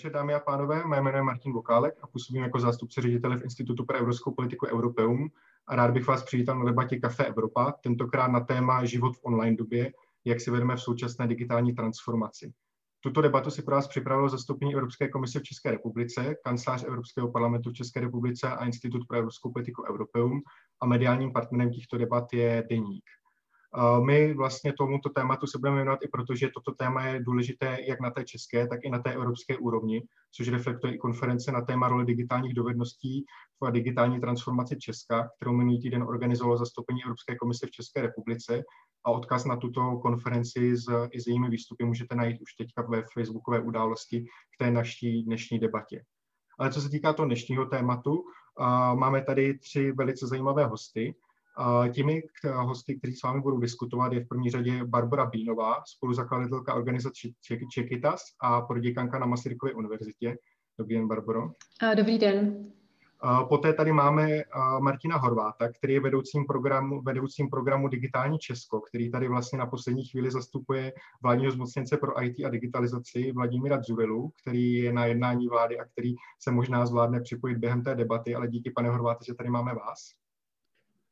večer, dámy a pánové. Mé jméno je Martin Vokálek a působím jako zástupce ředitele v Institutu pro evropskou politiku Europeum a rád bych vás přivítal na debatě Café Evropa, tentokrát na téma život v online době, jak si vedeme v současné digitální transformaci. Tuto debatu si pro vás připravilo zastoupení Evropské komise v České republice, kancelář Evropského parlamentu v České republice a Institut pro evropskou politiku Europeum a mediálním partnerem těchto debat je Deník. My vlastně tomuto tématu se budeme věnovat i proto, že toto téma je důležité jak na té české, tak i na té evropské úrovni, což reflektuje i konference na téma roli digitálních dovedností v digitální transformaci Česka, kterou minulý týden organizovalo zastoupení Evropské komise v České republice a odkaz na tuto konferenci s, i s jejími výstupy můžete najít už teďka ve facebookové události k té naší dnešní debatě. Ale co se týká toho dnešního tématu, máme tady tři velice zajímavé hosty. Těmi hosty, kteří s vámi budou diskutovat, je v první řadě Barbara Bínová, spoluzakladatelka organizace Čekitas a proděkanka na Masarykově univerzitě. Dobrý den, Barbaro. Dobrý den. Poté tady máme Martina Horváta, který je vedoucím programu, vedoucím programu Digitální Česko, který tady vlastně na poslední chvíli zastupuje vládního zmocněnce pro IT a digitalizaci Vladimíra Dzurelu, který je na jednání vlády a který se možná zvládne připojit během té debaty, ale díky, pane Horváte, že tady máme vás.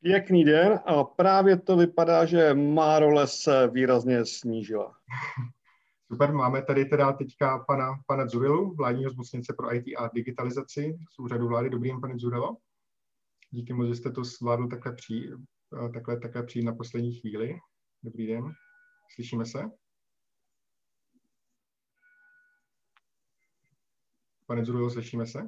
Pěkný den a právě to vypadá, že má role se výrazně snížila. Super, máme tady teda teďka pana, pana Zurilu, vládního zmocněnce pro IT a digitalizaci z úřadu vlády. Dobrý den, pane Zurilo. Díky moc, že jste to zvládl takhle přijít, takhle, takhle přijít na poslední chvíli. Dobrý den, slyšíme se? Pane Zurilo, slyšíme se?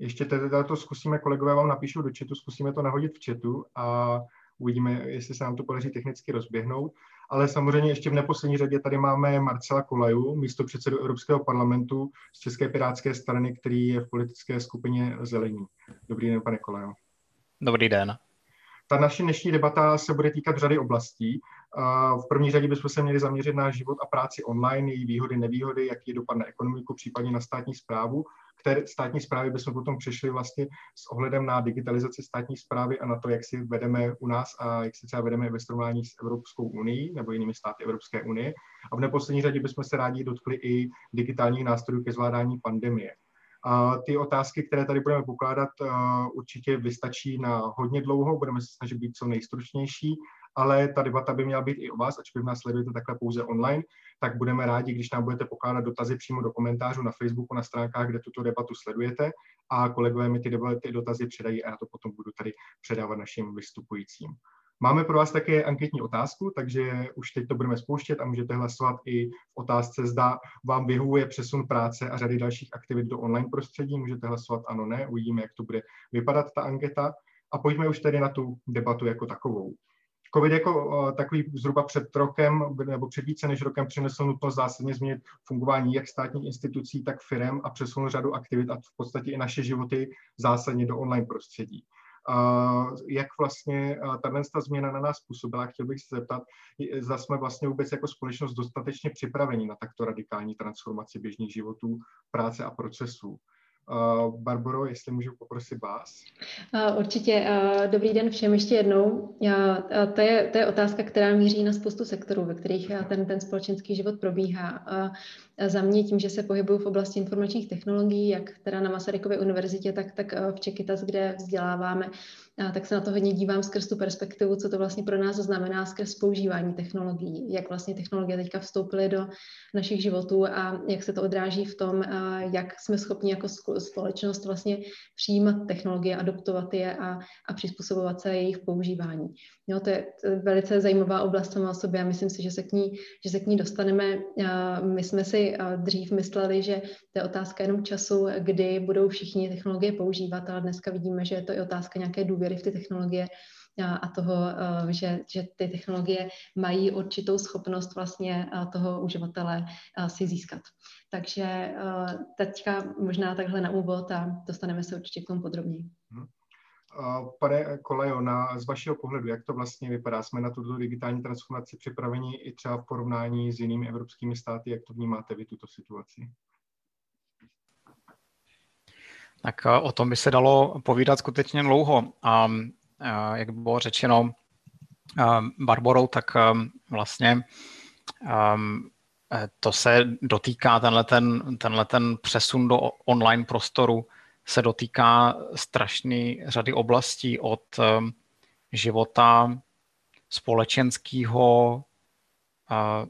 Ještě teda to zkusíme, kolegové vám napíšou do chatu, zkusíme to nahodit v chatu a uvidíme, jestli se nám to podaří technicky rozběhnout. Ale samozřejmě ještě v neposlední řadě tady máme Marcela Kolaju, místo předsedu Evropského parlamentu z České pirátské strany, který je v politické skupině Zelení. Dobrý den, pane Kolaju. Dobrý den. Ta naše dnešní debata se bude týkat řady oblastí. V první řadě bychom se měli zaměřit na život a práci online, její výhody, nevýhody, jaký je dopad na ekonomiku, případně na státní zprávu které státní zprávy bychom potom přešli vlastně s ohledem na digitalizaci státní zprávy a na to, jak si vedeme u nás a jak si třeba vedeme ve srovnání s Evropskou unii nebo jinými státy Evropské unie. A v neposlední řadě bychom se rádi dotkli i digitálních nástrojů ke zvládání pandemie. Ty otázky, které tady budeme pokládat, určitě vystačí na hodně dlouho, budeme se snažit být co nejstručnější ale ta debata by měla být i o vás, ačkoliv nás sledujete takhle pouze online, tak budeme rádi, když nám budete pokládat dotazy přímo do komentářů na Facebooku, na stránkách, kde tuto debatu sledujete a kolegové mi ty, debaty, ty dotazy předají a já to potom budu tady předávat našim vystupujícím. Máme pro vás také anketní otázku, takže už teď to budeme spouštět a můžete hlasovat i v otázce, zda vám vyhovuje přesun práce a řady dalších aktivit do online prostředí. Můžete hlasovat ano, ne, uvidíme, jak to bude vypadat ta anketa. A pojďme už tedy na tu debatu jako takovou. COVID jako takový zhruba před rokem nebo před více než rokem přinesl nutnost zásadně změnit fungování jak státních institucí, tak firm a přesunul řadu aktivit a v podstatě i naše životy zásadně do online prostředí. Jak vlastně tahle změna na nás způsobila, chtěl bych se zeptat, zda jsme vlastně vůbec jako společnost dostatečně připraveni na takto radikální transformaci běžných životů, práce a procesů. Uh, Barbaro, jestli můžu poprosit vás. Uh, určitě. Uh, dobrý den všem ještě jednou. To je, to je otázka, která míří na spoustu sektorů, ve kterých ten, ten společenský život probíhá. Za mě tím, že se pohybuju v oblasti informačních technologií, jak teda na Masarykově univerzitě, tak, tak v Čekytas, kde vzděláváme tak se na to hodně dívám skrz tu perspektivu, co to vlastně pro nás znamená skrz používání technologií, jak vlastně technologie teďka vstoupily do našich životů a jak se to odráží v tom, jak jsme schopni jako společnost vlastně přijímat technologie, adoptovat je a, a přizpůsobovat se jejich používání. Jo, to je velice zajímavá oblast sama o sobě a myslím si, že se k ní, že se k ní dostaneme. My jsme si dřív mysleli, že to je otázka jenom času, kdy budou všichni technologie používat, ale dneska vidíme, že je to i otázka nějaké důvěry v ty technologie a toho, že, že ty technologie mají určitou schopnost vlastně toho uživatele si získat. Takže teďka možná takhle na úvod a dostaneme se určitě k tomu podrobněji. Hmm. Pane Kolejo, na, z vašeho pohledu, jak to vlastně vypadá? Jsme na tuto digitální transformaci připraveni i třeba v porovnání s jinými evropskými státy? Jak to vnímáte vy, tuto situaci? Tak eh, o tom by se dalo povídat skutečně dlouho. A jak bylo řečeno eh, Barborou, tak eh, vlastně to se dotýká, tenhle ten, tenhle ten přesun do online prostoru se dotýká strašné řady oblastí od života společenského a,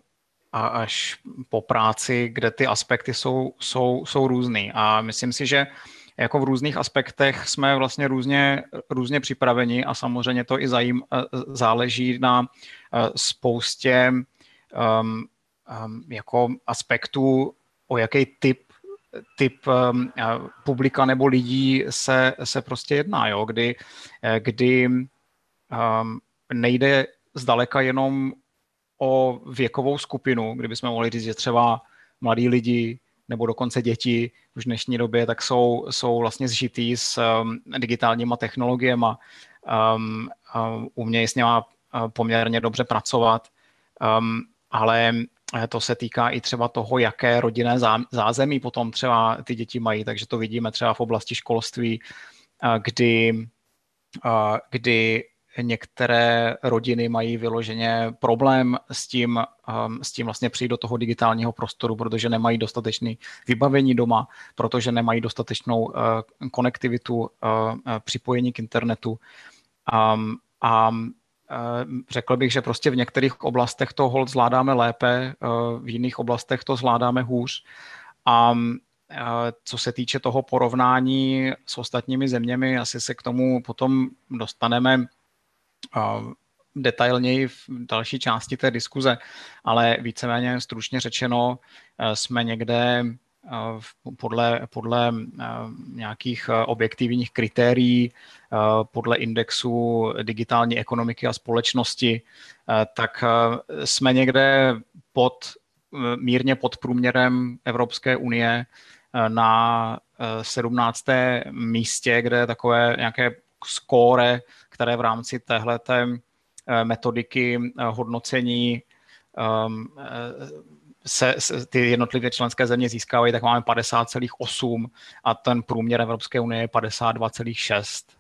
až po práci, kde ty aspekty jsou, jsou, jsou různý. A myslím si, že jako v různých aspektech jsme vlastně různě, různě připraveni a samozřejmě to i zajím, záleží na spoustě um, um, jako aspektů, o jaký typ typ um, publika nebo lidí se, se prostě jedná, jo? kdy, kdy um, nejde zdaleka jenom o věkovou skupinu, kdybychom mohli říct, že třeba mladí lidi nebo dokonce děti už v dnešní době tak jsou, jsou vlastně zžitý s um, digitálníma technologiemi, um, um, umějí s něma uh, poměrně dobře pracovat, um, ale to se týká i třeba toho, jaké rodinné zázemí potom třeba ty děti mají, takže to vidíme třeba v oblasti školství, uh, kdy, uh, kdy některé rodiny mají vyloženě problém s tím, um, s tím vlastně přijít do toho digitálního prostoru, protože nemají dostatečné vybavení doma, protože nemají dostatečnou uh, konektivitu, uh, uh, připojení k internetu. A řekl bych, že prostě v některých oblastech to hold zvládáme lépe, v jiných oblastech to zvládáme hůř. A co se týče toho porovnání s ostatními zeměmi, asi se k tomu potom dostaneme detailněji v další části té diskuze, ale víceméně stručně řečeno eh, jsme někde eh, podle, podle eh, nějakých objektivních kritérií, podle indexu digitální ekonomiky a společnosti, tak jsme někde pod, mírně pod průměrem Evropské unie na 17. místě, kde takové nějaké skóre které v rámci téhle eh, metodiky eh, hodnocení ehm, eh, se, se ty jednotlivé členské země získávají, tak máme 50,8 a ten průměr Evropské unie je 52,6.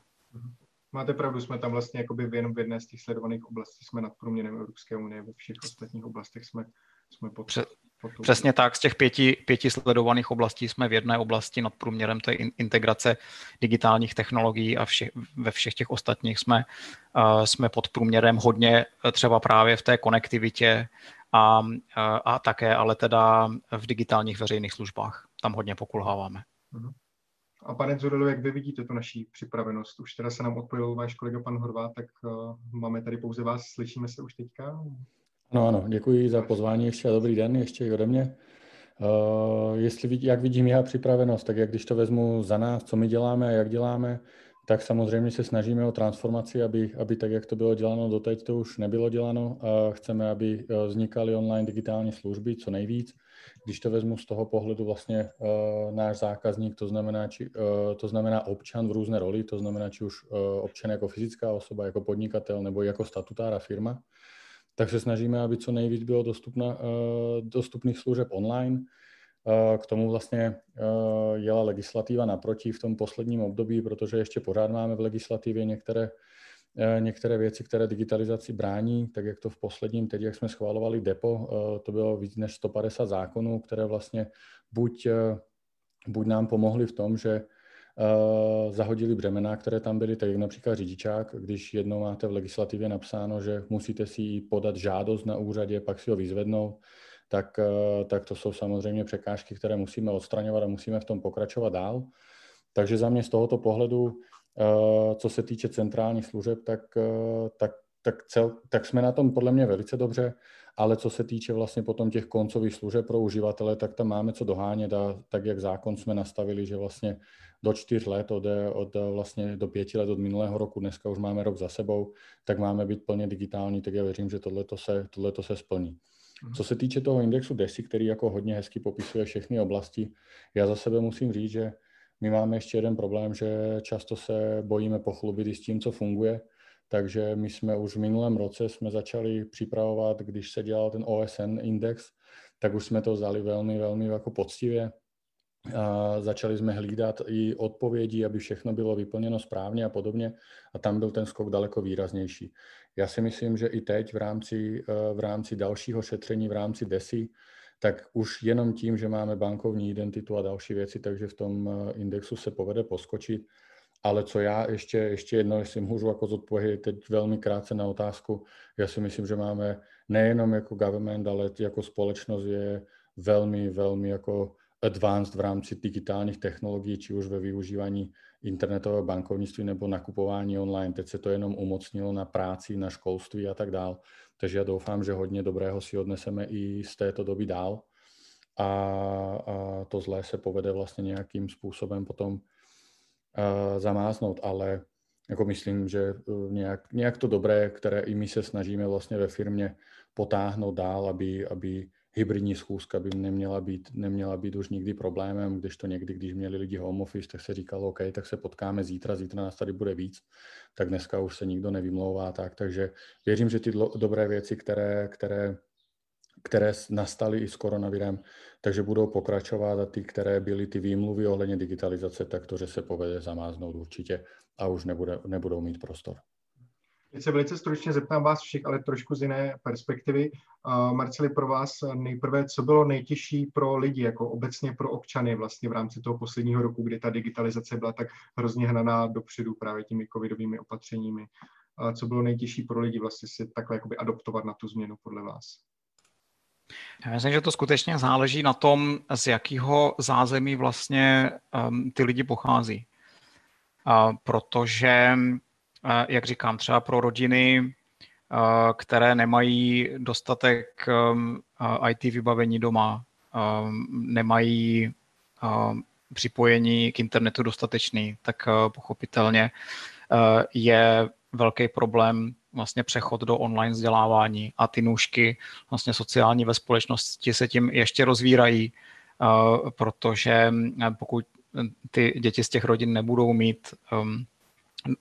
Máte pravdu, jsme tam vlastně jakoby v jenom v jedné z těch sledovaných oblastí jsme nad průměrem Evropské unie, ve všech ostatních oblastech jsme, jsme pod, Pře- Přesně tak, z těch pěti, pěti sledovaných oblastí jsme v jedné oblasti nad průměrem, to je integrace digitálních technologií a vše, ve všech těch ostatních jsme, uh, jsme pod průměrem hodně eh, třeba právě v té konektivitě a, uh, a také ale teda v digitálních veřejných službách. Tam hodně pokulháváme. Mhm. A pane Zurelu, jak vy vidíte tu naší připravenost? Už teda se nám odpojil váš kolega pan Horvát, tak uh, máme tady pouze vás, slyšíme se už teďka? No ano, děkuji za pozvání ještě a dobrý den ještě i ode mě. Uh, jestli jak vidím já připravenost, tak jak když to vezmu za nás, co my děláme a jak děláme, tak samozřejmě se snažíme o transformaci, aby, aby tak, jak to bylo děláno doteď, to už nebylo děláno. A chceme, aby eh, vznikaly online digitální služby co nejvíc. Když to vezmu z toho pohledu vlastně uh, náš zákazník, to znamená, či, uh, to znamená občan v různé roli, to znamená či už uh, občan jako fyzická osoba, jako podnikatel nebo jako statutára firma, tak se snažíme, aby co nejvíc bylo dostupna, uh, dostupných služeb online. Uh, k tomu vlastně uh, jela legislativa naproti v tom posledním období, protože ještě pořád máme v legislativě některé, některé věci, které digitalizaci brání, tak jak to v posledním, teď jak jsme schválovali DEPO, to bylo víc než 150 zákonů, které vlastně buď, buď nám pomohly v tom, že uh, zahodili břemena, které tam byly, tak jak například řidičák, když jednou máte v legislativě napsáno, že musíte si podat žádost na úřadě, pak si ho vyzvednout, tak, uh, tak to jsou samozřejmě překážky, které musíme odstraňovat a musíme v tom pokračovat dál. Takže za mě z tohoto pohledu, uh, co se týče centrálních služeb, tak, tak, tak, cel, tak jsme na tom podle mě velice dobře ale co se týče vlastně potom těch koncových služeb pro uživatele, tak tam máme co dohánět a tak, jak zákon jsme nastavili, že vlastně do čtyř let, od, od vlastně do pěti let od minulého roku, dneska už máme rok za sebou, tak máme být plně digitální, tak já věřím, že tohleto se, tohleto se splní. Mhm. Co se týče toho indexu DESI, který jako hodně hezky popisuje všechny oblasti, já za sebe musím říct, že my máme ještě jeden problém, že často se bojíme pochlubit i s tím, co funguje, takže my jsme už v minulém roce jsme začali připravovat, když se dělal ten OSN index, tak už jsme to vzali velmi, velmi jako poctivě A začali jsme hlídat i odpovědi, aby všechno bylo vyplněno správně a podobně a tam byl ten skok daleko výraznější. Já si myslím, že i teď v rámci, eh, v rámci dalšího šetření, v rámci DESI, tak už jenom tím, že máme bankovní identitu a další věci, takže v tom eh, indexu se povede poskočit. Ale co já ještě, ještě jedno, jestli můžu jako zodpovědět teď velmi krátce na otázku, já si myslím, že máme nejenom jako government, ale jako společnost je velmi, velmi jako advanced v rámci digitálních technologií, či už ve využívání internetového bankovnictví nebo nakupování online. Teď se to jenom umocnilo na práci, na školství a tak dál. Takže já doufám, že hodně dobrého si odneseme i z této doby dál. A, a to zlé se povede vlastně nějakým způsobem potom zamáznout, ale jako myslím, že uh, nějak, nějak to dobré, které i my se snažíme vlastně ve firmě potáhnout dál, aby, aby hybridní schůzka by neměla být, neměla být už nikdy problémem, když to někdy, když měli lidi home office, tak se říkalo, OK, tak se potkáme zítra, zítra nás tady bude víc, tak dneska už se nikdo nevymlouvá tak, takže věřím, že ty dobré věci, které, které, které nastaly i s koronavirem, takže budou pokračovat a ty, které byly ty výmluvy ohledně digitalizace, tak to, že se povede zamáznout určitě a už nebude, nebudou mít prostor. Teď se velice stručně zeptám vás všech, ale trošku z jiné perspektivy. Uh, Marceli, pro vás nejprve, co bylo nejtěžší pro lidi, jako obecně pro občany vlastně v rámci toho posledního roku, kdy ta digitalizace byla tak hrozně hnaná dopředu právě těmi covidovými opatřeními. Uh, co bylo nejtěžší pro lidi vlastně si takhle jakoby adoptovat na tu změnu podle vás? Já myslím, že to skutečně záleží na tom, z jakého zázemí vlastně um, ty lidi pochází. Uh, protože jak říkám, třeba pro rodiny, které nemají dostatek um, IT vybavení doma, um, nemají um, připojení k internetu dostatečný, tak uh, pochopitelně uh, je velký problém vlastně přechod do online vzdělávání a ty nůžky vlastně sociální ve společnosti se tím ještě rozvírají, uh, protože pokud ty děti z těch rodin nebudou mít um,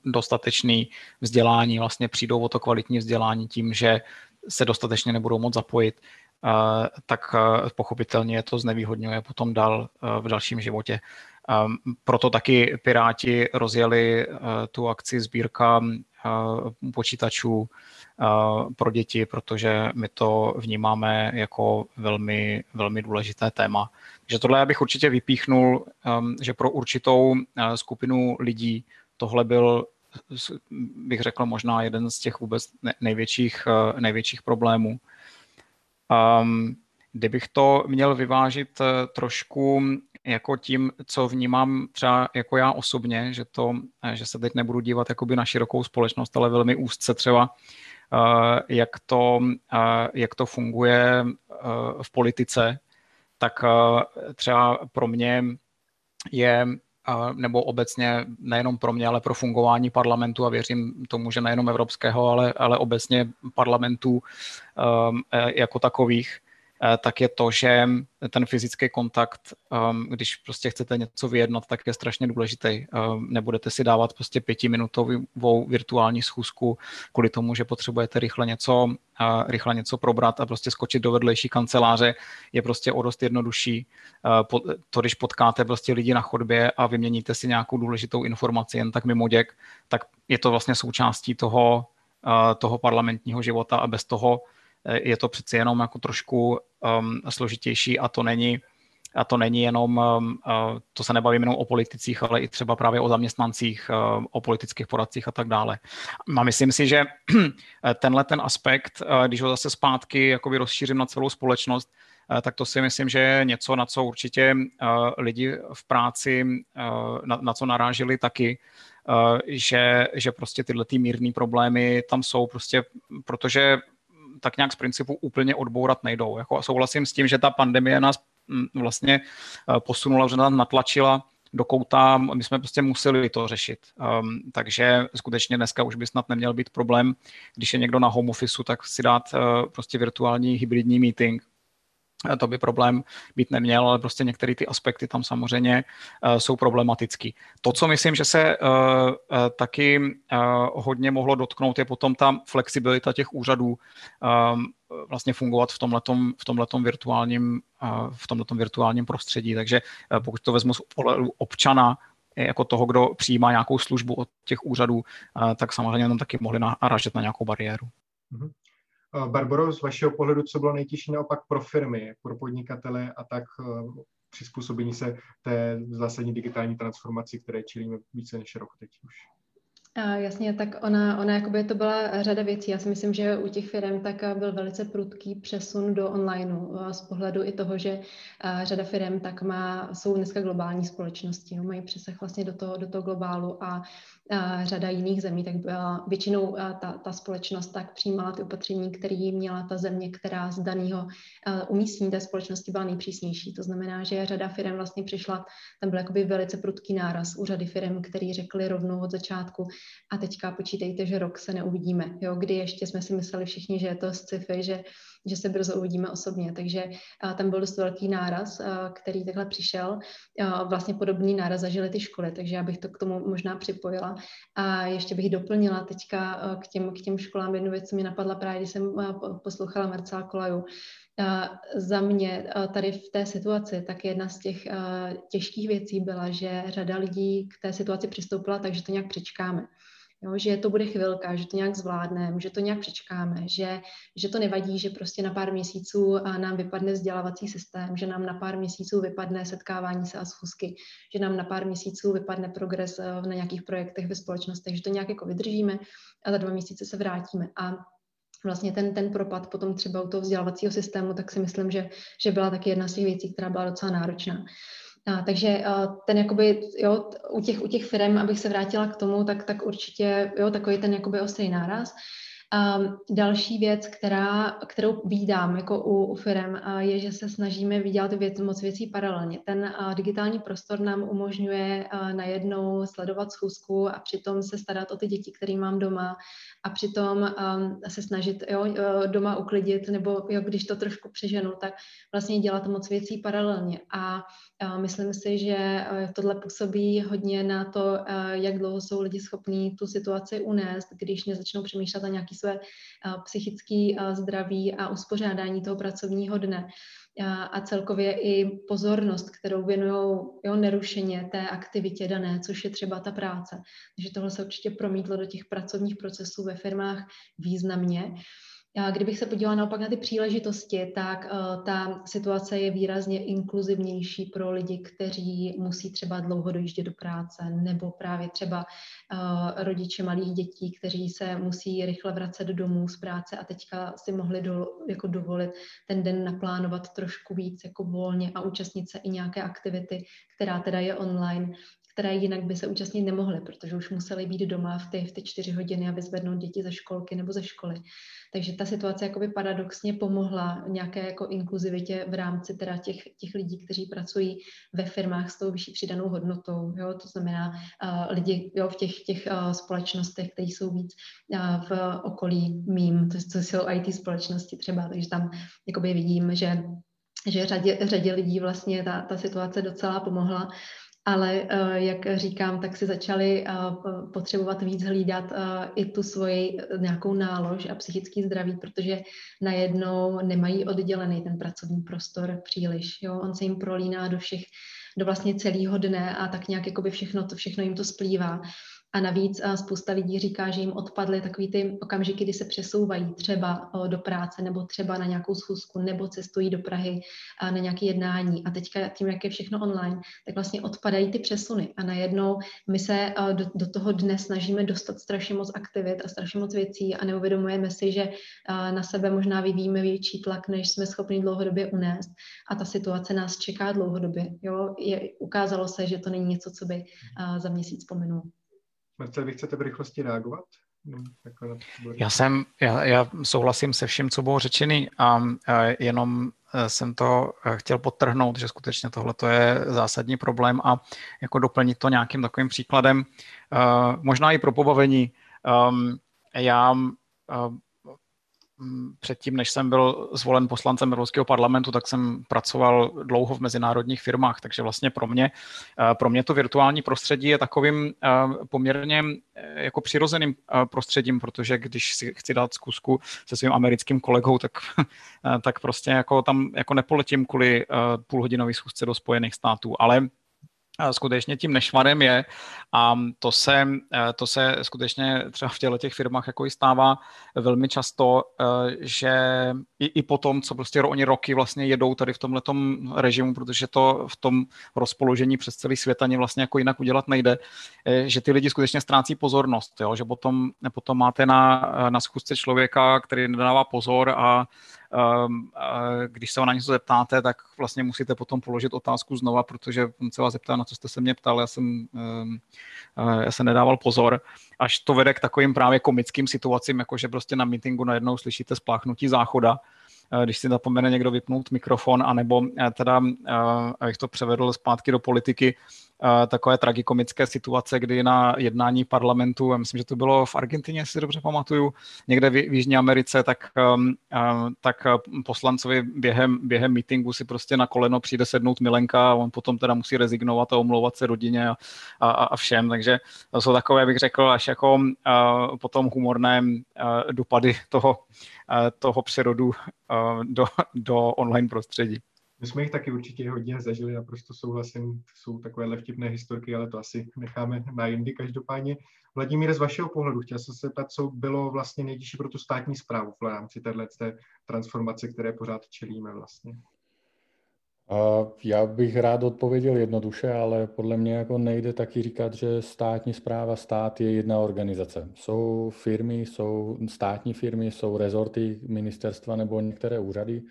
dostatečný vzdělání, vlastně přijdou o to kvalitní vzdělání tím, že se dostatečně nebudou moct zapojit, eh, tak eh, pochopitelně je to znevýhodňuje potom dál eh, v dalším životě. Proto taky Piráti rozjeli tu akci sbírka počítačů pro děti, protože my to vnímáme jako velmi, velmi důležité téma. Takže tohle já bych určitě vypíchnul, že pro určitou skupinu lidí tohle byl, bych řekl, možná jeden z těch vůbec největších, eh, největších problémů. Um, kdybych to měl vyvážit eh, trošku jako tím, co vnímám třeba jako já osobně, že, to, eh, že se teď nebudu dívat jakoby na širokou společnost, ale velmi úzce třeba, jak to, jak to funguje v politice, tak třeba pro mě je nebo obecně nejenom pro mě, ale pro fungování parlamentu a věřím tomu, že nejenom evropského, ale, ale obecně parlamentů jako takových, Eh, tak je to, že ten fyzický kontakt, ehm, když prostě chcete něco vyjednat, tak je strašně důležitý. Ehm, nebudete si dávat prostě pětiminutovou virtuální schůzku kvůli tomu, že potřebujete rychle něco, eh, rychle něco probrat a prostě skočit do vedlejší kanceláře je prostě o dost jednodušší. Eh, to, když potkáte prostě lidi na chodbě a vyměníte si nějakou důležitou informaci jen tak mimo děk, tak je to vlastně součástí toho, toho parlamentního života a bez toho je to přeci jenom jako trošku um, složitější a to není a to není jenom, um, to se nebavím jenom o politicích, ale i třeba právě o zaměstnancích, uh, o politických poradcích a tak dále. A myslím si, že tenhle ten aspekt, uh, když ho zase zpátky jakoby rozšířím na celou společnost, uh, tak to si myslím, že je něco, na co určitě lidi v práci, na, na co naráželi taky, že, že prostě tyhle ty mírné problémy tam jsou prostě, protože tak nějak z principu úplně odbourat nejdou. Jako souhlasím s tím, že ta pandemie nás mm, vlastně eh, posunula, že nás natlačila do kouta, my jsme prostě museli to řešit. Um, takže skutečně dneska už by snad neměl být problém, když je někdo na home office, tak si dát uh, prostě virtuální hybridní meeting to by problém být neměl, ale prostě některé ty aspekty tam samozřejmě uh, jsou problematický. To, co myslím, že se uh, uh, taky hodně mohlo dotknout, je potom ta flexibilita těch úřadů um, vlastně fungovat v tomhletom, v tomhletom virtuálním, v tomhletom virtuálním prostředí. Takže pokud to vezmu z občana, jako toho, kdo přijímá nějakou službu od těch úřadů, tak samozřejmě tam taky mohli naražet na nějakou bariéru. Mm-hmm. Barbaro, z vašeho pohledu, co bylo nejtěžší naopak pro firmy, pro podnikatele a tak eh, přizpůsobení se té zásadní digitální transformaci, které čelíme více než rok teď už? A jasně, tak ona, ona jakoby to byla řada věcí. Já si myslím, že u těch firm tak byl velice prudký přesun do onlineu z pohledu i toho, že řada firm tak má, jsou dneska globální společnosti, mají přesah vlastně do toho, do toho globálu a řada jiných zemí, tak byla většinou ta, ta společnost tak přijímala ty opatření, které měla ta země, která z daného umístění té společnosti byla nejpřísnější. To znamená, že řada firm vlastně přišla, tam byl jakoby velice prudký náraz u řady firm, který řekli rovnou od začátku a teďka počítejte, že rok se neuvidíme, jo, kdy ještě jsme si mysleli všichni, že je to sci-fi, že že se brzo uvidíme osobně. Takže tam byl dost velký náraz, který takhle přišel. Vlastně podobný náraz zažili ty školy, takže já bych to k tomu možná připojila. A ještě bych doplnila teďka k těm, k těm školám jednu věc, co mi napadla právě, když jsem poslouchala Marcela Kolaju, za mě tady v té situaci, tak jedna z těch těžkých věcí byla, že řada lidí k té situaci přistoupila, takže to nějak přečkáme jo, že to bude chvilka, že to nějak zvládneme, že to nějak přečkáme, že, že to nevadí, že prostě na pár měsíců nám vypadne vzdělávací systém, že nám na pár měsíců vypadne setkávání se a schůzky, že nám na pár měsíců vypadne progres na nějakých projektech ve společnostech, že to nějak jako vydržíme a za dva měsíce se vrátíme. A vlastně ten, ten propad potom třeba u toho vzdělávacího systému, tak si myslím, že, že byla taky jedna z těch věcí, která byla docela náročná. A, takže ten jakoby, jo, u těch, u těch firm, abych se vrátila k tomu, tak, tak určitě, jo, takový ten jakoby ostrý náraz. Um, další věc, která, kterou vídám jako u, u firm, uh, je, že se snažíme vydělat věc, moc věcí paralelně. Ten uh, digitální prostor nám umožňuje uh, najednou sledovat schůzku a přitom se starat o ty děti, které mám doma a přitom um, se snažit jo, doma uklidit, nebo jo, když to trošku přeženu, tak vlastně dělat moc věcí paralelně. A Myslím si, že eh, tohle působí hodně na to, eh, jak dlouho jsou lidi schopní tu situaci unést, když nezačnou přemýšlet na nějaké své eh, psychické zdraví a uspořádání toho pracovního dne a celkově i pozornost, kterou věnují nerušeně té aktivitě dané, což je třeba ta práce. Takže tohle se určitě promítlo do těch pracovních procesů ve firmách významně. Kdybych se podívala naopak na ty příležitosti, tak uh, ta situace je výrazně inkluzivnější pro lidi, kteří musí třeba dlouho dojíždět do práce, nebo právě třeba uh, rodiče malých dětí, kteří se musí rychle vracet domů z práce a teďka si mohli do, jako dovolit ten den naplánovat trošku víc jako volně a účastnit se i nějaké aktivity, která teda je online které jinak by se účastnit nemohly, protože už museli být doma v ty, v ty čtyři hodiny a vyzvednout děti ze školky nebo ze školy. Takže ta situace jakoby paradoxně pomohla nějaké jako inkluzivitě v rámci teda těch, těch lidí, kteří pracují ve firmách s tou vyšší přidanou hodnotou. Jo? To znamená uh, lidi jo, v těch, těch uh, společnostech, které jsou víc uh, v okolí mým, to, to jsou IT společnosti třeba, takže tam jakoby vidím, že že řadě, řadě lidí vlastně ta, ta situace docela pomohla ale eh, jak říkám, tak si začali eh, potřebovat víc hlídat eh, i tu svoji nějakou nálož a psychický zdraví, protože najednou nemají oddělený ten pracovní prostor příliš. Jo? On se jim prolíná do všech, do vlastně celého dne a tak nějak jakoby všechno, to, všechno jim to splývá. A navíc spousta lidí říká, že jim odpadly takový ty okamžiky, kdy se přesouvají třeba do práce nebo třeba na nějakou schůzku nebo cestují do Prahy na nějaké jednání. A teďka tím, jak je všechno online, tak vlastně odpadají ty přesuny. A najednou my se do, do toho dne snažíme dostat strašně moc aktivit a strašně moc věcí a neuvědomujeme si, že na sebe možná vyvíjíme větší tlak, než jsme schopni dlouhodobě unést. A ta situace nás čeká dlouhodobě. Jo? Je, ukázalo se, že to není něco, co by za měsíc pominulo. Marcel, vy chcete v rychlosti reagovat? Já jsem, já, já souhlasím se vším, co bylo řečený a, a jenom e, jsem to e, chtěl podtrhnout, že skutečně tohle je zásadní problém a jako doplnit to nějakým takovým příkladem, uh, možná i pro pobavení. Já předtím, než jsem byl zvolen poslancem Evropského parlamentu, tak jsem pracoval dlouho v mezinárodních firmách, takže vlastně pro mě, eh, pro mě to virtuální prostředí je takovým eh, poměrně eh, jako přirozeným prostředím, protože když si chci dát zkusku se svým americkým kolegou, tak, tak prostě jako tam jako nepoletím kvůli půlhodinové schůzce do Spojených států, ale skutečně tím nešvarem je a to se, eh, to se skutečně třeba v těchto těch firmách jako i stává velmi často, eh, že i, i po tom, co prostě oni roky vlastně jedou tady v tomhle režimu, protože to v tom rozpoložení přes celý svět ani vlastně jako jinak udělat nejde, eh, že ty lidi skutečně ztrácí pozornost, jo? že potom, potom máte na, na schůzce člověka, který nedává pozor a když se ho na něco zeptáte, tak vlastně musíte potom položit otázku znova, protože on se vás zeptá, na co jste se mě ptal, já jsem, um, já jsem nedával pozor, až to vede k takovým právě komickým situacím, jako že prostě na meetingu najednou slyšíte spláchnutí záchoda, když si zapomene někdo vypnout mikrofon, anebo teda, abych to převedl zpátky do politiky, takové tragikomické situace, kdy na jednání parlamentu, já myslím, že to bylo v Argentině, si dobře pamatuju, někde v, Jižní Americe, tak, um, tak poslancovi během, během meetingu si prostě na koleno přijde sednout Milenka a on potom teda musí rezignovat a omlouvat se rodině a, a, a všem, takže to jsou takové, bych řekl, až jako potom humorné dopady toho, toho přerodu do, do online prostředí. My jsme jich taky určitě hodně zažili, naprosto souhlasím, jsou takové vtipné historky, ale to asi necháme na jindy každopádně. Vladimíre, z vašeho pohledu, chtěl jsem se ptat, co bylo vlastně nejtěžší pro tu státní zprávu v rámci téhle transformace, které pořád čelíme vlastně? Já bych rád odpověděl jednoduše, ale podle mě jako nejde taky říkat, že státní zpráva, stát je jedna organizace. Jsou firmy, jsou státní firmy, jsou rezorty ministerstva nebo některé úřady,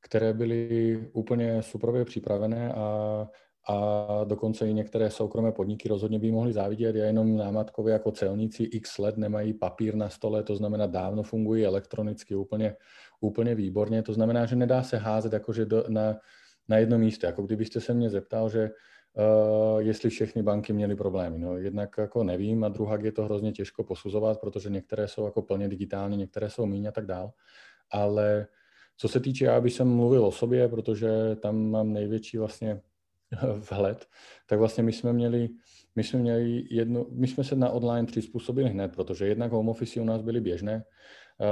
které byly úplně suprově připravené a, a dokonce i některé soukromé podniky rozhodně by mohly závidět. Já jenom námatkově jako celníci x let nemají papír na stole, to znamená dávno fungují elektronicky úplně, úplně výborně. To znamená, že nedá se házet jakože do, na, na jedno místo. Jako kdybyste se mě zeptal, že Uh, jestli všechny banky měly problémy. No, jednak jako nevím a druhá je to hrozně těžko posuzovat, protože některé jsou jako plně digitální, některé jsou míň a tak dál. Ale co se týče, já bych jsem mluvil o sobě, protože tam mám největší vlastně vhled, tak vlastně my jsme měli, my jsme měli jednu, my jsme se na online přizpůsobili hned, protože jednak home office u nás byly běžné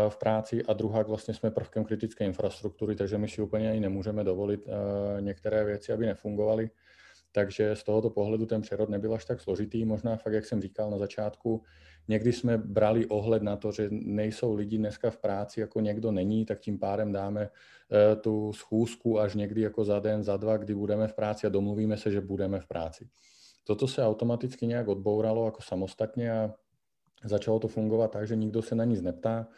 v práci a druhá vlastně jsme prvkem kritické infrastruktury, takže my si úplně ani nemůžeme dovolit uh, některé věci, aby nefungovaly. Takže z tohoto pohledu ten přerod nebyl až tak složitý. Možná fakt, jak jsem říkal na začátku, Někdy jsme brali ohled na to, že nejsou lidi dneska v práci, jako někdo není, tak tím pádem dáme eh, tu schůzku až někdy jako za den, za dva, kdy budeme v práci a domluvíme se, že budeme v práci. Toto se automaticky nějak odbouralo jako samostatně a začalo to fungovat tak, že nikdo se na nic neptá.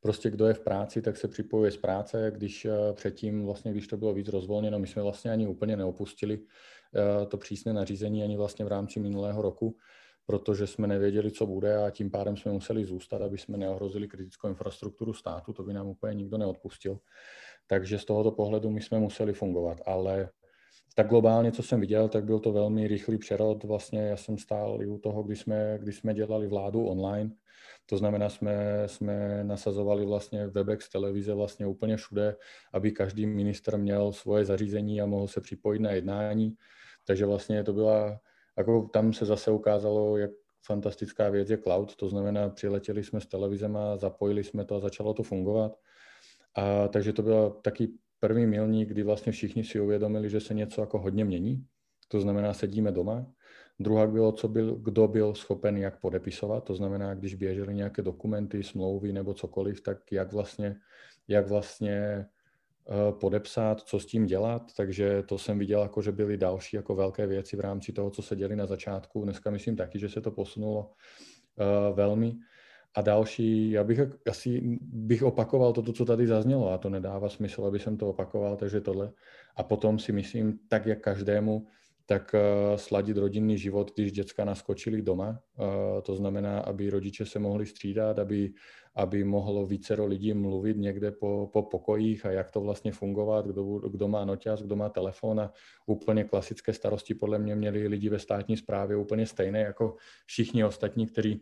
Prostě kdo je v práci, tak se připojuje z práce, když eh, předtím, vlastně, když to bylo víc rozvolněno, my jsme vlastně ani úplně neopustili eh, to přísné nařízení ani vlastně v rámci minulého roku, protože jsme nevěděli, co bude a tím pádem jsme museli zůstat, aby jsme neohrozili kritickou infrastrukturu státu, to by nám úplně nikdo neodpustil. Takže z tohoto pohledu my jsme museli fungovat, ale tak globálně, co jsem viděl, tak byl to velmi rychlý přerod. Vlastně já jsem stál i u toho, když jsme, když jsme dělali vládu online, to znamená, jsme, jsme nasazovali vlastně Webex televize vlastně úplně všude, aby každý minister měl svoje zařízení a mohl se připojit na jednání. Takže vlastně to byla jako tam se zase ukázalo, jak fantastická věc je cloud, to znamená, přiletěli jsme s televizem a zapojili jsme to a začalo to fungovat. A takže to byl taky první milník, kdy vlastně všichni si uvědomili, že se něco jako hodně mění. To znamená, sedíme doma. Druhá bylo, co byl, kdo byl schopen jak podepisovat, to znamená, když běžely nějaké dokumenty, smlouvy nebo cokoliv, tak jak vlastně, jak vlastně Eh, podepsat, co s tím dělat, takže to jsem viděl, jako že byly další jako velké věci v rámci toho, co se děli na začátku. Dneska myslím taky, že se to posunulo uh, velmi. A další, já bych asi bych opakoval to, co tady zaznělo a to nedává smysl, aby jsem to opakoval, takže tohle. A potom si myslím, tak jak každému, tak uh, sladit rodinný život, když děcka naskočili doma. Uh, to znamená, aby rodiče se mohli střídat, aby, aby mohlo vícero lidí mluvit někde po, po pokojích a jak to vlastně fungovat, kdo, kdo má noťaz, kdo má telefon a úplně klasické starosti podle mě měli lidi ve státní správě úplně stejné jako všichni ostatní, který,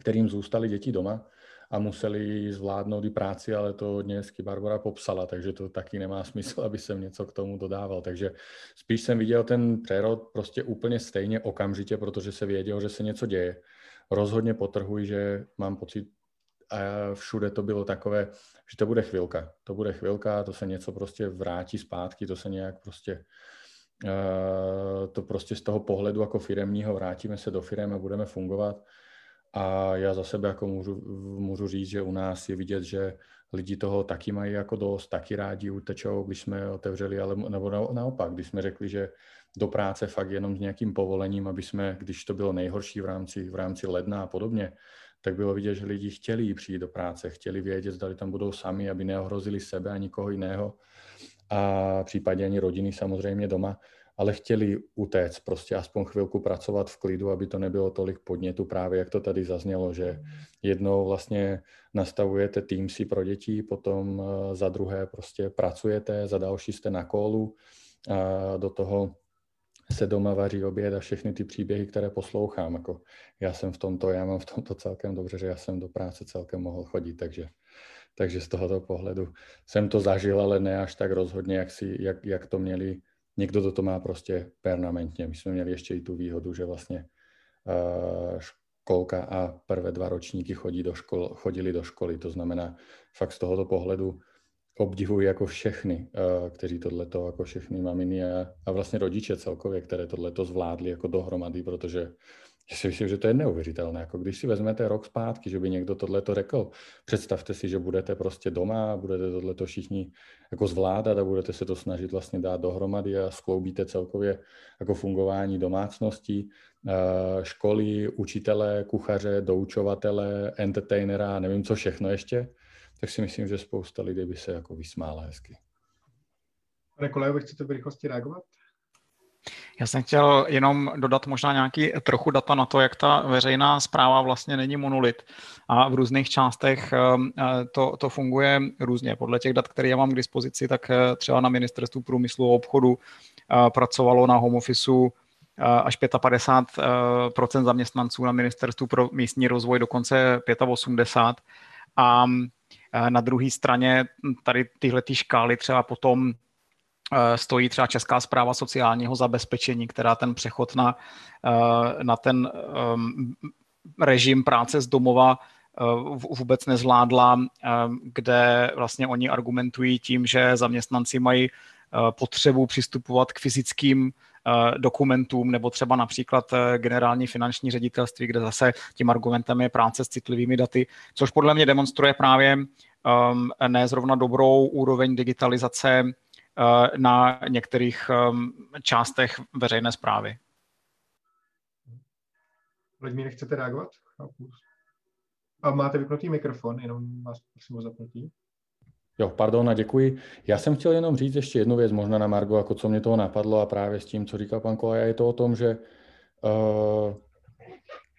kterým zůstali děti doma. a museli zvládnout i práci, ale to dnesky Barbara popsala, takže to taky nemá smysl, aby jsem něco k tomu dodával. Takže spíš jsem viděl ten přerod prostě úplně stejně okamžitě, protože se věděl, že se něco děje. Rozhodně potrhuji, že mám pocit, a všude to bylo takové, že to bude chvilka. To bude chvilka, to se něco prostě vrátí zpátky, to se nějak prostě to prostě z toho pohledu jako firemního vrátíme se do firem a budeme fungovat. A já za sebe jako můžu, můžu říct, že u nás je vidět, že lidi toho taky mají jako dost, taky rádi utečou, když jsme otevřeli, ale nebo naopak, když jsme řekli, že do práce fakt jenom s nějakým povolením, aby jsme, když to bylo nejhorší v rámci, v rámci ledna a podobně, tak bylo vidět, že lidi chtěli přijít do práce, chtěli vědět, zda tam budou sami, aby neohrozili sebe a nikoho jiného a případně ani rodiny samozřejmě doma, ale chtěli utéct, prostě aspoň chvilku pracovat v klidu, aby to nebylo tolik podnětu právě, jak to tady zaznělo, že jednou vlastně nastavujete tým si pro děti, potom eh, za druhé prostě pracujete, za další jste na kolu, a do toho se doma vaří oběd a všechny ty příběhy, které poslouchám. Jako já jsem v tomto, já mám v tomto celkem dobře, že já jsem do práce celkem mohl chodit, takže takže z tohoto pohledu jsem to zažil, ale ne až tak rozhodně, jak, si, jak, jak to měli. Někdo to, má prostě permanentně. My jsme měli ještě i tu výhodu, že vlastně uh, školka a prvé dva ročníky chodí do škol, chodili do školy. To znamená, fakt z tohoto pohledu obdivuji jako všechny, uh, kteří tohleto, jako všechny maminy a, a vlastně rodiče celkově, které tohleto zvládli jako dohromady, protože já si myslím, že to je neuvěřitelné. Jako když si vezmete rok zpátky, že by někdo tohle to řekl, představte si, že budete prostě doma, budete tohle všichni jako zvládat a budete se to snažit vlastně dát dohromady a skloubíte celkově jako fungování domácností, eh, školy, učitele, kuchaře, doučovatele, entertainera, nevím co všechno ještě, tak si myslím, že spousta lidí by se jako vysmála hezky. Pane Kolejo, vy chcete v rychlosti reagovat? Já jsem chtěl jenom dodat možná nějaký trochu data na to, jak ta veřejná zpráva vlastně není monolit a v různých částech ehm, eh, to, to funguje různě. Podle těch dat, které já mám k dispozici, tak eh, třeba na ministerstvu průmyslu a obchodu eh, pracovalo na home officeu až 55% zaměstnanců na ministerstvu pro místní rozvoj, dokonce 85. A na druhé straně tady tyhle ty škály třeba potom stojí třeba Česká zpráva sociálního zabezpečení, která ten přechod na, eh, na ten ehm, režim práce z domova eh, vůbec nezvládla, kde vlastně oni argumentují tím, že zaměstnanci mají potřebu přistupovat k fyzickým dokumentům, nebo třeba například generální finanční ředitelství, kde zase tím argumentem je práce s citlivými daty, což podle mě demonstruje právě um, ne zrovna dobrou úroveň digitalizace Eh, na některých ehm, částech veřejné zprávy. Vladimír, chcete reagovat? A máte vypnutý mikrofon, jenom vás prosím o zapnutí. Jo, pardon a děkuji. Já jsem chtěl jenom říct ještě jednu věc, možná na Margo, jako co mě toho napadlo a právě s tím, co říkal pan Kolaja, je to o tom, že uh,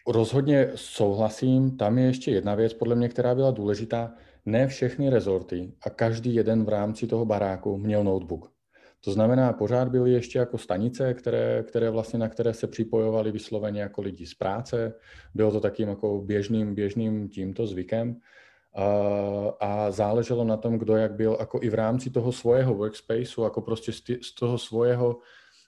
rozhodně souhlasím. Tam je ještě jedna věc, podle mě, která byla důležitá ne všechny rezorty a každý jeden v rámci toho baráku měl notebook. To znamená, pořád byly ještě jako stanice, které, které vlastně, na které se připojovali vysloveně jako lidi z práce. Bylo to takým jako běžným, běžným tímto zvykem. A, a záleželo na tom, kdo jak byl jako i v rámci toho svého workspaceu, jako prostě z, z toho svého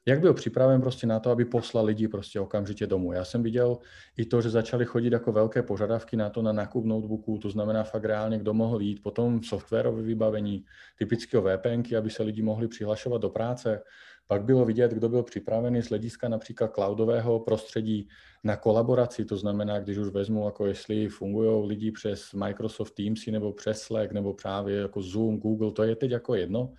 jak byl připraven prostě na to, aby poslal lidi prostě okamžitě domů. Já jsem viděl i to, že začaly chodit jako velké požadavky na to na nákup notebooků, to znamená fakt reálně, kdo mohl jít, potom softwarové vybavení, typického VPNky, aby se lidi mohli přihlašovat do práce. Pak bylo vidět, kdo byl připravený z hlediska například cloudového prostředí na kolaboraci, to znamená, když už vezmu, jako jestli fungují lidi přes Microsoft Teamsy nebo přes Slack nebo právě jako Zoom, Google, to je teď jako jedno,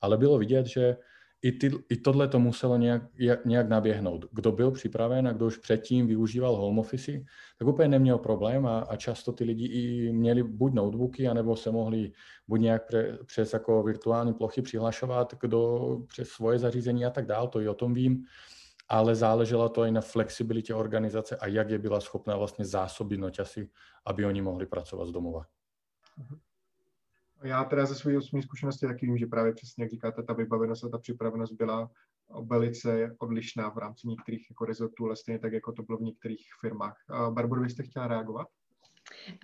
ale bylo vidět, že i, ty, i tohle to muselo nějak, nějak naběhnout. Kdo byl připraven a kdo už předtím využíval home office, tak úplně neměl problém a, a často ty lidi i měli buď notebooky, anebo se mohli buď nějak pre, přes jako virtuální plochy přihlašovat kdo přes svoje zařízení a tak dál, to i o tom vím, ale záleželo to i na flexibilitě organizace a jak je byla schopná vlastně zásobit noťasy, aby oni mohli pracovat z domova. Uh-huh. Já teda ze své osobní zkušenosti taky vím, že právě přesně, jak říkáte, ta vybavenost a ta připravenost byla velice odlišná v rámci některých jako rezortů, ale stejně tak, jako to bylo v některých firmách. Barbara, vy jste chtěla reagovat?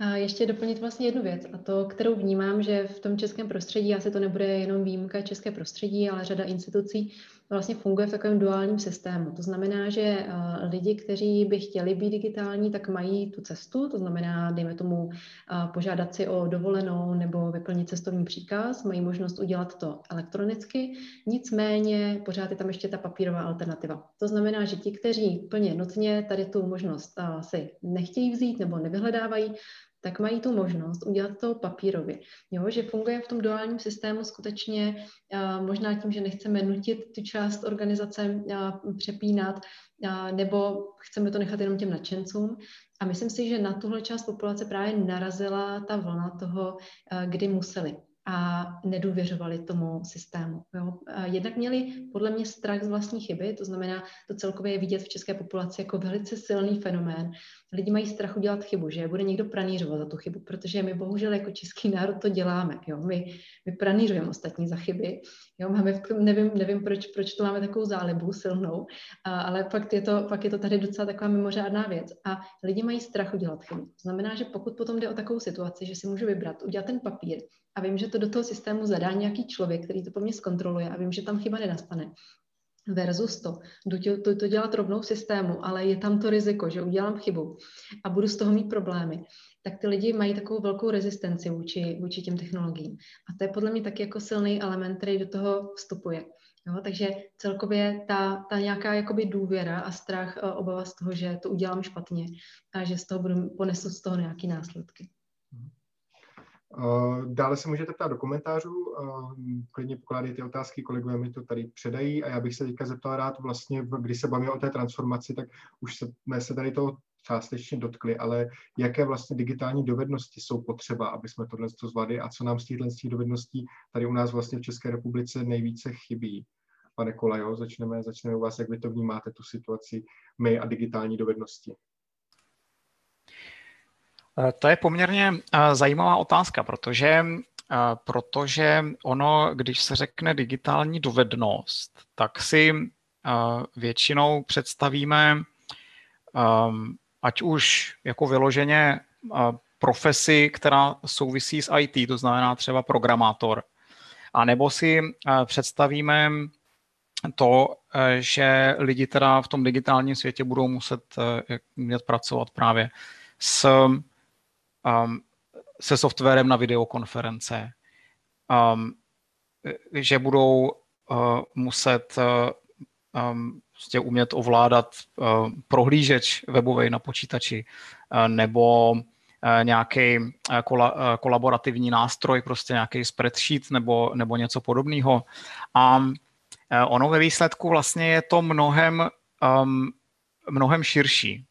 A ještě doplnit vlastně jednu věc, a to, kterou vnímám, že v tom českém prostředí, asi to nebude jenom výjimka české prostředí, ale řada institucí vlastně funguje v takovém duálním systému. To znamená, že eh, lidi, kteří by chtěli být digitální, tak mají tu cestu, to znamená, dejme tomu, eh, požádat si o dovolenou nebo vyplnit cestovní příkaz, mají možnost udělat to elektronicky, nicméně pořád je tam ještě ta papírová alternativa. To znamená, že ti, kteří plně nutně tady tu možnost eh, si nechtějí vzít nebo nevyhledávají, tak mají tu možnost udělat to papírově. Jo, že funguje v tom duálním systému skutečně možná tím, že nechceme nutit tu část organizace přepínat, nebo chceme to nechat jenom těm nadšencům. A myslím si, že na tuhle část populace právě narazila ta vlna toho, kdy museli a nedůvěřovali tomu systému. Jo. Jednak měli podle mě strach z vlastní chyby, to znamená, to celkově je vidět v české populaci jako velice silný fenomén. Lidi mají strach udělat chybu, že bude někdo pranířovat za tu chybu, protože my bohužel jako český národ to děláme. Jo. My, my pranířujeme ostatní za chyby. Jo. Máme, nevím, nevím proč, proč to máme takovou zálibu silnou, a, ale fakt je, to, fakt je to tady docela taková mimořádná věc. A lidi mají strach udělat chybu. To znamená, že pokud potom jde o takovou situaci, že si můžu vybrat, udělat ten papír, a vím, že to do toho systému zadá nějaký člověk, který to po mně zkontroluje a vím, že tam chyba nenastane. Versus to, jdu to, to dělat rovnou v systému, ale je tam to riziko, že udělám chybu a budu z toho mít problémy, tak ty lidi mají takovou velkou rezistenci vůči, vůči těm technologiím. A to je podle mě taky jako silný element, který do toho vstupuje. Jo, takže celkově ta, ta nějaká jakoby důvěra a strach, obava z toho, že to udělám špatně a že z toho budu, ponesu z toho nějaké následky. Eh, dále se můžete ptát do komentářů, eh, klidně pokládejte otázky, kolegové mi to tady předají a já bych se teďka zeptal rád vlastně, když se bavíme o té transformaci, tak už jsme se tady toho částečně dotkli, ale jaké vlastně digitální dovednosti jsou potřeba, aby jsme tohle to zvládli a co nám z těchto dovedností tady u nás vlastně v České republice nejvíce chybí. Pane Kolajo, začneme, začneme u vás, jak vy to vnímáte, tu situaci my a digitální dovednosti. Eh, to je poměrně eh, zajímavá otázka, protože, eh, protože ono, když se řekne digitální dovednost, tak si většinou představíme ehm, ať už jako vyloženě profesi, která souvisí s IT, to znamená třeba programátor, a nebo si představíme to, že lidi teda v tom digitálním světě budou muset pracovat právě s um, se softwarem na videokonference, um, že budou uh, muset uh, um, prostě umět ovládat uh, prohlížeč webový na počítači uh, nebo uh, nějaký uh, kola, uh, kolaborativní nástroj, prostě nějaký spreadsheet nebo, nebo něco podobného. A ono ve výsledku vlastně je to mnohem, um, mnohem širší.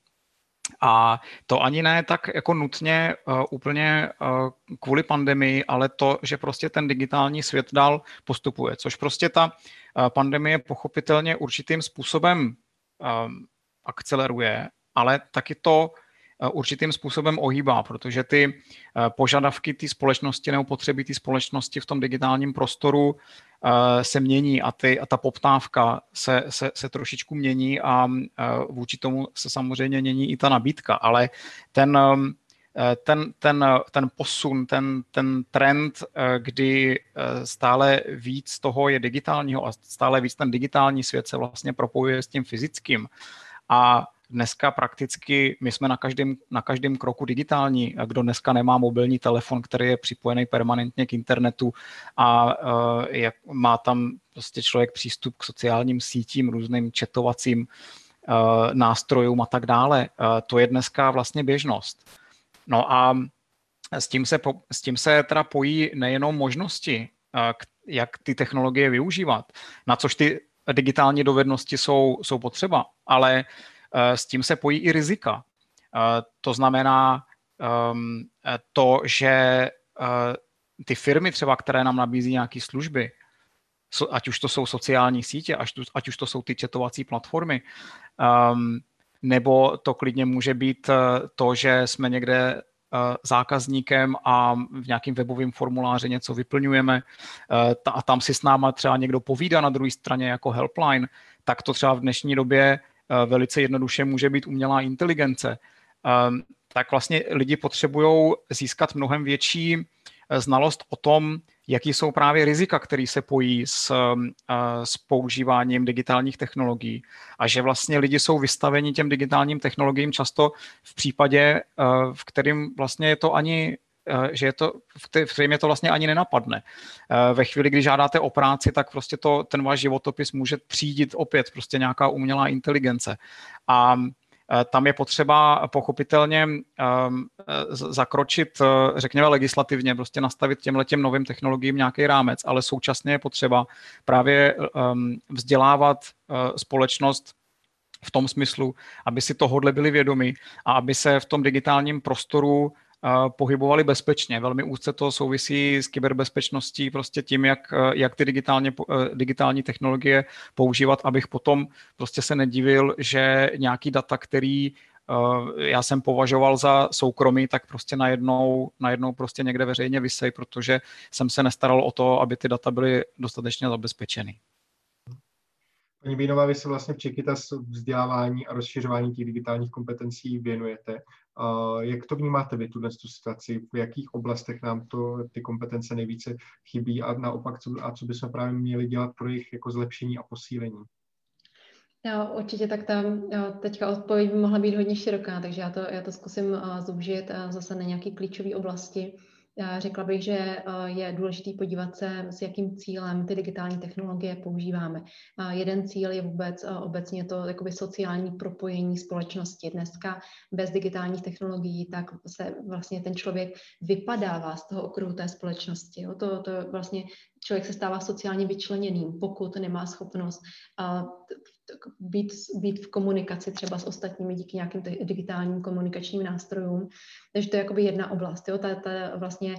A to ani ne tak jako nutně uh, úplně uh, kvůli pandemii, ale to, že prostě ten digitální svět dál postupuje, což prostě ta uh, pandemie pochopitelně určitým způsobem um, akceleruje, ale taky to určitým způsobem ohýbá, protože ty požadavky té společnosti nebo potřeby té společnosti v tom digitálním prostoru se mění a, ty, a ta poptávka se, se, se trošičku mění a vůči tomu se samozřejmě mění i ta nabídka, ale ten, ten, ten, ten posun, ten, ten trend, kdy stále víc toho je digitálního a stále víc ten digitální svět se vlastně propojuje s tím fyzickým a dneska prakticky my jsme na každém, na každém kroku digitální. Kdo dneska nemá mobilní telefon, který je připojený permanentně k internetu a uh, jak má tam prostě člověk přístup k sociálním sítím, různým četovacím uh, nástrojům a tak dále, uh, to je dneska vlastně běžnost. No a s tím se, po, s tím se teda pojí nejenom možnosti, jak ty technologie využívat, na což ty digitální dovednosti jsou, jsou potřeba, ale Eh, s tím se pojí i rizika. Eh, to znamená ehm, to, že eh, ty firmy třeba, které nám nabízí nějaké služby, ať už to jsou sociální sítě, ať, už to jsou ty četovací platformy, um, nebo to klidně může být to, že jsme někde zákazníkem a v nějakým webovém formuláři něco vyplňujeme a tam si s náma třeba někdo povídá na druhé straně jako helpline, tak to třeba v dnešní době Eh, velice jednoduše může být umělá inteligence. Ehm, tak vlastně lidi potřebují získat mnohem větší znalost o tom, jaký jsou právě rizika, které se pojí s, s používáním digitálních technologií a že vlastně lidi jsou vystaveni těm digitálním technologiím často v případě, v kterým vlastně je to ani že je to, v je to vlastně ani nenapadne. Ve chvíli, kdy žádáte o práci, tak prostě to, ten váš životopis může třídit opět prostě nějaká umělá inteligence. A Eh, tam je potřeba pochopitelně ehm, zakročit, eh, řekněme, legislativně, prostě nastavit těm letěm novým technologiím nějaký rámec, ale současně je potřeba právě ehm, vzdělávat eh, společnost v tom smyslu, aby si tohodle byli vědomi a aby se v tom digitálním prostoru pohybovali bezpečně. Velmi úzce to souvisí s kyberbezpečností, prostě tím, jak, jak ty digitálně, digitální technologie používat, abych potom prostě se nedivil, že nějaký data, který já jsem považoval za soukromí, tak prostě najednou, najednou prostě někde veřejně vysej, protože jsem se nestaral o to, aby ty data byly dostatečně zabezpečeny. Paní Bínová, vy se vlastně v Čekytas vzdělávání a rozšiřování těch digitálních kompetencí věnujete. Jak to vnímáte vy, tuhle tu situaci? V jakých oblastech nám to, ty kompetence nejvíce chybí a naopak, co, a co bychom právě měli dělat pro jejich jako zlepšení a posílení? Jo, určitě tak tam jo, teďka odpověď by mohla být hodně široká, takže já to, já to zkusím uh, zúžit uh, zase na nějaké klíčové oblasti. Řekla bych, že eh, je důležité podívat se, s jakým cílem ty digitální technologie používáme. Jeden cíl je vůbec eh, obecně to jakoby sociální propojení společnosti. Dneska bez digitálních technologií tak se vlastně ten člověk vypadává z toho okruhu té společnosti. To, to vlastně člověk se stává sociálně vyčleněným, pokud nemá schopnost být, být v komunikaci třeba s ostatními díky nějakým digitálním komunikačním nástrojům. Takže to je jakoby jedna oblast, jo, ta, ta vlastně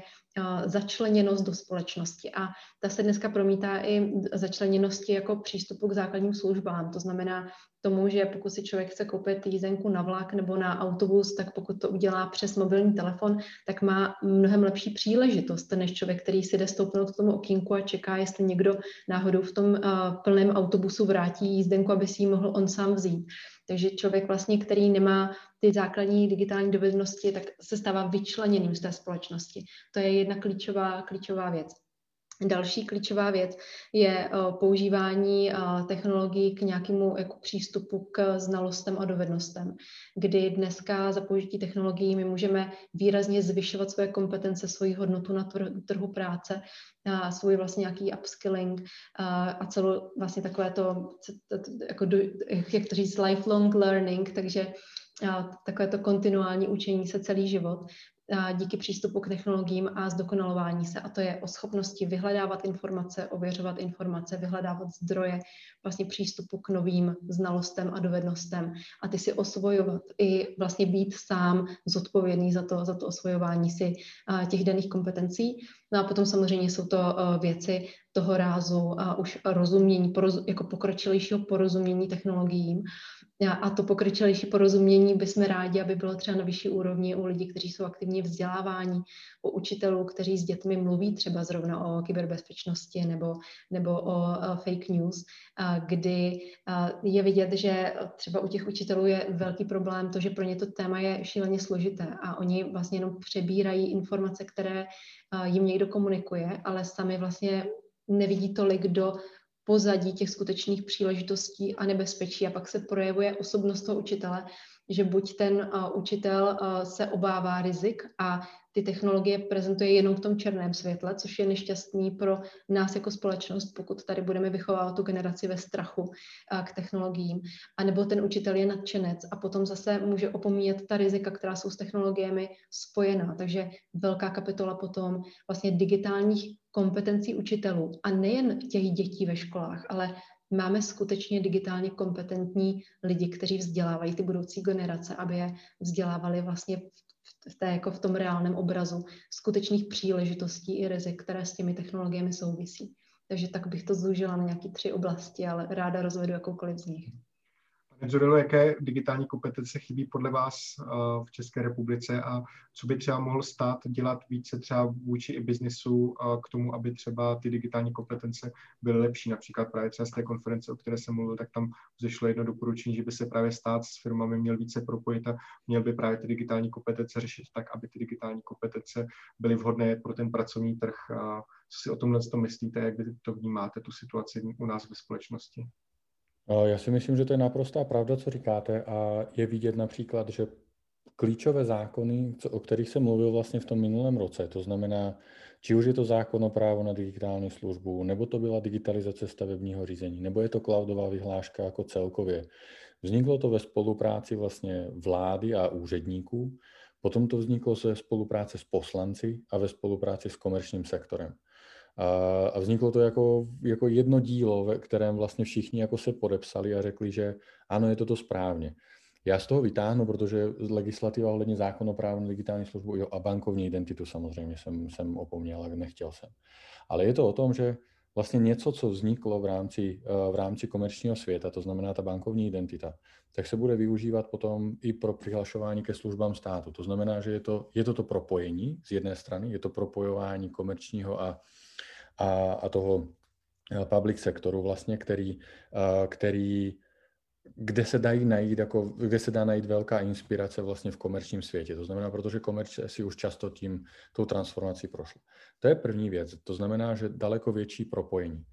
začleněnost do společnosti. A ta se dneska promítá i začleněnosti jako přístupu k základním službám. To znamená tomu, že pokud si člověk chce koupit jízdenku na vlak nebo na autobus, tak pokud to udělá přes mobilní telefon, tak má mnohem lepší příležitost než člověk, který si jde stoupnout k tomu okýnku a čeká, jestli někdo náhodou v tom plném autobusu vrátí jízdenku, aby si ji mohl on sám vzít. Takže člověk vlastně, který nemá ty základní digitální dovednosti, tak se stává vyčleněným z té společnosti. To je jedna klíčová, klíčová věc. Další klíčová věc je používání technologií k nějakému jako přístupu k znalostem a dovednostem, kdy dneska za použití technologií my můžeme výrazně zvyšovat svoje kompetence, svoji hodnotu na trhu práce, a svůj vlastně nějaký upskilling a celou vlastně takové to, jako, jak to říct, lifelong learning, takže takové to kontinuální učení se celý život díky přístupu k technologiím a zdokonalování se. A to je o schopnosti vyhledávat informace, ověřovat informace, vyhledávat zdroje vlastně přístupu k novým znalostem a dovednostem a ty si osvojovat i vlastně být sám zodpovědný za to, za to osvojování si těch daných kompetencí. No a potom samozřejmě jsou to věci toho rázu a už rozumění, jako pokročilejšího porozumění technologiím. A to pokročilejší porozumění bychom rádi, aby bylo třeba na vyšší úrovni u lidí, kteří jsou aktivně vzdělávání, u učitelů, kteří s dětmi mluví třeba zrovna o kyberbezpečnosti nebo, nebo o fake news, kdy je vidět, že třeba u těch učitelů je velký problém to, že pro ně to téma je šíleně složité a oni vlastně jenom přebírají informace, které jim někdo komunikuje, ale sami vlastně nevidí tolik do pozadí těch skutečných příležitostí a nebezpečí. A pak se projevuje osobnost toho učitele, že buď ten učitel se obává rizik a ty technologie prezentuje jenom v tom černém světle, což je nešťastný pro nás jako společnost, pokud tady budeme vychovávat tu generaci ve strachu k technologiím. A nebo ten učitel je nadšenec a potom zase může opomíjet ta rizika, která jsou s technologiemi spojená. Takže velká kapitola potom vlastně digitálních kompetencí učitelů a nejen těch dětí ve školách, ale máme skutečně digitálně kompetentní lidi, kteří vzdělávají ty budoucí generace, aby je vzdělávali vlastně v, té, jako v tom reálném obrazu skutečných příležitostí i rizik, které s těmi technologiemi souvisí. Takže tak bych to zúžila na nějaké tři oblasti, ale ráda rozvedu jakoukoliv z nich. Zurilo, jaké digitální kompetence chybí podle vás eh, v České republice a co by třeba mohl stát dělat více třeba vůči i biznisu eh, k tomu, aby třeba ty digitální kompetence byly lepší. Například právě třeba z té konference, o které jsem mluvil, tak tam vzešlo jedno doporučení, že by se právě stát s firmami měl více propojit a měl by právě ty digitální kompetence řešit tak, aby ty digitální kompetence byly vhodné pro ten pracovní trh. Co si o tomhle to myslíte, jak vy to vnímáte, tu situaci u nás ve společnosti? Já si myslím, že to je naprostá pravda, co říkáte a je vidět například, že klíčové zákony, o kterých jsem mluvil vlastně v tom minulém roce, to znamená, či už je to zákon o právo na digitální službu, nebo to byla digitalizace stavebního řízení, nebo je to cloudová vyhláška jako celkově. Vzniklo to ve spolupráci vlastně vlády a úředníků, potom to vzniklo ze spolupráce s poslanci a ve spolupráci s komerčním sektorem. A vzniklo to jako, jako jedno dílo, ve kterém vlastně všichni jako se podepsali a řekli, že ano, je to to správně. Já z toho vytáhnu, protože legislativa ohledně na digitální službu jo, a bankovní identitu samozřejmě jsem, jsem opomněl, ale nechtěl jsem. Ale je to o tom, že vlastně něco, co vzniklo v rámci, v rámci komerčního světa, to znamená ta bankovní identita, tak se bude využívat potom i pro přihlašování ke službám státu. To znamená, že je to, je to to propojení z jedné strany, je to propojování komerčního a a, a toho eh, public sektoru vlastně, který, eh, který kde se dají najít, jako, kde se dá najít velká inspirace vlastně v komerčním světě. To znamená, protože komerce si už často tím, tou transformací prošla. To je první věc. To znamená, že daleko větší propojení.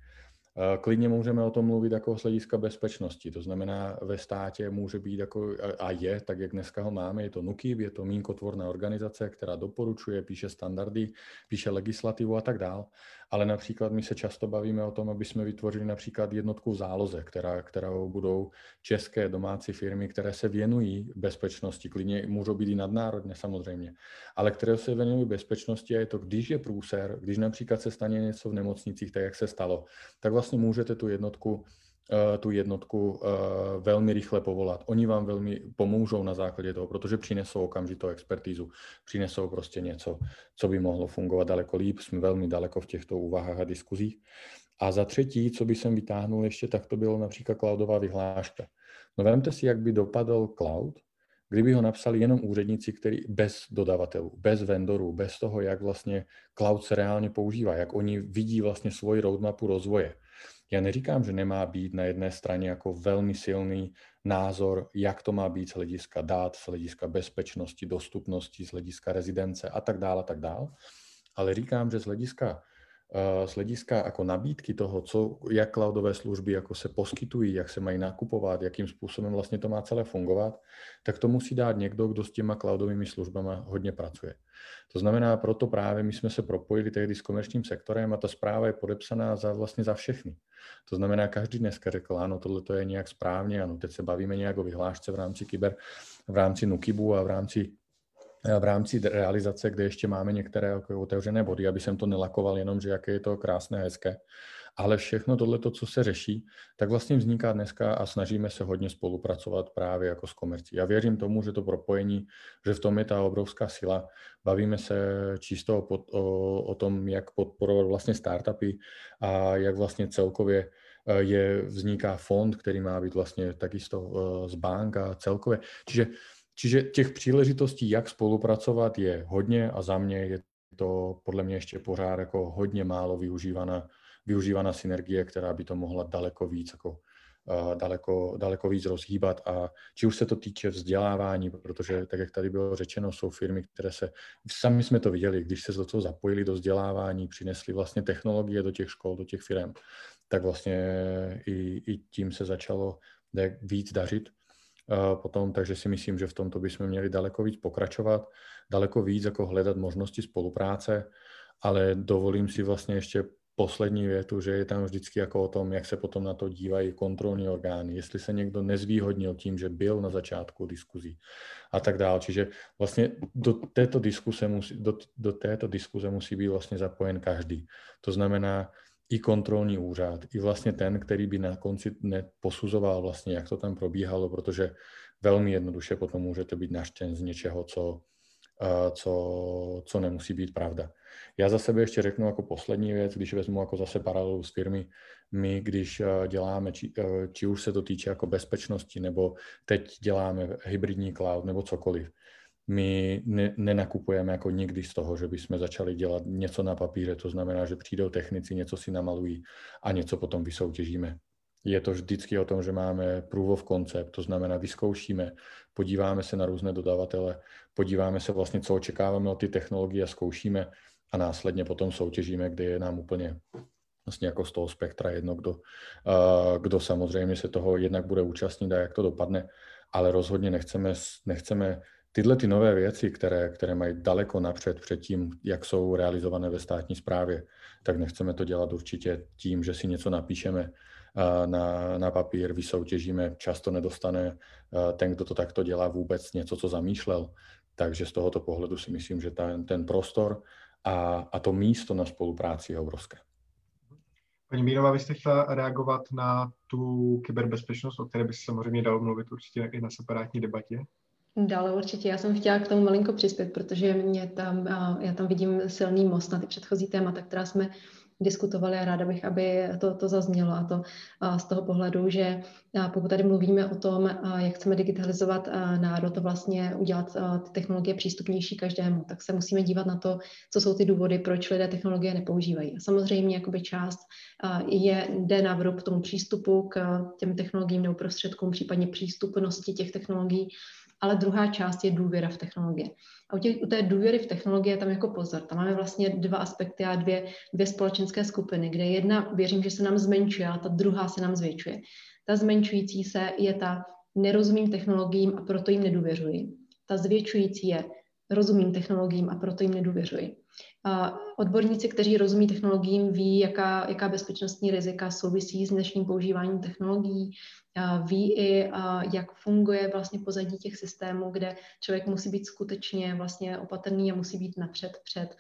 Klidně můžeme o tom mluvit jako z hlediska bezpečnosti, to znamená ve státě může být jako, a je, tak jak dneska ho máme, je to NUKIB, je to mínkotvorná organizace, která doporučuje, píše standardy, píše legislativu a tak dál, ale například my se často bavíme o tom, aby jsme vytvořili například jednotku záloze, která, kterou budou české domácí firmy, které se věnují bezpečnosti, klidně můžou být i nadnárodně samozřejmě, ale které se věnují bezpečnosti a je to, když je průser, když například se stane něco v nemocnicích, tak jak se stalo, tak vlastně můžete tu jednotku tu jednotku eh, velmi rychle povolat. Oni vám velmi pomůžou na základě toho, protože přinesou okamžitou expertízu, přinesou prostě něco, co by mohlo fungovat daleko líp. Jsme velmi daleko v těchto úvahách a diskuzích. A za třetí, co by jsem vytáhnul ještě, tak to bylo například cloudová vyhláška. No vemte si, jak by dopadl cloud, kdyby ho napsali jenom úředníci, který bez dodavatelů, bez vendorů, bez toho, jak vlastně cloud se reálně používá, jak oni vidí vlastně svoji roadmapu rozvoje. Já neříkám, že nemá být na jedné straně jako velmi silný názor, jak to má být z hlediska dát, z hlediska bezpečnosti, dostupnosti, z hlediska rezidence a tak dále, tak dále. Ale říkám, že z hlediska z hlediska jako nabídky toho, co, jak cloudové služby jako se poskytují, jak se mají nakupovat, jakým způsobem vlastně to má celé fungovat, tak to musí dát někdo, kdo s těma cloudovými službami hodně pracuje. To znamená, proto právě my jsme se propojili tehdy s komerčním sektorem a ta zpráva je podepsaná za, vlastně za všechny. To znamená, každý dneska řekl, ano, tohle to je nějak správně, ano, teď se bavíme nějak o vyhlášce v rámci kyber, v rámci Nukibu a v rámci v rámci realizace, kde ještě máme některé jako otevřené body, aby jsem to nelakoval jenom, že jaké je to krásné, hezké. Ale všechno tohle, co se řeší, tak vlastně vzniká dneska a snažíme se hodně spolupracovat právě jako s komercí. Já věřím tomu, že to propojení, že v tom je ta obrovská sila. Bavíme se čisto o, o, o tom, jak podporovat vlastně startupy a jak vlastně celkově eh, je, vzniká fond, který má být vlastně takisto eh, z bank a celkově. Čiže Čiže těch příležitostí, jak spolupracovat, je hodně a za mě je to podle mě ještě pořád jako hodně málo využívaná, využívaná synergie, která by to mohla daleko víc jako uh, daleko, daleko víc rozhýbat. A či už se to týče vzdělávání, protože tak, jak tady bylo řečeno, jsou firmy, které se, sami jsme to viděli, když se do toho zapojili do vzdělávání, přinesli vlastně technologie do těch škol, do těch firm, tak vlastně i, i tím se začalo víc dařit potom, takže si myslím, že v tomto bychom měli daleko víc pokračovat, daleko víc jako hledat možnosti spolupráce, ale dovolím si vlastně ještě poslední větu, že je tam vždycky jako o tom, jak se potom na to dívají kontrolní orgány, jestli se někdo nezvýhodnil tím, že byl na začátku diskuzí a tak dále. Čiže vlastně do této diskuse musí, do, do této diskuze musí být vlastně zapojen každý. To znamená, i kontrolní úřad, i vlastně ten, který by na konci neposuzoval vlastně, jak to tam probíhalo, protože velmi jednoduše potom můžete být naštěn z něčeho, co, co, co nemusí být pravda. Já za sebe ještě řeknu jako poslední věc, když vezmu jako zase paralelu s firmy, my, když eh, děláme, či, eh, či už se to týče jako bezpečnosti, nebo teď děláme hybridní cloud, nebo cokoliv, my ne, nenakupujeme jako nikdy z toho, že bychom začali dělat něco na papíře, to znamená, že přijdou technici, něco si namalují a něco potom vysoutěžíme. Je to vždycky o tom, že máme proof of concept, to znamená, vyzkoušíme, podíváme se na různé dodavatele, podíváme se vlastně, co očekáváme od ty technologie a zkoušíme a následně potom soutěžíme, kde je nám úplně vlastně jako z toho spektra jedno, kdo, kdo samozřejmě se toho jednak bude účastnit a jak to dopadne, ale rozhodně nechceme, nechceme tyhle ty nové věci, které, které mají daleko napřed před tím, jak jsou realizované ve státní správě, tak nechceme to dělat určitě tím, že si něco napíšeme na, na papír, vysoutěžíme, často nedostane ten, kdo to takto dělá, vůbec něco, co zamýšlel. Takže z tohoto pohledu si myslím, že ten, ten prostor a, a to místo na spolupráci je obrovské. Paní Mírová, vy jste chtěla reagovat na tu kyberbezpečnost, o které by se samozřejmě dalo mluvit určitě i na separátní debatě? Dále určitě. Já jsem chtěla k tomu malinko přispět, protože mě tam, já tam vidím silný most na ty předchozí témata, která jsme diskutovali a ráda bych, aby to, to zaznělo a to a z toho pohledu, že pokud tady mluvíme o tom, jak chceme digitalizovat národ, to vlastně udělat ty technologie přístupnější každému, tak se musíme dívat na to, co jsou ty důvody, proč lidé technologie nepoužívají. A samozřejmě jakoby část je, jde na vrub tomu přístupu k těm technologiím nebo prostředkům, případně přístupnosti těch technologií, ale druhá část je důvěra v technologie. A u, těch, u té důvěry v technologie tam jako pozor. Tam máme vlastně dva aspekty a dvě, dvě společenské skupiny, kde jedna věřím, že se nám zmenšuje, ale ta druhá se nám zvětšuje. Ta zmenšující se je ta nerozumím technologiím a proto jim nedůvěřuji. Ta zvětšující je rozumím technologiím a proto jim nedůvěřuji. A odborníci, kteří rozumí technologiím, ví, jaká, jaká bezpečnostní rizika souvisí s dnešním používáním technologií, ví i, jak funguje vlastně pozadí těch systémů, kde člověk musí být skutečně vlastně opatrný a musí být napřed před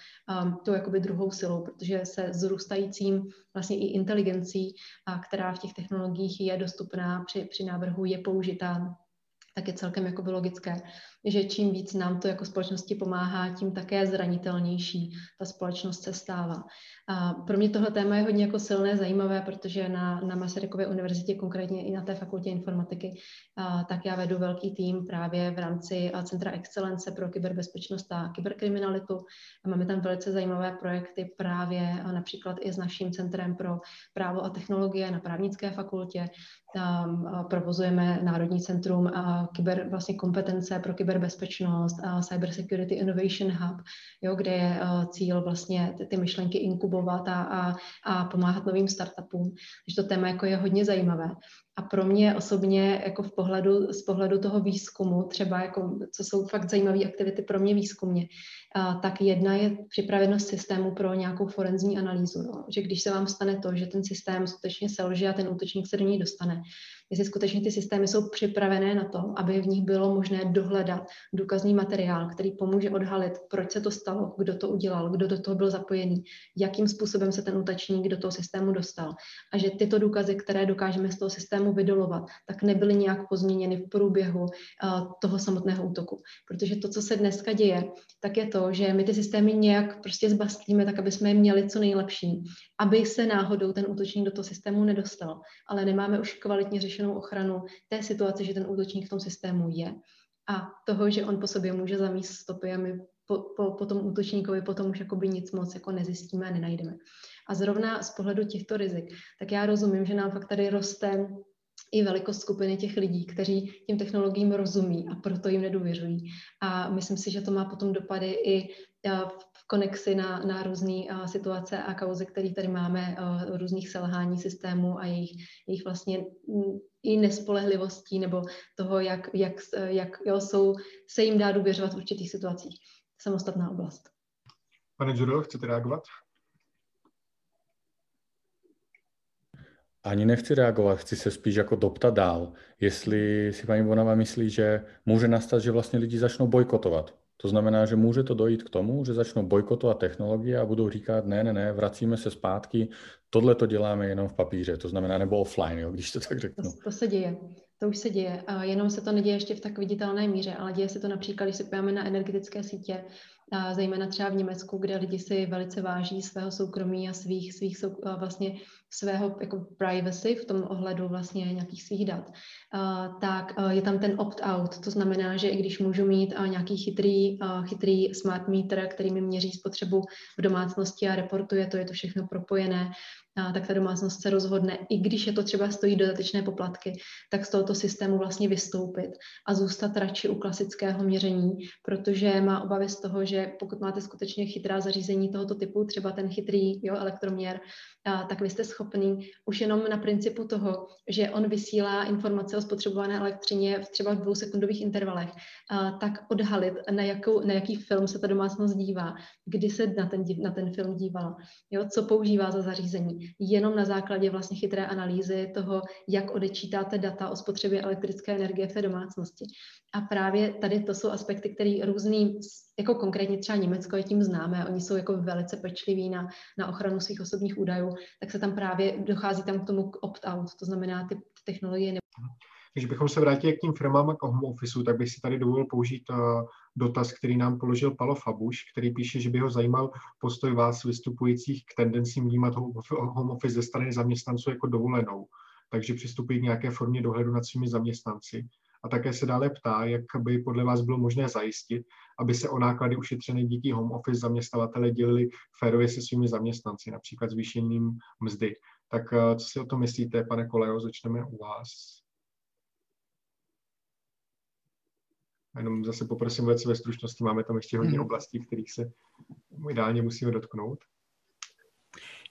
tou jakoby druhou silou, protože se zrůstajícím vlastně i inteligencí, která v těch technologiích je dostupná při, při návrhu, je použitá tak je celkem jako logické, že čím víc nám to jako společnosti pomáhá, tím také zranitelnější ta společnost se stává. A pro mě tohle téma je hodně jako silné, zajímavé, protože na, na Masarykově univerzitě, konkrétně i na té fakultě informatiky, a, tak já vedu velký tým právě v rámci Centra excelence pro kyberbezpečnost a kyberkriminalitu. A máme tam velice zajímavé projekty právě například i s naším Centrem pro právo a technologie na právnické fakultě. Tam provozujeme Národní centrum a kyber vlastně kompetence pro kyberbezpečnost a Cyber Security Innovation Hub, jo, kde je cíl vlastně ty, ty myšlenky inkubovat a, a, a pomáhat novým startupům. Takže to téma jako je hodně zajímavé. A pro mě osobně jako v pohledu, z pohledu toho výzkumu, třeba jako, co jsou fakt zajímavé aktivity pro mě výzkumně, a, tak jedna je připravenost systému pro nějakou forenzní analýzu. No. Že když se vám stane to, že ten systém skutečně selže a ten útočník se do něj dostane, jestli skutečně ty systémy jsou připravené na to, aby v nich bylo možné dohledat důkazný materiál, který pomůže odhalit, proč se to stalo, kdo to udělal, kdo do toho byl zapojený, jakým způsobem se ten útočník do toho systému dostal. A že tyto důkazy, které dokážeme z toho systému vydolovat, tak nebyly nějak pozměněny v průběhu uh, toho samotného útoku. Protože to, co se dneska děje, tak je to, že my ty systémy nějak prostě zbastlíme, tak aby jsme je měli co nejlepší, aby se náhodou ten útočník do toho systému nedostal. Ale nemáme už kvalitně zajištěnou ochranu té situace, že ten útočník v tom systému je a toho, že on po sobě může zamíst stopy a my po, po, po tom útočníkovi potom už jakoby nic moc jako nezjistíme a nenajdeme. A zrovna z pohledu těchto rizik, tak já rozumím, že nám fakt tady roste i velikost skupiny těch lidí, kteří těm technologiím rozumí a proto jim nedůvěřují. A myslím si, že to má potom dopady i v konexi na, na různé situace a kauzy, které tady máme, různých selhání systémů a jejich, jejich vlastně i nespolehlivostí nebo toho, jak, jak, jak jo, jsou, se jim dá důvěřovat v určitých situacích. Samostatná oblast. Pane Žurilo, chcete reagovat? Ani nechci reagovat, chci se spíš jako doptat dál, jestli si paní Bonava myslí, že může nastat, že vlastně lidi začnou bojkotovat. To znamená, že může to dojít k tomu, že začnou bojkotovat technologie a budou říkat, ne, ne, ne, vracíme se zpátky, tohle to děláme jenom v papíře, to znamená nebo offline, jo, když to tak řeknu. To, to se děje. To už se děje. A jenom se to neděje ještě v tak viditelné míře, ale děje se to například, když se podíváme na energetické sítě, a zejména třeba v Německu, kde lidi si velice váží svého soukromí a svých, svých vlastně svého jako privacy v tom ohledu vlastně nějakých svých dat, tak je tam ten opt-out. To znamená, že i když můžu mít nějaký chytrý, chytrý smart meter, který mi měří spotřebu v domácnosti a reportuje to, je to všechno propojené, tak ta domácnost se rozhodne, i když je to třeba stojí dodatečné poplatky, tak z tohoto systému vlastně vystoupit a zůstat radši u klasického měření, protože má obavy z toho, že pokud máte skutečně chytrá zařízení tohoto typu, třeba ten chytrý jo, elektroměr, tak vy jste schopný už jenom na principu toho, že on vysílá informace o spotřebované elektřině v třeba v dvousekundových intervalech, tak odhalit, na, jakou, na jaký film se ta domácnost dívá, kdy se na ten, na ten film dívala, jo, co používá za zařízení. Jenom na základě vlastně chytré analýzy toho, jak odečítáte data o spotřebě elektrické energie v té domácnosti. A právě tady to jsou aspekty, které různý, jako konkrétně třeba Německo je tím známé, oni jsou jako velice pečliví na, na ochranu svých osobních údajů, tak se tam právě dochází tam k tomu opt-out, to znamená ty, ty technologie. Když bychom se vrátili k tím firmám a k home office, tak bych si tady dovolil použít uh, dotaz, který nám položil Palo Fabuš, který píše, že by ho zajímal postoj vás vystupujících k tendencím vnímat home office ze strany zaměstnanců jako dovolenou, takže přistupují k nějaké formě dohledu nad svými zaměstnanci. A také se dále ptá, jak by podle vás bylo možné zajistit, aby se o náklady ušetřené díky home office zaměstnavatele dělili férově se svými zaměstnanci, například zvýšením mzdy. Tak eh, co si o tom myslíte, pane Koleo, začneme u vás. Jenom zase poprosím velice ve stručnosti, máme tam ještě hodně hmm. oblastí, kterých se ideálně musíme dotknout.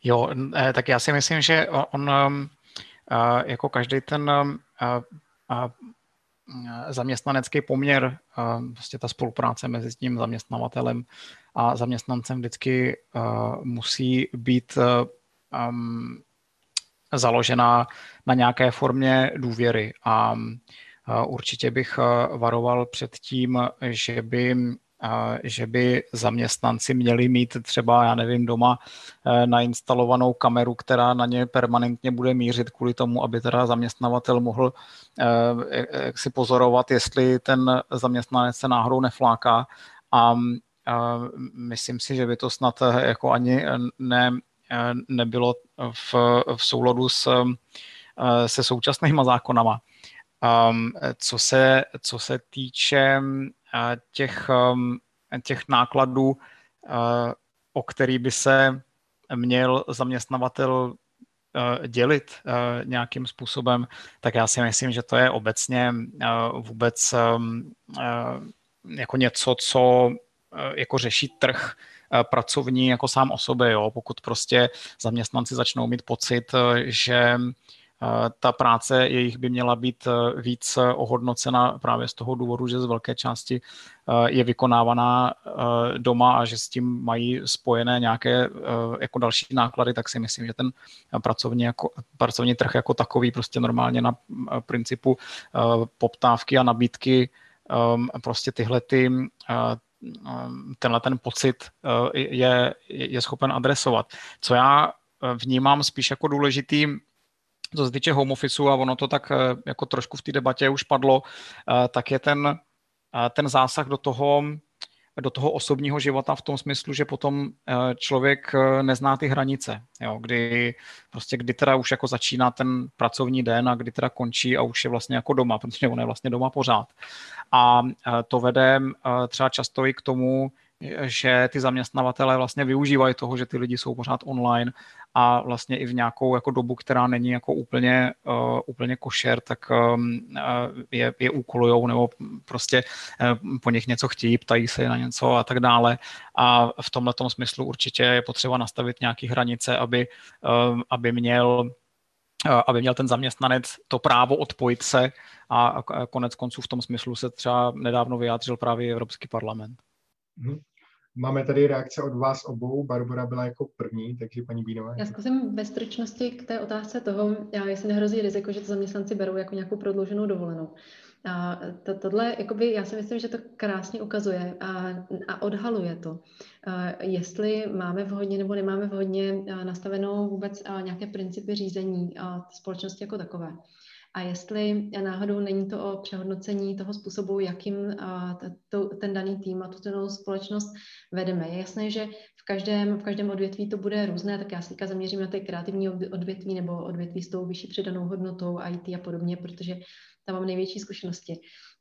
Jo, eh, tak já si myslím, že on eh, jako každý ten zaměstnanecký poměr, vlastně ta spolupráce mezi tím zaměstnavatelem a zaměstnancem vždycky musí být um, založená na nějaké formě důvěry. A určitě bych varoval před tím, že by že by zaměstnanci měli mít třeba, já nevím, doma eh, nainstalovanou kameru, která na ně permanentně bude mířit kvůli tomu, aby teda zaměstnavatel mohl eh, si pozorovat, jestli ten zaměstnanec se náhodou nefláká. A myslím si, že by to snad jako ani ne, nebylo v, v souladu s, se současnými zákonama. Um, co, se, co se týče těch, um, těch nákladů, uh, o který by se měl zaměstnavatel uh, dělit nějakým způsobem, tak já si myslím, že to je obecně vůbec jako něco, co jako řeší trh pracovní jako sám o sobě, jo? pokud prostě zaměstnanci začnou mít pocit, že ta práce jejich by měla být eh, víc eh, ohodnocena právě z toho důvodu, že z velké části eh, je vykonávaná doma a že s tím mají spojené nějaké jako další náklady, tak si myslím, že ten pracovní, jako, pracovní trh jako takový prostě normálně na principu poptávky a nabídky prostě tyhle ty tenhle ten pocit je, je schopen adresovat. Co já vnímám spíš jako důležitý co se týče home officeu, a ono to tak eh, jako trošku v té debatě už padlo, eh, tak je ten, eh, ten zásah do toho, do toho osobního života v tom smyslu, že potom člověk nezná ty hranice, jo, kdy prostě kdy teda už jako začíná ten pracovní den a kdy teda končí a už je vlastně jako doma, protože on je vlastně doma pořád. A to vede třeba často i k tomu, že ty zaměstnavatele vlastně využívají toho, že ty lidi jsou pořád online a vlastně i v nějakou jako dobu, která není jako úplně, uh, úplně košer, tak um, je, je úkolujou nebo prostě uh, po nich něco chtějí, ptají se na něco a tak dále. A v tomhle smyslu určitě je potřeba nastavit nějaké hranice, aby, uh, aby měl aby měl ten zaměstnanec to právo odpojit se a konec konců v tom smyslu se třeba nedávno vyjádřil právě Evropský parlament. Mhm. Máme tady reakce od vás obou. Barbara byla jako první, takže paní Bínová. Já zkusím ve stručnosti k té otázce toho, jestli nehrozí riziko, že to zaměstnanci berou jako nějakou prodlouženou dovolenou. A to, tohle, jakoby, já si myslím, že to krásně ukazuje a, a odhaluje to, a jestli máme vhodně nebo nemáme vhodně nastavenou vůbec nějaké principy řízení a společnosti jako takové. A jestli náhodou není to o přehodnocení toho způsobu, jakým ten daný tým a tu danou společnost vedeme. Je jasné, že v každém, v každém odvětví to bude různé, tak já se zaměřím na ty kreativní odvětví nebo odvětví s tou vyšší přidanou hodnotou, IT a podobně, protože tam mám největší zkušenosti.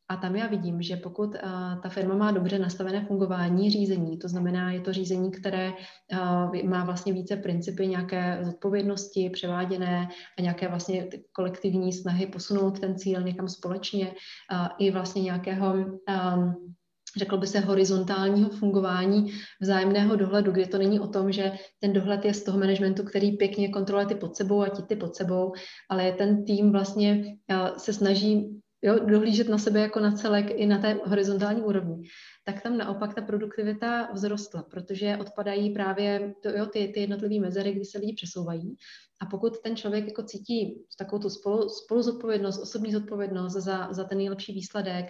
A tam já vidím, že pokud uh, ta firma má dobře nastavené fungování řízení, to znamená, je to řízení, které uh, má vlastně více principy nějaké zodpovědnosti převáděné a nějaké vlastně kolektivní snahy posunout ten cíl někam společně uh, i vlastně nějakého um, řekl by se, horizontálního fungování vzájemného dohledu, kde to není o tom, že ten dohled je z toho managementu, který pěkně kontroluje ty pod sebou a ti ty pod sebou, ale ten tým vlastně se snaží jo, dohlížet na sebe jako na celek i na té horizontální úrovni, tak tam naopak ta produktivita vzrostla, protože odpadají právě to, jo, ty, ty jednotlivé mezery, kdy se lidi přesouvají. A pokud ten člověk jako cítí takovou tu spolu, spolu zodpovědnost, osobní zodpovědnost za, za ten nejlepší výsledek,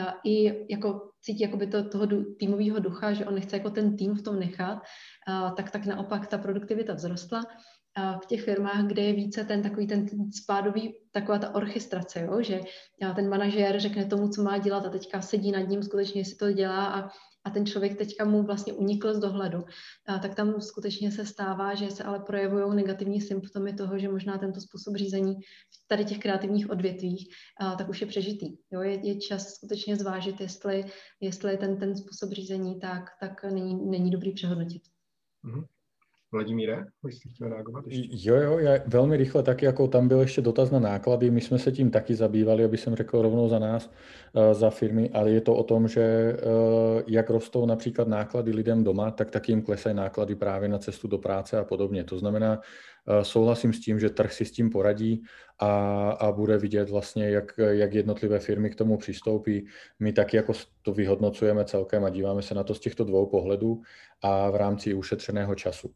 a i jako cítí jakoby to, toho týmového ducha, že on nechce jako ten tým v tom nechat, a, tak tak naopak ta produktivita vzrostla v těch firmách, kde je více ten takový ten spádový, taková ta orchestrace, jo? že ten manažer řekne tomu, co má dělat a teďka sedí nad ním skutečně, jestli to dělá a, a ten člověk teďka mu vlastně unikl z dohledu, a tak tam skutečně se stává, že se ale projevují negativní symptomy toho, že možná tento způsob řízení v tady těch kreativních odvětvích, a, tak už je přežitý. Jo? Je, je čas skutečně zvážit, jestli, jestli ten, ten způsob řízení tak, tak není, není dobrý přehodnotit. Mm-hmm. Vladimíre, jste chtěl reagovat ještě? Jo, jo, já velmi rychle taky, jako tam byl ještě dotaz na náklady, my jsme se tím taky zabývali, aby jsem řekl rovnou za nás, uh, za firmy, ale je to o tom, že uh, jak rostou například náklady lidem doma, tak taky jim klesají náklady právě na cestu do práce a podobně. To znamená, uh, souhlasím s tím, že trh si s tím poradí a, a bude vidět vlastně, jak, jak jednotlivé firmy k tomu přistoupí. My taky jako to vyhodnocujeme celkem a díváme se na to z těchto dvou pohledů a v rámci ušetřeného času.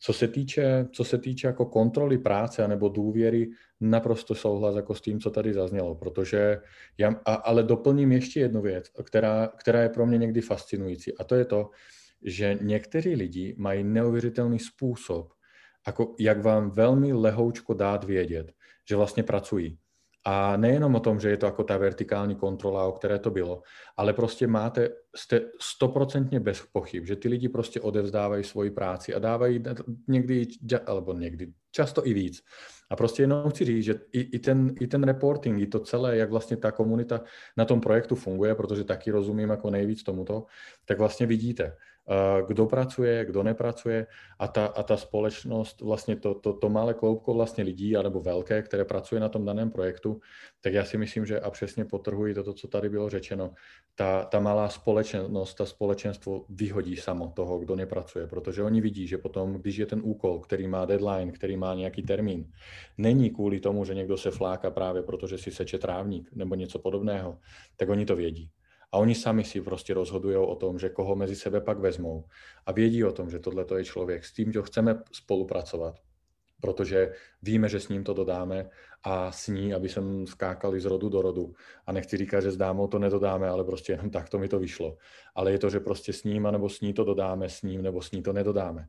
Co se týče, co se týče jako kontroly práce nebo důvěry, naprosto souhlas jako s tím, co tady zaznělo, protože já, a, ale doplním ještě jednu věc, která, která je pro mě někdy fascinující a to je to, že někteří lidi mají neuvěřitelný způsob, jako jak vám velmi lehoučko dát vědět, že vlastně pracují. A nejenom o tom, že je to jako ta vertikální kontrola, o které to bylo, ale prostě máte, jste stoprocentně bez pochyb, že ty lidi prostě odevzdávají svoji práci a dávají někdy, alebo někdy, často i víc. A prostě jenom chci říct, že i, i, ten, i ten reporting, i to celé, jak vlastně ta komunita na tom projektu funguje, protože taky rozumím jako nejvíc tomuto, tak vlastně vidíte, kdo pracuje, kdo nepracuje a ta, a ta společnost, vlastně to, to, to malé kloubko vlastně lidí, anebo velké, které pracuje na tom daném projektu, tak já si myslím, že a přesně potrhuji toto, co tady bylo řečeno, ta, ta malá společnost, ta společenstvo vyhodí samo toho, kdo nepracuje, protože oni vidí, že potom, když je ten úkol, který má deadline, který má nějaký termín, není kvůli tomu, že někdo se fláka právě protože si seče trávník nebo něco podobného, tak oni to vědí. A oni sami si prostě rozhodují o tom, že koho mezi sebe pak vezmou. A vědí o tom, že tohle je člověk, s tím, že chceme spolupracovat, protože víme, že s ním to dodáme a s ní, aby jsme skákali z rodu do rodu. A nechci říkat, že s dámou to nedodáme, ale prostě jenom tak to mi to vyšlo. Ale je to, že prostě s ním, nebo s ní to dodáme, s ním, nebo s ní to nedodáme.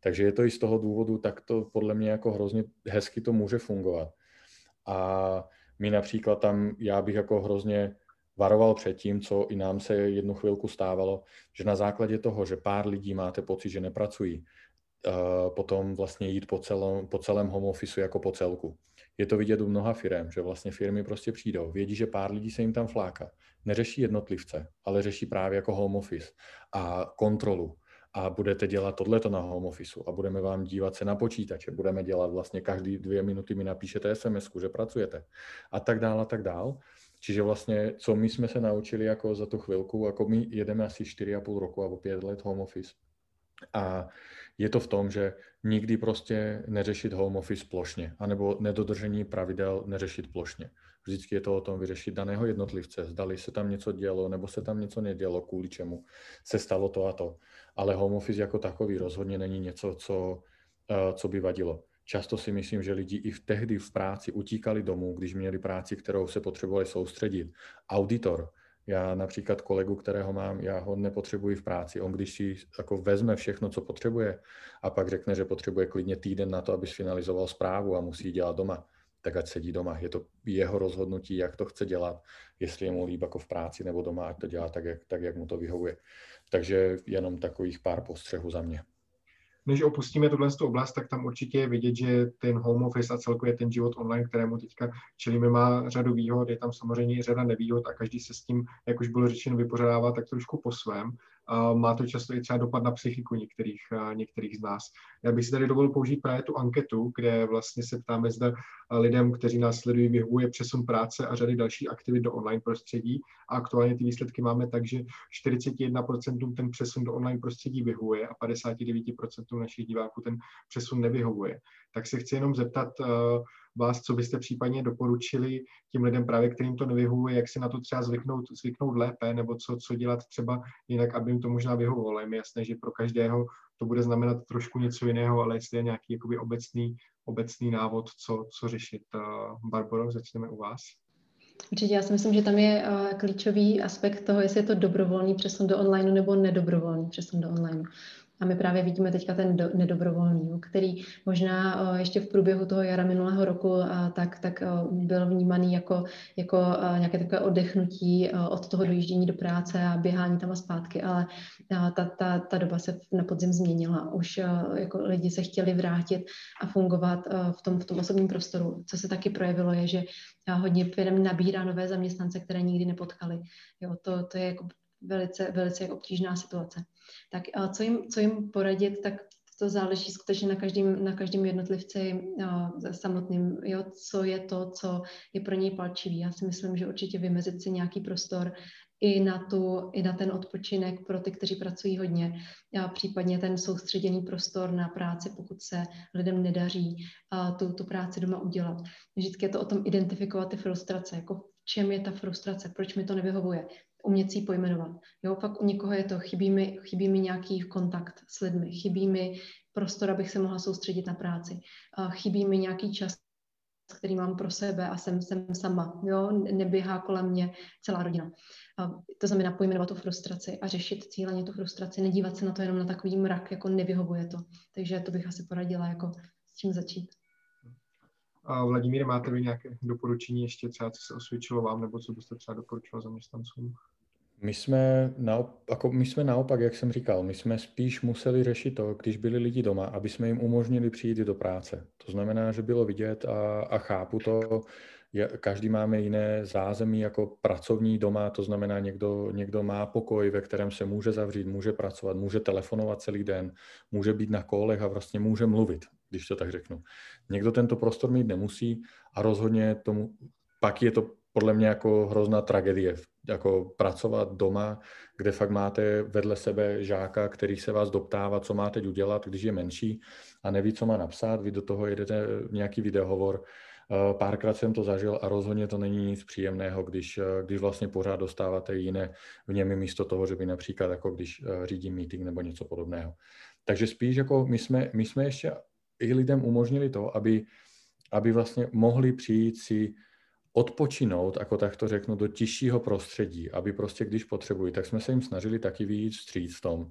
Takže je to i z toho důvodu, tak to podle mě jako hrozně hezky to může fungovat. A my například tam, já bych jako hrozně varoval před tím, co i nám se jednu chvilku stávalo, že na základě toho, že pár lidí máte pocit, že nepracují, potom vlastně jít po celém, po celém home office jako po celku. Je to vidět u mnoha firm, že vlastně firmy prostě přijdou, vědí, že pár lidí se jim tam fláka. Neřeší jednotlivce, ale řeší právě jako home office a kontrolu. A budete dělat tohleto na home office a budeme vám dívat se na počítače, budeme dělat vlastně každý dvě minuty mi napíšete sms že pracujete a tak dál a tak dál. Čiže vlastně, co my jsme se naučili jako za tu chvilku, jako my jedeme asi 4,5 roku nebo 5 let home office. A je to v tom, že nikdy prostě neřešit home office plošně, anebo nedodržení pravidel neřešit plošně. Vždycky je to o tom vyřešit daného jednotlivce, zdali se tam něco dělo, nebo se tam něco nedělo, kvůli čemu se stalo to a to. Ale home office jako takový rozhodně není něco, co, eh, co by vadilo. Často si myslím, že lidi i v tehdy v práci utíkali domů, když měli práci, kterou se potřebovali soustředit. Auditor, já například kolegu, kterého mám, já ho nepotřebuji v práci. On když si jako vezme všechno, co potřebuje a pak řekne, že potřebuje klidně týden na to, aby sfinalizoval zprávu a musí dělat doma, tak ať sedí doma. Je to jeho rozhodnutí, jak to chce dělat, jestli je mu líb jako v práci nebo doma, ať to dělá tak, jak, tak, jak mu to vyhovuje. Takže jenom takových pár postřehů za mě než opustíme tuhle oblast, tak tam určitě je vidět, že ten home office a celkově ten život online, kterému teďka čelíme, má řadu výhod, je tam samozřejmě i řada nevýhod a každý se s tím, jak už bylo řečeno, vypořádává tak trošku po svém má to často i třeba dopad na psychiku některých, některých z nás. Já bych si tady dovolil použít právě tu anketu, kde vlastně se ptáme, zda lidem, kteří nás sledují, vyhovuje přesun práce a řady dalších aktivit do online prostředí. A aktuálně ty výsledky máme tak, že 41% ten přesun do online prostředí vyhovuje a 59% našich diváků ten přesun nevyhovuje. Tak se chci jenom zeptat, vás, co byste případně doporučili těm lidem právě, kterým to nevyhovuje, jak si na to třeba zvyknout, zvyknout lépe, nebo co, co dělat třeba jinak, aby jim to možná vyhovovalo. Je mi jasné, že pro každého to bude znamenat trošku něco jiného, ale jestli je nějaký jakoby obecný, obecný návod, co, co řešit. Barbaro, začneme u vás. Určitě, já si myslím, že tam je uh, klíčový aspekt toho, jestli je to dobrovolný přesun do online nebo nedobrovolný přesun do online. A my právě vidíme teďka ten do, nedobrovolný, který možná uh, ještě v průběhu toho jara minulého roku uh, tak, tak uh, byl vnímaný jako, jako nějaké takové oddechnutí uh, od toho dojíždění do práce a běhání tam a zpátky, ale ta, ta, ta doba se na podzim změnila. Už jako lidi se chtěli vrátit a fungovat v, tom, v tom osobním prostoru. Co se taky projevilo, je, že hodně firm nabírá nové zaměstnance, které nikdy nepotkali. Jo, to, to je jako velice, velice obtížná situace. Tak co jim, co jim poradit, tak to záleží skutečně na každém, na každém jednotlivci uh, samotným, jo, co je to, co je pro něj palčivý. Já si myslím, že určitě vymezit si nějaký prostor i na, tu, i na ten odpočinek pro ty, kteří pracují hodně, a případně ten soustředěný prostor na práci, pokud se lidem nedaří a tu, tu práci doma udělat. Vždycky je to o tom identifikovat ty frustrace, jako v čem je ta frustrace, proč mi to nevyhovuje, umět si pojmenovat. Jo, pak u někoho je to, chybí mi, chybí mi nějaký kontakt s lidmi, chybí mi prostor, abych se mohla soustředit na práci, chybí mi nějaký čas, který mám pro sebe a jsem, jsem sama, jo, neběhá kolem mě celá rodina. A to znamená pojmenovat tu frustraci a řešit cíleně tu frustraci, nedívat se na to jenom na takový mrak, jako nevyhovuje to. Takže to bych asi poradila, jako s čím začít. A Vladimír, máte vy nějaké doporučení ještě třeba, co se osvědčilo vám, nebo co byste třeba doporučil zaměstnancům? My jsme, naopak, jako my jsme naopak, jak jsem říkal, my jsme spíš museli řešit to, když byli lidi doma, aby jsme jim umožnili přijít do práce. To znamená, že bylo vidět a, a chápu to, je, každý máme jiné zázemí jako pracovní doma, to znamená někdo, někdo má pokoj, ve kterém se může zavřít, může pracovat, může telefonovat celý den, může být na kolech a vlastně může mluvit, když to tak řeknu. Někdo tento prostor mít nemusí a rozhodně tomu, pak je to podle mě jako hrozná tragédie, jako pracovat doma, kde fakt máte vedle sebe žáka, který se vás doptává, co má teď udělat, když je menší a neví, co má napsat, vy do toho jedete nějaký videohovor. Eh, párkrát jsem to zažil a rozhodně to není nic příjemného, když, eh, když vlastně pořád dostáváte jiné v něm místo toho, že by například jako když eh, řídím meeting nebo něco podobného. Takže spíš jako my jsme, my jsme ještě i lidem umožnili to, aby, aby vlastně mohli přijít si odpočinout, jako tak to řeknu, do tižšího prostředí, aby prostě když potřebují, tak jsme se jim snažili taky víc vstříc v tom,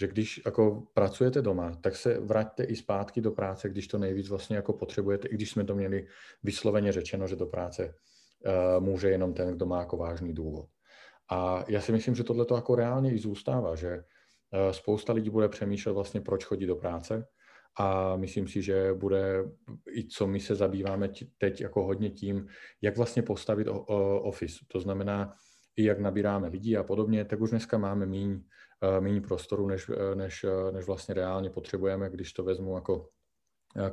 že když jako pracujete doma, tak se vraťte i zpátky do práce, když to nejvíc vlastně jako potřebujete, i když jsme to měli vysloveně řečeno, že do práce uh, může jenom ten, kdo má jako vážný důvod. A já si myslím, že tohle to jako reálně i zůstává, že uh, spousta lidí bude přemýšlet vlastně, proč chodí do práce, a myslím si, že bude i co my se zabýváme teď jako hodně tím, jak vlastně postavit office. To znamená, i jak nabíráme lidi a podobně, tak už dneska máme míň, e, míň prostoru, než, e, než, e, než vlastně reálně potřebujeme, když to vezmu jako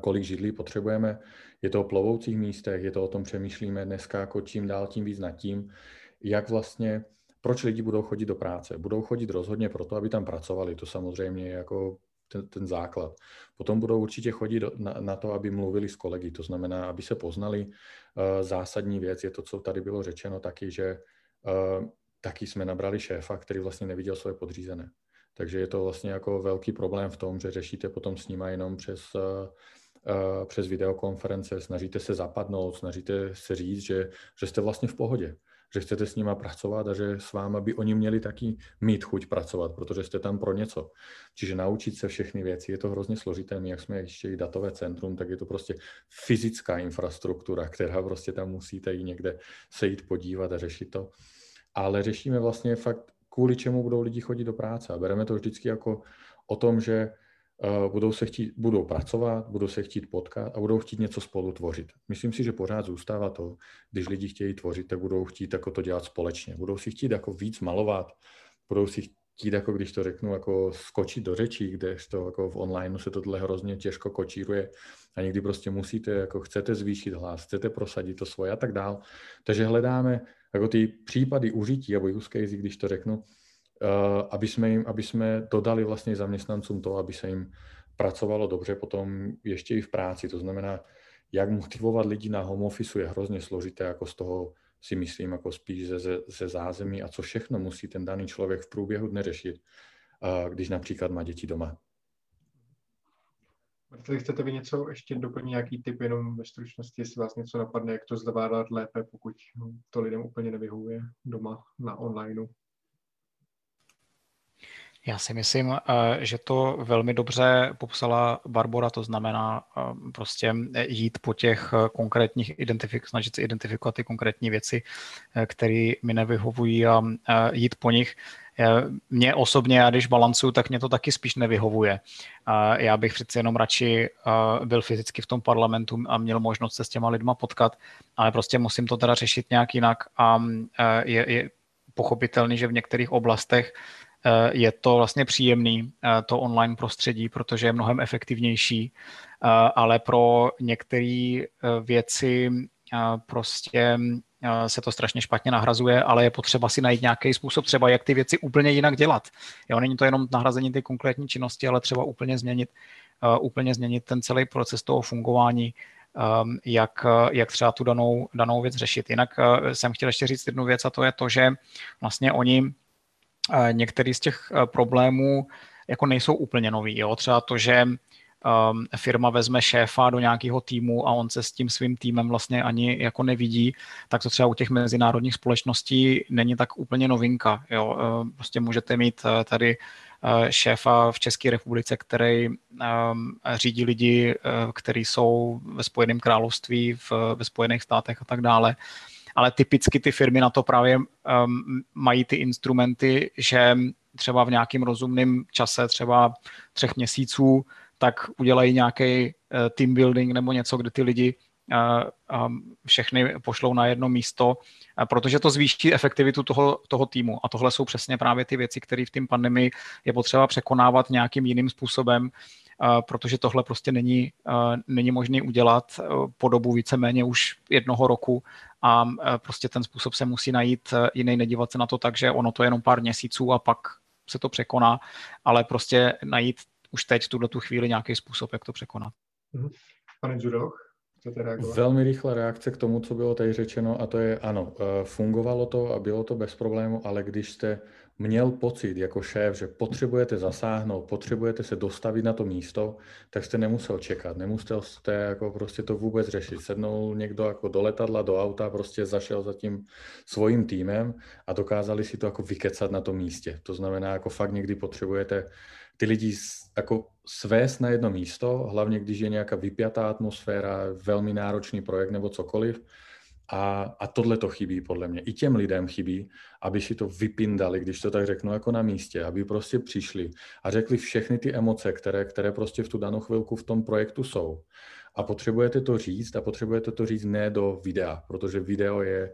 kolik židlí potřebujeme. Je to o plovoucích místech, je to o tom přemýšlíme dneska jako čím dál tím víc nad tím, jak vlastně, proč lidi budou chodit do práce. Budou chodit rozhodně proto, aby tam pracovali. To samozřejmě je jako ten, ten základ. Potom budou určitě chodit na, na to, aby mluvili s kolegy, to znamená, aby se poznali. Uh, zásadní věc je to, co tady bylo řečeno taky, že uh, taky jsme nabrali šéfa, který vlastně neviděl své podřízené. Takže je to vlastně jako velký problém v tom, že řešíte potom s nima jenom přes, uh, přes videokonference, snažíte se zapadnout, snažíte se říct, že, že jste vlastně v pohodě. Že chcete s nima pracovat a že s váma by oni měli taky mít chuť pracovat, protože jste tam pro něco. Čiže naučit se všechny věci, je to hrozně složité. My, jak jsme ještě i datové centrum, tak je to prostě fyzická infrastruktura, která prostě tam musíte i někde se jít podívat a řešit to. Ale řešíme vlastně fakt, kvůli čemu budou lidi chodit do práce. A bereme to vždycky jako o tom, že budou, se chtít, budou pracovat, budou se chtít potkat a budou chtít něco spolu tvořit. Myslím si, že pořád zůstává to, když lidi chtějí tvořit, tak budou chtít jako to dělat společně. Budou si chtít jako víc malovat, budou si chtít, jako když to řeknu, jako skočit do řečí, kde to jako v online se tohle hrozně těžko kočíruje a někdy prostě musíte, jako chcete zvýšit hlas, chcete prosadit to svoje a tak dál. Takže hledáme jako ty případy užití nebo use case, když to řeknu, Eh, aby jsme, jim, aby jsme dodali vlastně zaměstnancům to, aby se jim pracovalo dobře potom ještě i v práci. To znamená, jak motivovat lidi na home office je hrozně složité, jako z toho si myslím, jako spíš ze, ze, ze zázemí a co všechno musí ten daný člověk v průběhu dne řešit, eh, když například má děti doma. Marceli, chcete vy něco ještě doplnit, nějaký tip jenom ve stručnosti, jestli vás něco napadne, jak to zvládat lépe, pokud to lidem úplně nevyhovuje doma na onlineu? Já si myslím, eh, že to velmi dobře popsala Barbara, to znamená eh, prostě jít po těch eh, konkrétních identifik, snažit se identifikovat ty konkrétní věci, které mi nevyhovují a jít po nich. Mně osobně, já když balancuju, tak mě to taky spíš nevyhovuje. Já bych přeci jenom radši byl fyzicky v tom parlamentu a měl možnost se s těma lidma potkat, ale prostě musím to teda řešit nějak jinak a je, je pochopitelný, že v některých oblastech Eh, je to vlastně příjemný, eh, to online prostředí, protože je mnohem efektivnější, eh, ale pro některé věci prostě se to strašně špatně nahrazuje, ale je potřeba si najít nějaký způsob třeba, jak ty věci úplně jinak dělat. Jo, není to jenom nahrazení ty konkrétní činnosti, ale třeba úplně změnit, úplně změnit ten celý proces toho fungování, jak, jak třeba tu danou, danou věc řešit. Jinak jsem chtěl ještě říct jednu věc a to je to, že vlastně oni některý z těch eh, problémů jako nejsou úplně nový. Jo? Třeba to, že um, firma vezme šéfa do nějakého týmu a on se s tím svým týmem vlastně ani jako nevidí, tak to třeba u těch mezinárodních společností není tak úplně novinka. Jo? Uh, prostě můžete mít uh, tady uh, šéfa v České republice, který um, řídí lidi, kteří jsou ve Spojeném království, v, ve Spojených státech a tak dále. Ale typicky ty firmy na to právě um, mají ty instrumenty, že třeba v nějakým rozumném čase, třeba třech měsíců, tak udělají nějaký uh, team building nebo něco, kde ty lidi všechny pošlou na jedno místo, protože to zvýší efektivitu toho, toho týmu. A tohle jsou přesně právě ty věci, které v tím pandemii je potřeba překonávat nějakým jiným způsobem, protože tohle prostě není, není možné udělat po dobu víceméně už jednoho roku a prostě ten způsob se musí najít jiný, nedívat se na to tak, že ono to je jenom pár měsíců a pak se to překoná, ale prostě najít už teď tuhle tu chvíli nějaký způsob, jak to překonat. Mhm. Pane Judoch? Velmi rychlá reakce k tomu, co bylo tady řečeno, a to je ano, eh, fungovalo to a bylo to bez problému, ale když jste měl pocit jako šéf, že potřebujete zasáhnout, potřebujete se dostavit na to místo, tak jste nemusel čekat, nemusel jste jako prostě to vůbec řešit. Sednul někdo jako do letadla, do auta, prostě zašel za tím svým týmem a dokázali si to jako vykecat na tom místě. To znamená, jako fakt někdy potřebujete ty lidi jako svést na jedno místo, hlavně když je nějaká vypjatá atmosféra, velmi náročný projekt nebo cokoliv. A, a tohle to chybí podle mě. I těm lidem chybí, aby si to vypindali, když to tak řeknu, jako na místě, aby prostě přišli a řekli všechny ty emoce, které, které prostě v tu danou chvilku v tom projektu jsou. A potřebujete to říct a potřebujete to říct ne do videa, protože video je,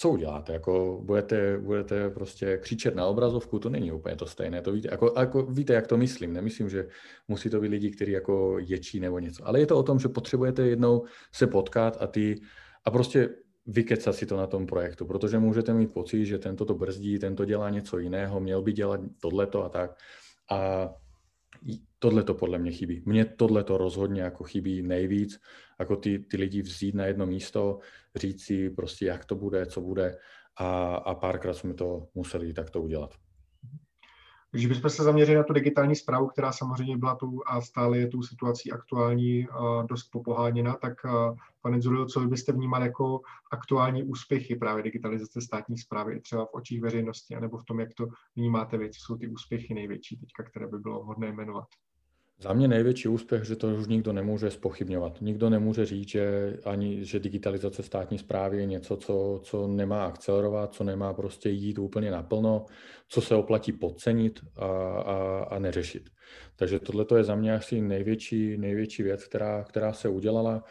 co uděláte? Jako budete, budete prostě křičet na obrazovku, to není úplně to stejné. To víte, jako, jako víte, jak to myslím. Nemyslím, že musí to být lidi, kteří jako ječí nebo něco. Ale je to o tom, že potřebujete jednou se potkat a ty a prostě vykecat si to na tom projektu, protože můžete mít pocit, že tento to brzdí, tento dělá něco jiného, měl by dělat tohleto a tak. A tohle to podle mě chybí. Mně tohle to rozhodně jako chybí nejvíc, jako ty, ty lidi vzít na jedno místo, říct si prostě, jak to bude, co bude a, a párkrát jsme to museli takto udělat. Když bychom se zaměřili na tu digitální zprávu, která samozřejmě byla tu a stále je tu situací aktuální dost popoháněna, tak pane Zulio, co byste vnímal jako aktuální úspěchy právě digitalizace státní zprávy, třeba v očích veřejnosti, nebo v tom, jak to vnímáte vy, co jsou ty úspěchy největší teďka, které by bylo hodné jmenovat? Za mě největší úspěch, že to už nikdo nemůže spochybňovat. Nikdo nemůže říct, že, ani, že digitalizace státní zprávy je něco, co, co nemá akcelerovat, co nemá prostě jít úplně naplno, co se oplatí podcenit a, a, a neřešit. Takže tohle je za mě asi největší, největší věc, která, která se udělala.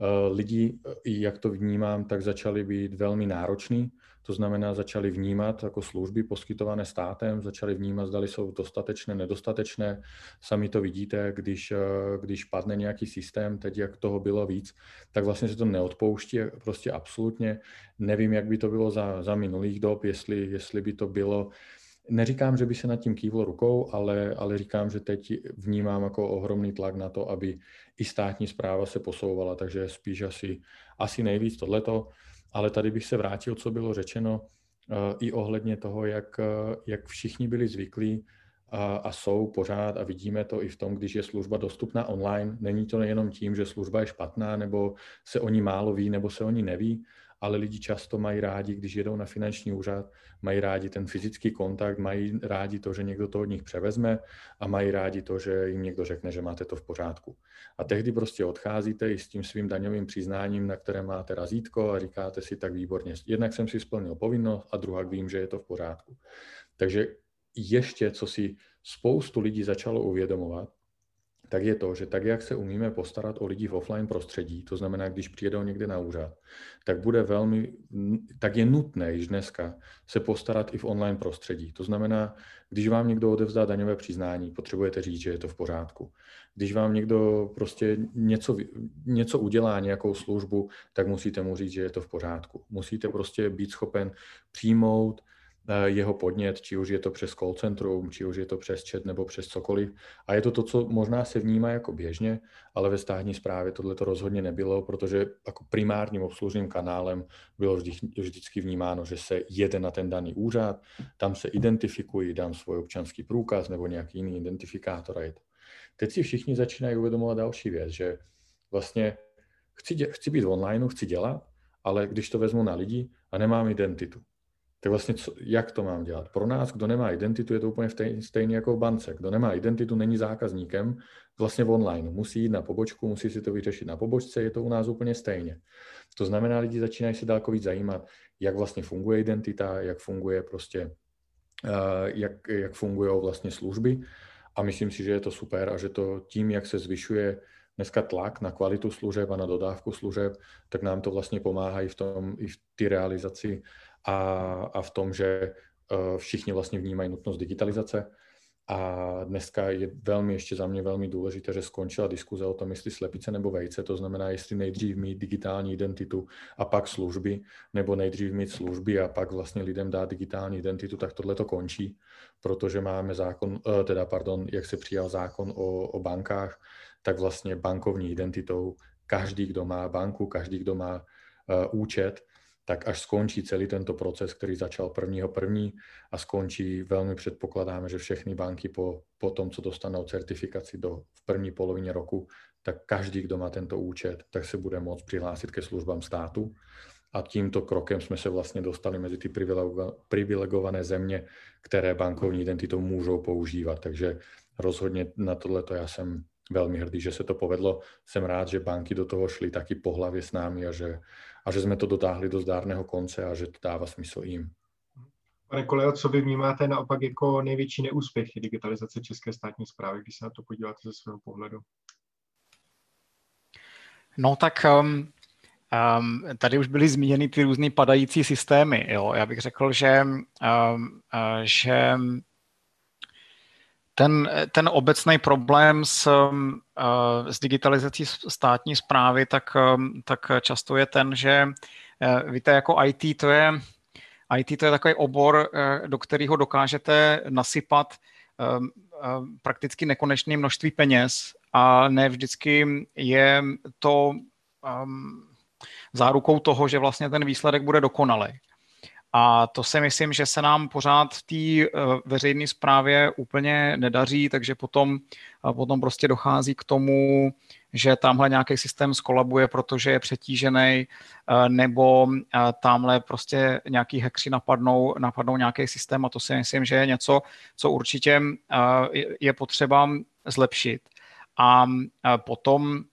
Eh, lidi, jak to vnímám, tak začali být velmi nároční to znamená, začali vnímat jako služby poskytované státem, začali vnímat, zda jsou dostatečné, nedostatečné. Sami to vidíte, když, eh, když padne nějaký systém, teď jak toho bylo víc, tak vlastně se to neodpouští, prostě absolutně. Nevím, jak by to bylo za, za minulých dob, jestli, jestli by to bylo Neříkám, že by se nad tím kývlo rukou, ale, ale říkám, že teď vnímám jako ohromný tlak na to, aby i státní zpráva se posouvala, takže spíš asi, asi nejvíc tohleto. Ale tady bych se vrátil, co bylo řečeno uh, i ohledně toho, jak, uh, jak všichni byli zvyklí a, a jsou pořád a vidíme to i v tom, když je služba dostupná online. Není to nejenom tím, že služba je špatná, nebo se o ní málo ví, nebo se o ní neví, ale lidi často mají rádi, když jedou na finanční úřad, mají rádi ten fyzický kontakt, mají rádi to, že někdo to od nich převezme a mají rádi to, že jim někdo řekne, že máte to v pořádku. A tehdy prostě odcházíte i s tím svým daňovým přiznáním, na které máte razítko a říkáte si tak výborně, jednak jsem si splnil povinnost a druhá vím, že je to v pořádku. Takže ještě, co si spoustu lidí začalo uvědomovat, tak je to, že tak, jak se umíme postarat o lidi v offline prostředí, to znamená, když přijedou někde na úřad, tak bude velmi, tak je nutné již dneska se postarat i v online prostředí. To znamená, když vám někdo odevzdá daňové přiznání, potřebujete říct, že je to v pořádku. Když vám někdo prostě něco, něco udělá, nějakou službu, tak musíte mu říct, že je to v pořádku. Musíte prostě být schopen přijmout jeho podnět, či už je to přes call centrum, či už je to přes chat nebo přes cokoliv. A je to to, co možná se vnímá jako běžně, ale ve státní správě tohle to rozhodně nebylo, protože jako primárním obslužným kanálem bylo vždy, vždycky vnímáno, že se jede na ten daný úřad, tam se identifikují, dám svůj občanský průkaz nebo nějaký jiný identifikátor a. Teď si všichni začínají uvědomovat další věc, že vlastně chci, dě, chci být online, chci dělat, ale když to vezmu na lidi a nemám identitu, tak vlastně co, jak to mám dělat? Pro nás, kdo nemá identitu, je to úplně stejné jako v bance. Kdo nemá identitu, není zákazníkem vlastně v online. Musí jít na pobočku, musí si to vyřešit na pobočce, je to u nás úplně stejně. To znamená, lidi začínají se daleko víc zajímat, jak vlastně funguje identita, jak funguje prostě, uh, jak, jak fungují vlastně služby. A myslím si, že je to super a že to tím, jak se zvyšuje dneska tlak na kvalitu služeb a na dodávku služeb, tak nám to vlastně pomáhá i v tom, i v té realizaci a, a v tom, že eh, všichni vlastně vnímají nutnost digitalizace. A dneska je velmi ještě za mě velmi důležité, že skončila diskuze o tom, jestli slepice nebo vejce, to znamená, jestli nejdřív mít digitální identitu a pak služby, nebo nejdřív mít služby a pak vlastně lidem dát digitální identitu, tak tohle to končí, protože máme zákon, eh, teda pardon, jak se přijal zákon o, o bankách, tak vlastně bankovní identitou každý, kdo má banku, každý, kdo má uh, účet, tak až skončí celý tento proces, který začal prvního první a skončí, velmi předpokládáme, že všechny banky po, po tom, co dostanou certifikaci do, v první polovině roku, tak každý, kdo má tento účet, tak se bude moct přihlásit ke službám státu. A tímto krokem jsme se vlastně dostali mezi ty privilegované země, které bankovní identitu můžou používat. Takže rozhodně na tohleto já jsem velmi hrdý, že se to povedlo. Jsem rád, že banky do toho šly taky po hlavě s námi a že, a že jsme to dotáhli do zdárného konce a že to dává smysl jim. Pane Kolejo, co vy vnímáte naopak jako největší neúspěchy digitalizace české státní zprávy, když se na to podíváte ze svého pohledu? No tak um, um, tady už byly zmíněny ty různé padající systémy. Jo? Já bych řekl, že, um, uh, že ten, ten obecný problém s, uh, s digitalizací státní zprávy, tak, um, tak často je ten, že uh, víte, jako IT to je, IT to je takový obor, uh, do kterého dokážete nasypat um, prakticky nekonečné množství peněz a ne vždycky je to um, zárukou toho, že vlastně ten výsledek bude dokonalý. A to si myslím, že se nám pořád v té veřejné správě úplně nedaří, takže potom, potom prostě dochází k tomu, že tamhle nějaký systém skolabuje, protože je přetížený, eh, nebo eh, tamhle prostě nějaký hekři napadnou, napadnou nějaký systém a to si myslím, že je něco, co určitě eh, je potřeba zlepšit. A potom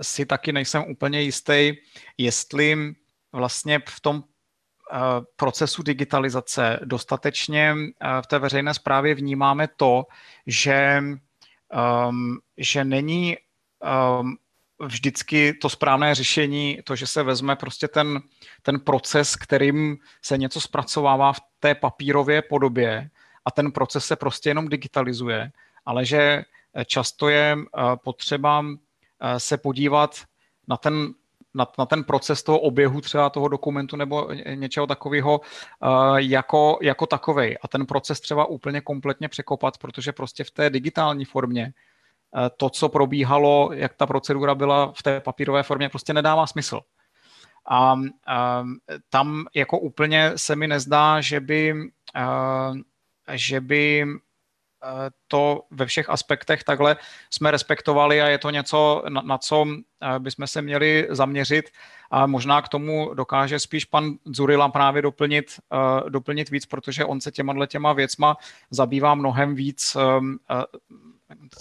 si taky nejsem úplně jistý, jestli vlastně v tom procesu digitalizace dostatečně v té veřejné správě vnímáme to, že, um, že není um, vždycky to správné řešení, to, že se vezme prostě ten, ten proces, kterým se něco zpracovává v té papírové podobě a ten proces se prostě jenom digitalizuje, ale že často je potřeba se podívat na ten, na, na ten proces toho oběhu třeba toho dokumentu nebo něčeho takového uh, jako, jako takovej a ten proces třeba úplně kompletně překopat, protože prostě v té digitální formě Eh, to, co probíhalo, jak ta procedura byla v té papírové formě, prostě nedává smysl. A, a tam jako úplně se mi nezdá, že by, eh, že by to ve všech aspektech takhle jsme respektovali a je to něco, na, na co bychom se měli zaměřit a možná k tomu dokáže spíš pan Zurila právě doplnit, doplnit víc, protože on se těma těma věcma zabývá mnohem víc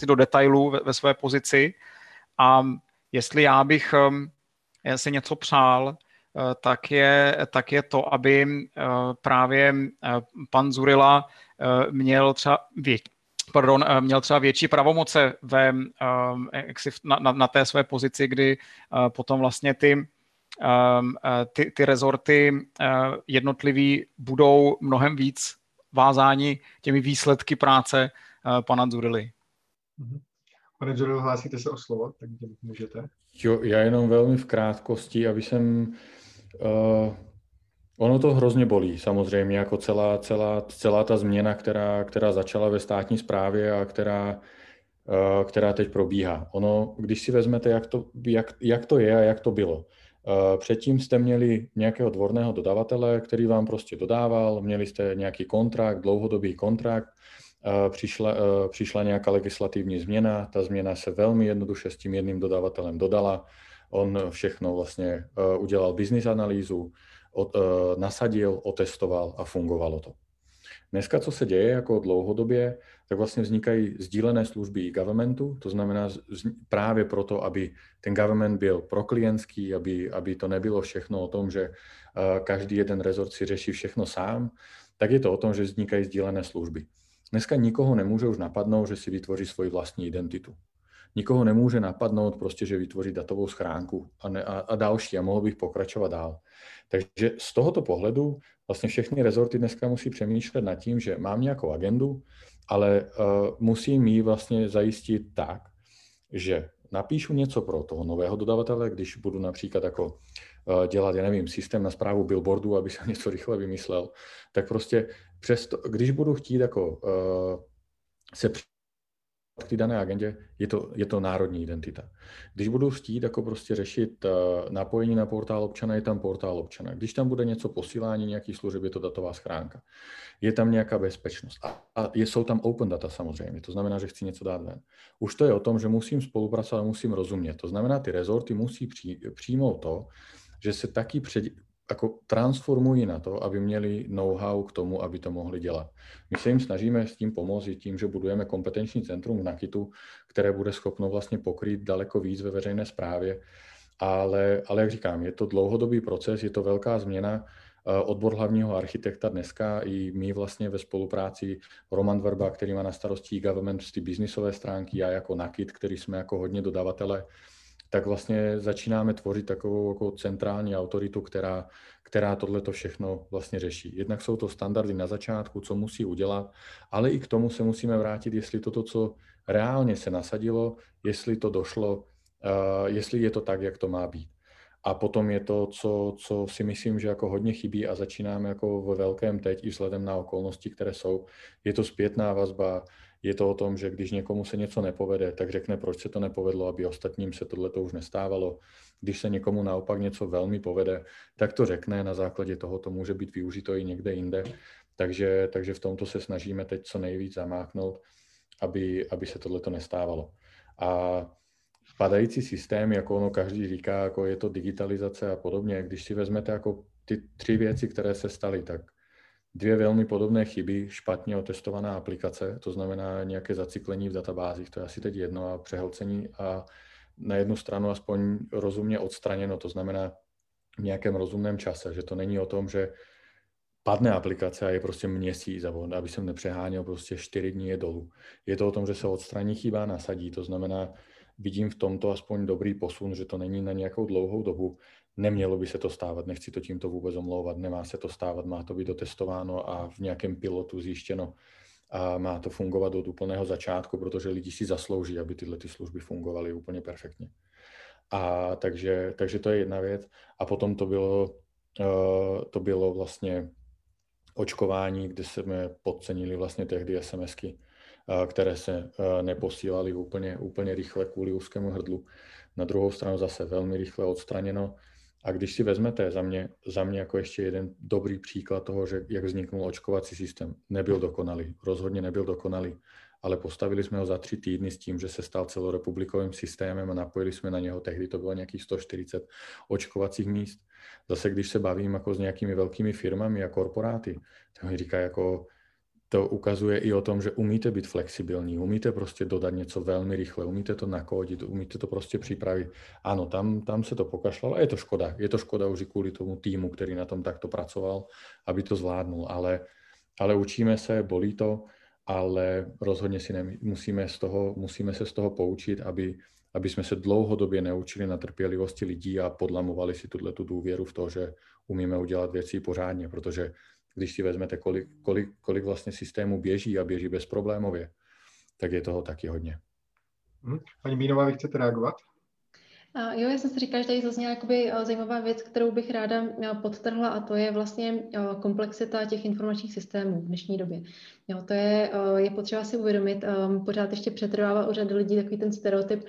do detailů ve, ve své pozici. A jestli já bych si něco přál, tak je, tak je to, aby právě pan Zurila měl třeba pardon, měl třeba větší pravomoce ve, jaksi na, na, na té své pozici, kdy potom vlastně ty, ty, ty rezorty jednotlivý budou mnohem víc vázáni těmi výsledky práce pana Zurily. Mhm. Pane Jodel, hlásíte se o slovo, tak můžete. Jo, já jenom velmi v krátkosti, aby jsem... Uh, ono to hrozně bolí, samozřejmě, jako celá, celá, celá ta změna, která, která začala ve státní správě a která, uh, která teď probíhá. Ono, když si vezmete, jak to, jak, jak to je a jak to bylo. Uh, předtím jste měli nějakého dvorného dodavatele, který vám prostě dodával, měli jste nějaký kontrakt, dlouhodobý kontrakt, přišla, e, přišla nějaká legislativní změna, ta změna se velmi jednoduše s tím jedným dodavatelem dodala, on všechno vlastně udělal business analýzu, nasadil, otestoval a fungovalo to. Dneska, co se děje jako dlouhodobě, tak vlastně vznikají sdílené služby governmentu, to znamená právě proto, aby ten government byl proklientský, aby, aby to nebylo všechno o tom, že každý jeden rezort si řeší všechno sám, tak je to o tom, že vznikají sdílené služby. Dneska nikoho nemůže už napadnout, že si vytvoří svoji vlastní identitu. Nikoho nemůže napadnout prostě, že vytvoří datovou schránku a, ne, a, a další a mohl bych pokračovat dál. Takže z tohoto pohledu vlastně všechny rezorty dneska musí přemýšlet nad tím, že mám nějakou agendu, ale uh, musím ji vlastně zajistit tak, že napíšu něco pro toho nového dodavatele, když budu například jako Eh, dělat, já nevím, systém na zprávu billboardu, aby se něco rychle vymyslel, tak prostě přesto, když budu chtít jako uh, se k té dané agendě, je to, je to národní identita. Když budu chtít jako prostě řešit uh, napojení na portál občana, je tam portál občana. Když tam bude něco posílání nějakých služeb, je to datová schránka. Je tam nějaká bezpečnost. A, a jsou tam open data samozřejmě, to znamená, že chci něco dát ven. Už to je o tom, že musím spolupracovat musím rozumět. To znamená, ty rezorty musí při, přijmout to, že se taky jako transformují na to, aby měli know-how k tomu, aby to mohli dělat. My se jim snažíme s tím pomoct tím, že budujeme kompetenční centrum v Nakitu, které bude schopno vlastně pokrýt daleko víc ve veřejné správě, ale, ale jak říkám, je to dlouhodobý proces, je to velká změna. Eh, odbor hlavního architekta dneska i my vlastně ve spolupráci Roman Verba, který má na starosti government ty biznisové stránky, a jako Nakit, který jsme jako hodně dodavatele, tak vlastně začínáme tvořit takovou jako centrální autoritu, která, která tohle to všechno vlastně řeší. Jednak jsou to standardy na začátku, co musí udělat, ale i k tomu se musíme vrátit, jestli toto, co reálně se nasadilo, jestli to došlo, uh, jestli je to tak, jak to má být. A potom je to, co, co si myslím, že jako hodně chybí a začínáme jako ve velkém teď i vzhledem na okolnosti, které jsou. Je to zpětná vazba, Je to o tom, že když někomu se něco nepovede, tak řekne, proč se to nepovedlo, aby ostatním se tohle už nestávalo. Když se někomu naopak něco velmi povede, tak to řekne, na základě toho to může být využito i někde jinde. Takže, takže v tomto se snažíme teď co nejvíc zamáknout, aby, aby se tohle nestávalo. A padající systém, jako ono každý říká, jako je to digitalizace a podobně, když si vezmete jako ty tři věci, které se staly, tak dvě velmi podobné chyby, špatně otestovaná aplikace, to znamená nějaké zacyklení v databázích, to je asi teď jedno, a přehlcení a na jednu stranu aspoň rozumně odstraněno, to znamená v nějakém rozumném čase, že to není o tom, že padne aplikace a je prostě měsíc, aby jsem nepřeháněl, prostě čtyři dní je dolů. Je to o tom, že se odstraní chyba, nasadí, to znamená, vidím v tomto aspoň dobrý posun, že to není na nějakou dlouhou dobu. Nemělo by se to stávat, nechci to tímto vůbec omlouvat, nemá se to stávat, má to být dotestováno a v nějakém pilotu zjištěno a má to fungovat od úplného začátku, protože lidi si zaslouží, aby tyhle ty služby fungovaly úplně perfektně. A takže, takže to je jedna věc. A potom to bylo, uh, to bylo vlastně očkování, kde jsme podcenili vlastně tehdy SMSky, uh, které se uh, neposílaly úplně, úplně rychle kvůli úzkému hrdlu. Na druhou stranu zase velmi rychle odstraněno a když si vezmete za mě, za mě jako ještě jeden dobrý příklad toho, že jak vzniknul očkovací systém, nebyl dokonalý, rozhodně nebyl dokonalý, ale postavili jsme ho za tři týdny s tím, že se stal celorepublikovým systémem a napojili jsme na něho, tehdy to bylo nějakých 140 očkovacích míst. Zase když se bavím jako s nějakými velkými firmami a korporáty, tak mi říká jako, to ukazuje i o tom, že umíte být flexibilní, umíte prostě dodat něco velmi rychle, umíte to nakódit, umíte to prostě připravit. Ano, tam, tam se to pokašlalo a je to škoda. Je to škoda už i kvůli tomu týmu, který na tom takto pracoval, aby to zvládnul. Ale, ale učíme se, bolí to, ale rozhodně si ne, musíme, z toho, musíme se z toho poučit, aby, aby jsme se dlouhodobě neučili na trpělivosti lidí a podlamovali si tuhle tu důvěru v to, že umíme udělat věci pořádně, protože když si vezmete, kolik, kolik, kolik vlastně systémů běží a běží bezproblémově, tak je toho taky hodně. Hm. Paní Bínová, vy chcete reagovat? Jo, já jsem si říkala, že tady zazněla jakoby eh, zajímavá věc, kterou bych ráda eh, podtrhla a to je vlastně eh, komplexita těch informačních systémů v dnešní době. Jo, to je, je potřeba si uvědomit, pořád ještě přetrvává u řady lidí takový ten stereotyp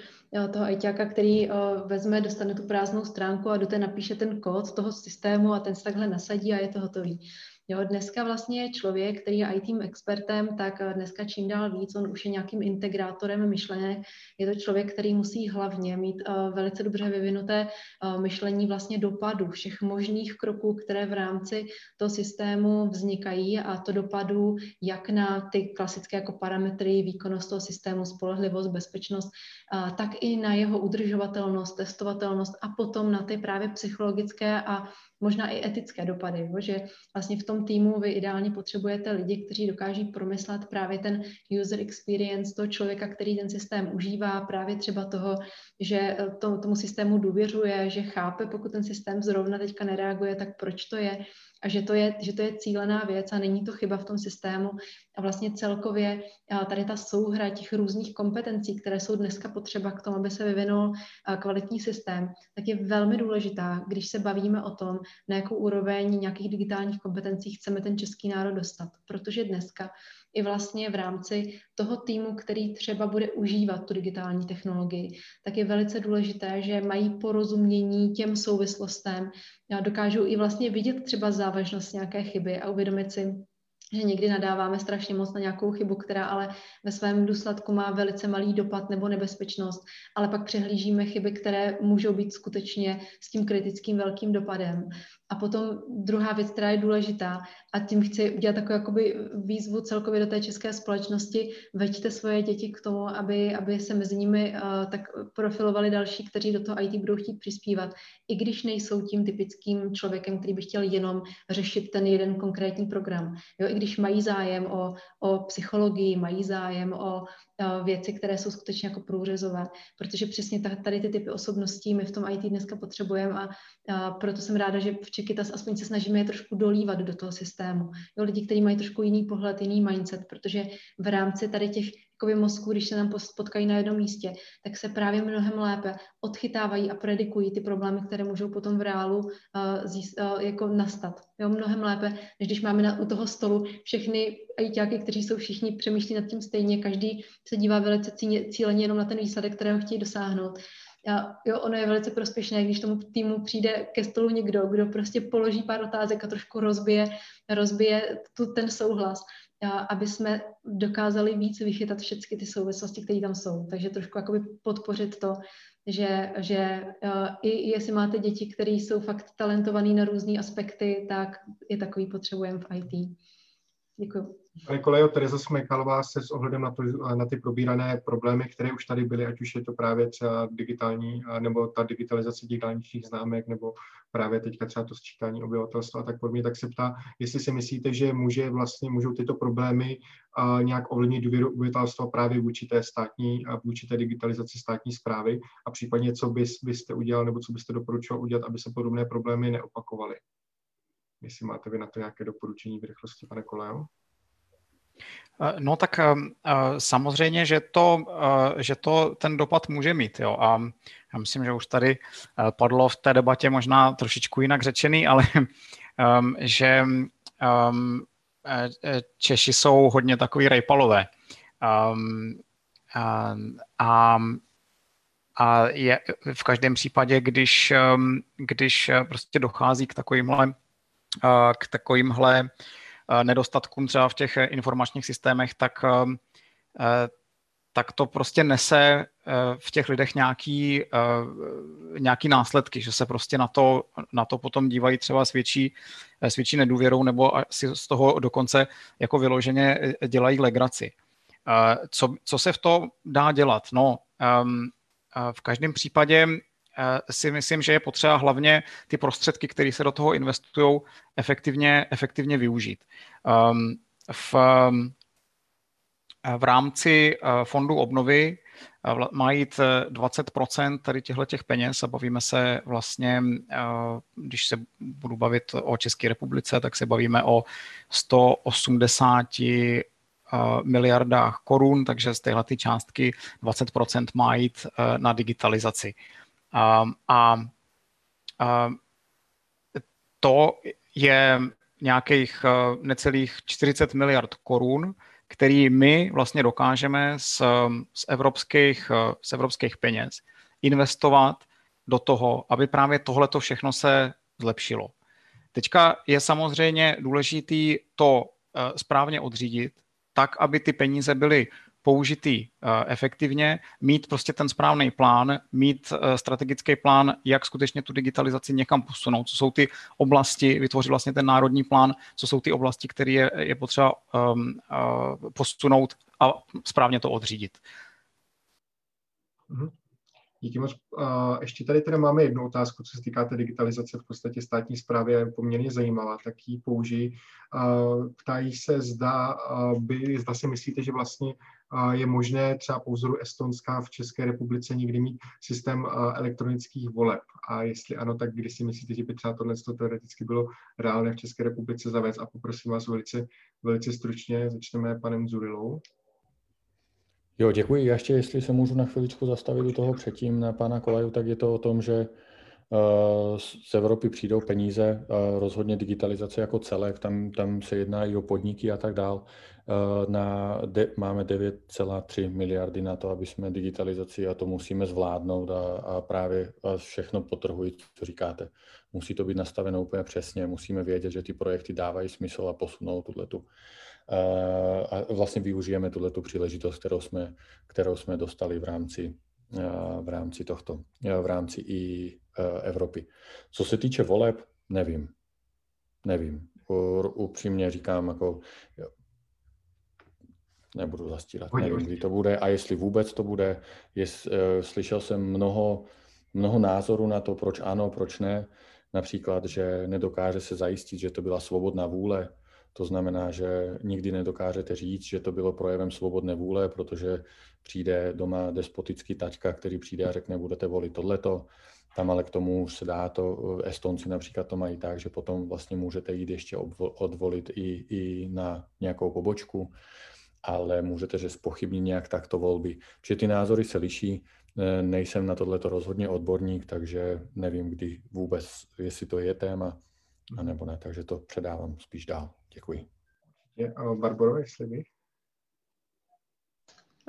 toho ITáka, který vezme, dostane tu prázdnou stránku a do té napíše ten kód toho systému a ten se takhle nasadí a je to hotový. Jo, dneska vlastně člověk, který je IT expertem, tak eh, dneska čím dál víc, on už je nějakým integrátorem myšlenek. Je to člověk, který musí hlavně mít uh, velice dobře vyvinuté uh, myšlení vlastně dopadu všech možných kroků, které v rámci toho systému vznikají a to dopadu jak na ty klasické jako parametry, výkonnost toho systému, spolehlivost, bezpečnost, uh, tak i na jeho udržovatelnost, testovatelnost a potom na ty právě psychologické a možná i etické dopady, jo? že vlastně v tom týmu vy ideálně potřebujete lidi, kteří dokáží promyslet právě ten user experience toho člověka, který ten systém užívá, právě třeba toho, že eh, to, tomu systému důvěřuje, že chápe, pokud ten systém zrovna teďka nereaguje, tak proč to je, a že to, je, že to je cílená věc a není to chyba v tom systému. A vlastně celkově tady ta souhra těch různých kompetencí, které jsou dneska potřeba k tomu, aby se vyvinul kvalitní systém, tak je velmi důležitá, když se bavíme o tom, na jakou úroveň nějakých digitálních kompetencí chceme ten český národ dostat. Protože dneska i vlastně v rámci toho týmu, který třeba bude užívat tu digitální technologii, tak je velice důležité, že mají porozumění těm souvislostem, dokážou i vlastně vidět třeba závažnost nějaké chyby a uvědomit si, že někdy nadáváme strašně moc na nějakou chybu, která ale ve svém důsledku má velice malý dopad nebo nebezpečnost, ale pak přehlížíme chyby, které můžou být skutečně s tím kritickým velkým dopadem. A potom druhá věc, která je důležitá, a tím chci udělat takovou jakoby výzvu celkově do té české společnosti, veďte svoje děti k tomu, aby, aby se mezi nimi uh, tak profilovali další, kteří do toho IT budou chtít přispívat, i když nejsou tím typickým člověkem, který by chtěl jenom řešit ten jeden konkrétní program. Jo, když mají zájem o, o psychologii, mají zájem o věci, které jsou skutečně jako průřezové, protože přesně tady ty typy osobností my v tom IT dneska potřebujeme a, a proto jsem ráda, že v Čekytas aspoň se snažíme je trošku dolívat do toho systému. Jo, lidi, kteří mají trošku jiný pohled, jiný mindset, protože v rámci tady těch jakoby mozku, když se nám potkají na jednom místě, tak se právě mnohem lépe odchytávají a predikují ty problémy, které můžou potom v reálu uh, zís, uh, jako nastat. Jo, mnohem lépe, než když máme na, u toho stolu všechny ajťáky, kteří jsou všichni přemýšlí nad tím stejně, každý se dívá velice cíleně jenom na ten výsledek, kterého chtějí dosáhnout. A jo, ono je velice prospěšné, když tomu týmu přijde ke stolu někdo, kdo prostě položí pár otázek a trošku rozbije, rozbije tu, ten souhlas, aby jsme dokázali víc vychytat všechny ty souvislosti, které tam jsou. Takže trošku jakoby podpořit to, že, že uh, i jestli máte děti, které jsou fakt talentované na různé aspekty, tak je takový potřebujeme v IT. Děkuji. Pane Kolejo, Tereza Smekalová se s ohledem na, to, na ty probírané problémy, které už tady byly, ať už je to právě třeba digitální, nebo ta digitalizace těch dálničních známek, nebo právě teďka třeba to sčítání obyvatelstva a tak podobně, tak se ptá, jestli si myslíte, že může vlastně, můžou tyto problémy a nějak ovlivnit důvěru obyvatelstva právě vůči té státní a vůči té digitalizaci státní zprávy a případně co bys, byste udělal nebo co byste doporučoval udělat, aby se podobné problémy neopakovaly. Jestli máte vy na to nějaké doporučení v rychlosti, pane Kolejo? Eh, no tak eh, eh, samozřejmě, že to, že to ten dopad může mít. Jo. A já myslím, že už tady padlo v té debatě možná trošičku jinak řečený, ale ehm, že ehm, Češi jsou hodně takový rejpalové. Ehm, a, a je v každém případě, když, když prostě dochází k takovýmhle, k takovýmhle nedostatkům třeba v těch eh, informačních systémech, tak, eh, tak to prostě nese v těch lidech nějaký, nějaký následky, že se prostě na to, na to potom dívají třeba s větší, s větší nedůvěrou nebo si z toho dokonce jako vyloženě dělají legraci. Co, co se v to dá dělat? No, v každém případě si myslím, že je potřeba hlavně ty prostředky, které se do toho investují, efektivně, efektivně využít. Ehm, v, v rámci eh, fondu obnovy eh, mají jít 20% tady těchto těch peněz a bavíme se vlastně, když se budu bavit o České republice, tak se bavíme o 180 miliardách korun, takže z téhle částky 20% má jít na digitalizaci. A, a, a to je nějakých eh, necelých 40 miliard korun, který my vlastně dokážeme z, z, evropských, eh, z evropských peněz investovat do toho, aby právě tohleto všechno se zlepšilo. Teďka je samozřejmě důležitý to eh, správně odřídit, tak, aby ty peníze byly použitý eh, efektivně, mít prostě ten správný plán, mít eh, strategický plán, jak skutečně tu digitalizaci někam posunout, co jsou ty oblasti, vytvořit vlastně ten národní plán, co jsou ty oblasti, které je, je potřeba um, uh, posunout a správně to odřídit. Mm-hmm. Díky moc. Ještě tady teda máme jednu otázku, co se týká té digitalizace v podstatě státní zprávy, je poměrně zajímavá, tak ji použiji. Ptají se, zda, by, zda si myslíte, že vlastně je možné třeba po vzoru Estonska v České republice někdy mít systém elektronických voleb. A jestli ano, tak kdy si myslíte, že by třeba tohle teoreticky bylo reálné v České republice zavést? A poprosím vás velice, velice stručně, začneme panem Zurilou. Jo, děkuji. Já ještě, jestli se můžu na chviličku zastavit u toho předtím na pana Kolaju, tak je to o tom, že eh, z Evropy přijdou peníze, eh, rozhodně digitalizace jako celek, tam, tam se jedná i o podniky a tak dál. Eh, na de, máme 9,3 miliardy na to, aby jsme digitalizaci a to musíme zvládnout a, a právě a všechno potrhuji, co říkáte. Musí to být nastaveno úplně přesně, musíme vědět, že ty projekty dávají smysl a posunou tuhle tu a vlastně využijeme tuhle tu příležitost, kterou jsme, kterou jsme dostali v rámci, v rámci tohto, v rámci i Evropy. Co se týče voleb, nevím. Nevím. Upřímně říkám, jako nebudu zastírat, nevím, kdy to bude a jestli vůbec to bude. Jest, slyšel jsem mnoho, mnoho názorů na to, proč ano, proč ne. Například, že nedokáže se zajistit, že to byla svobodná vůle to znamená, že nikdy nedokážete říct, že to bylo projevem svobodné vůle, protože přijde doma despotický taťka, který přijde a řekne, budete volit tohleto. Tam ale k tomu už se dá to, Estonci například to mají tak, že potom vlastně můžete jít ještě odvolit i, i na nějakou pobočku. ale můžete, že spochybnit nějak takto volby. Čiže ty názory se liší, e, nejsem na tohleto rozhodně odborník, takže nevím, kdy vůbec, jestli to je téma, anebo ne, takže to předávám spíš dál. Děkuji. Barbaro, jestli bych?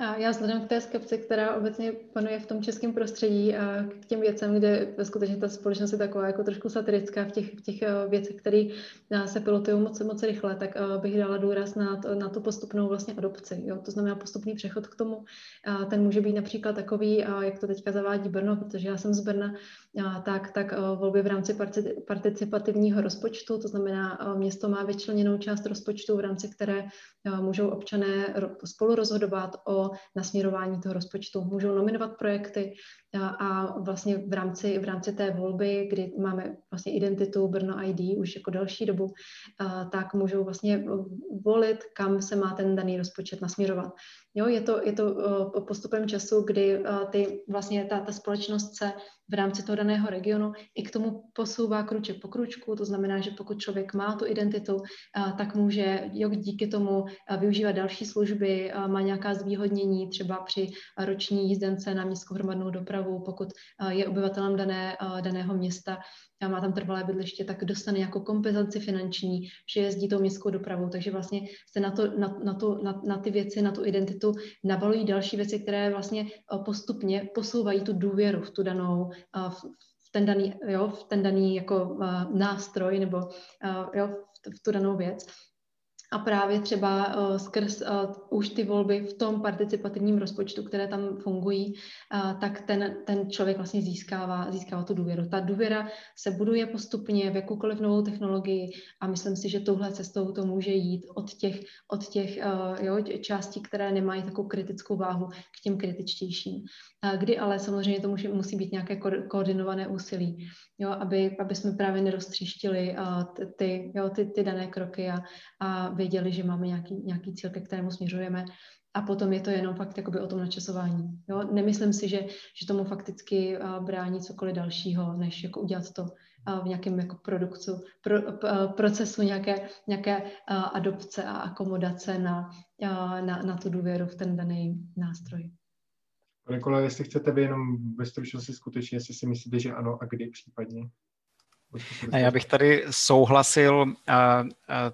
A já vzhledem k té skepci, která obecně panuje v tom českém prostředí a k těm věcem, kde skutečně ta společnost je taková jako trošku satirická v těch, v těch eh, věcech, které eh, se pilotují moc, moc rychle, tak eh, bych dala důraz na, to, na tu postupnou vlastně adopci. Jo? To znamená postupný přechod k tomu. A ten může být například takový, jak to teďka zavádí Brno, protože já jsem z Brna, tak, tak volby v rámci participativního rozpočtu, to znamená, město má vyčleněnou část rozpočtu, v rámci které můžou občané spolu rozhodovat o nasměrování toho rozpočtu. Můžou nominovat projekty a vlastně v rámci, v rámci té volby, kdy máme vlastně identitu Brno ID už jako další dobu, tak můžou vlastně volit, kam se má ten daný rozpočet nasměrovat. Jo, je to, je to postupem času, kdy ty, vlastně ta, ta společnost se v rámci toho daného regionu i k tomu posouvá kruček po kručku, to znamená, že pokud člověk má tu identitu, tak může jo, díky tomu využívat další služby, má nějaká zvýhodnění třeba při roční jízdence na městskou hromadnou dopravu, pokud je obyvatelem dané, daného města, a má tam trvalé bydliště, tak dostane jako kompenzaci finanční, že jezdí tou městskou dopravou. Takže vlastně se na, to, na, na, to, na, na ty věci, na tu identitu navalují další věci, které vlastně postupně posouvají tu důvěru v tu danou, v, v ten daný, jo, v ten daný jako nástroj nebo jo, v tu danou věc a právě třeba uh, skrz uh, už ty volby v tom participativním rozpočtu, které tam fungují, uh, tak ten, ten člověk vlastně získává, získává tu důvěru. Ta důvěra se buduje postupně v jakoukoliv novou technologii a myslím si, že touhle cestou to může jít od těch, od těch uh, jo, částí, které nemají takovou kritickou váhu, k těm kritičtějším kdy ale samozřejmě to musí, musí být nějaké koordinované úsilí, jo, aby, aby jsme právě neroztříštili ty, ty, jo, ty, ty dané kroky a, a věděli, že máme nějaký, nějaký cíl, ke kterému směřujeme. A potom je to jenom fakt jakoby o tom načasování. Jo? Nemyslím si, že, že tomu fakticky brání cokoliv dalšího, než jako udělat to v nějakém jako produktu, pro, procesu nějaké, nějaké adopce a akomodace na, na, na tu důvěru v ten daný nástroj. Pane Kole, jestli chcete vy jenom ve stručnosti skutečně, jestli si myslíte, že ano a kdy případně? Já bych tady souhlasil uh, uh,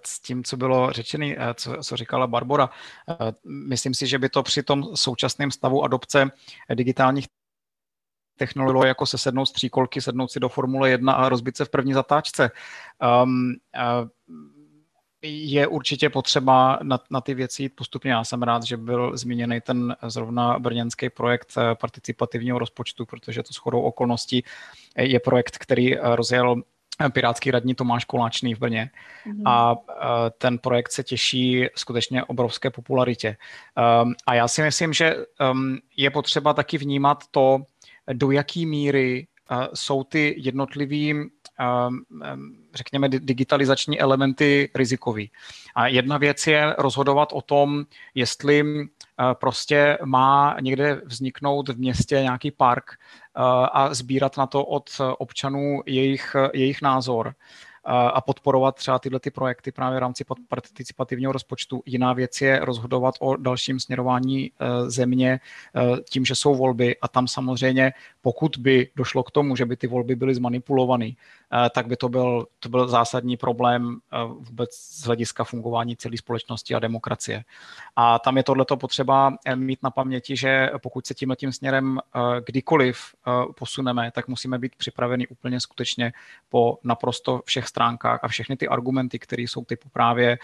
s tím, co bylo řečeno, uh, co, co říkala Barbara. Myslím si, že by to při tom současném stavu adopce digitálních technologií jako se sednout z tříkolky, sednout si do Formule 1 a rozbit se v první zatáčce. Um, uh, je určitě potřeba na, na ty věci jít postupně. Já jsem rád, že byl zmíněný ten zrovna brněnský projekt eh, participativního rozpočtu, protože to shodou okolností je projekt, který eh, rozjel eh, pirátský radní Tomáš Koláčný v Brně. Mm-hmm. A ten projekt se těší skutečně obrovské popularitě. Ehm, a já si myslím, že ehm, je potřeba taky vnímat to, do jaký míry jsou ty jednotlivý řekněme, digitalizační elementy rizikový. A jedna věc je rozhodovat o tom, jestli eh, prostě má někde vzniknout v městě nějaký park eh, a sbírat na to od občanů jejich, jejich názor a podporovat třeba tyhle ty projekty právě v rámci participativního rozpočtu. Jiná věc je rozhodovat o dalším směrování e, země e, tím, že jsou volby a tam samozřejmě, pokud by došlo k tomu, že by ty volby byly zmanipulované, e, tak by to byl, to byl zásadní problém vůbec z hlediska fungování celé společnosti a demokracie. A tam je tohleto potřeba mít na paměti, že pokud se tímhle tím směrem kdykoliv posuneme, tak musíme být připraveni úplně skutečně po naprosto všech stránkách a všechny ty argumenty, které jsou typu právě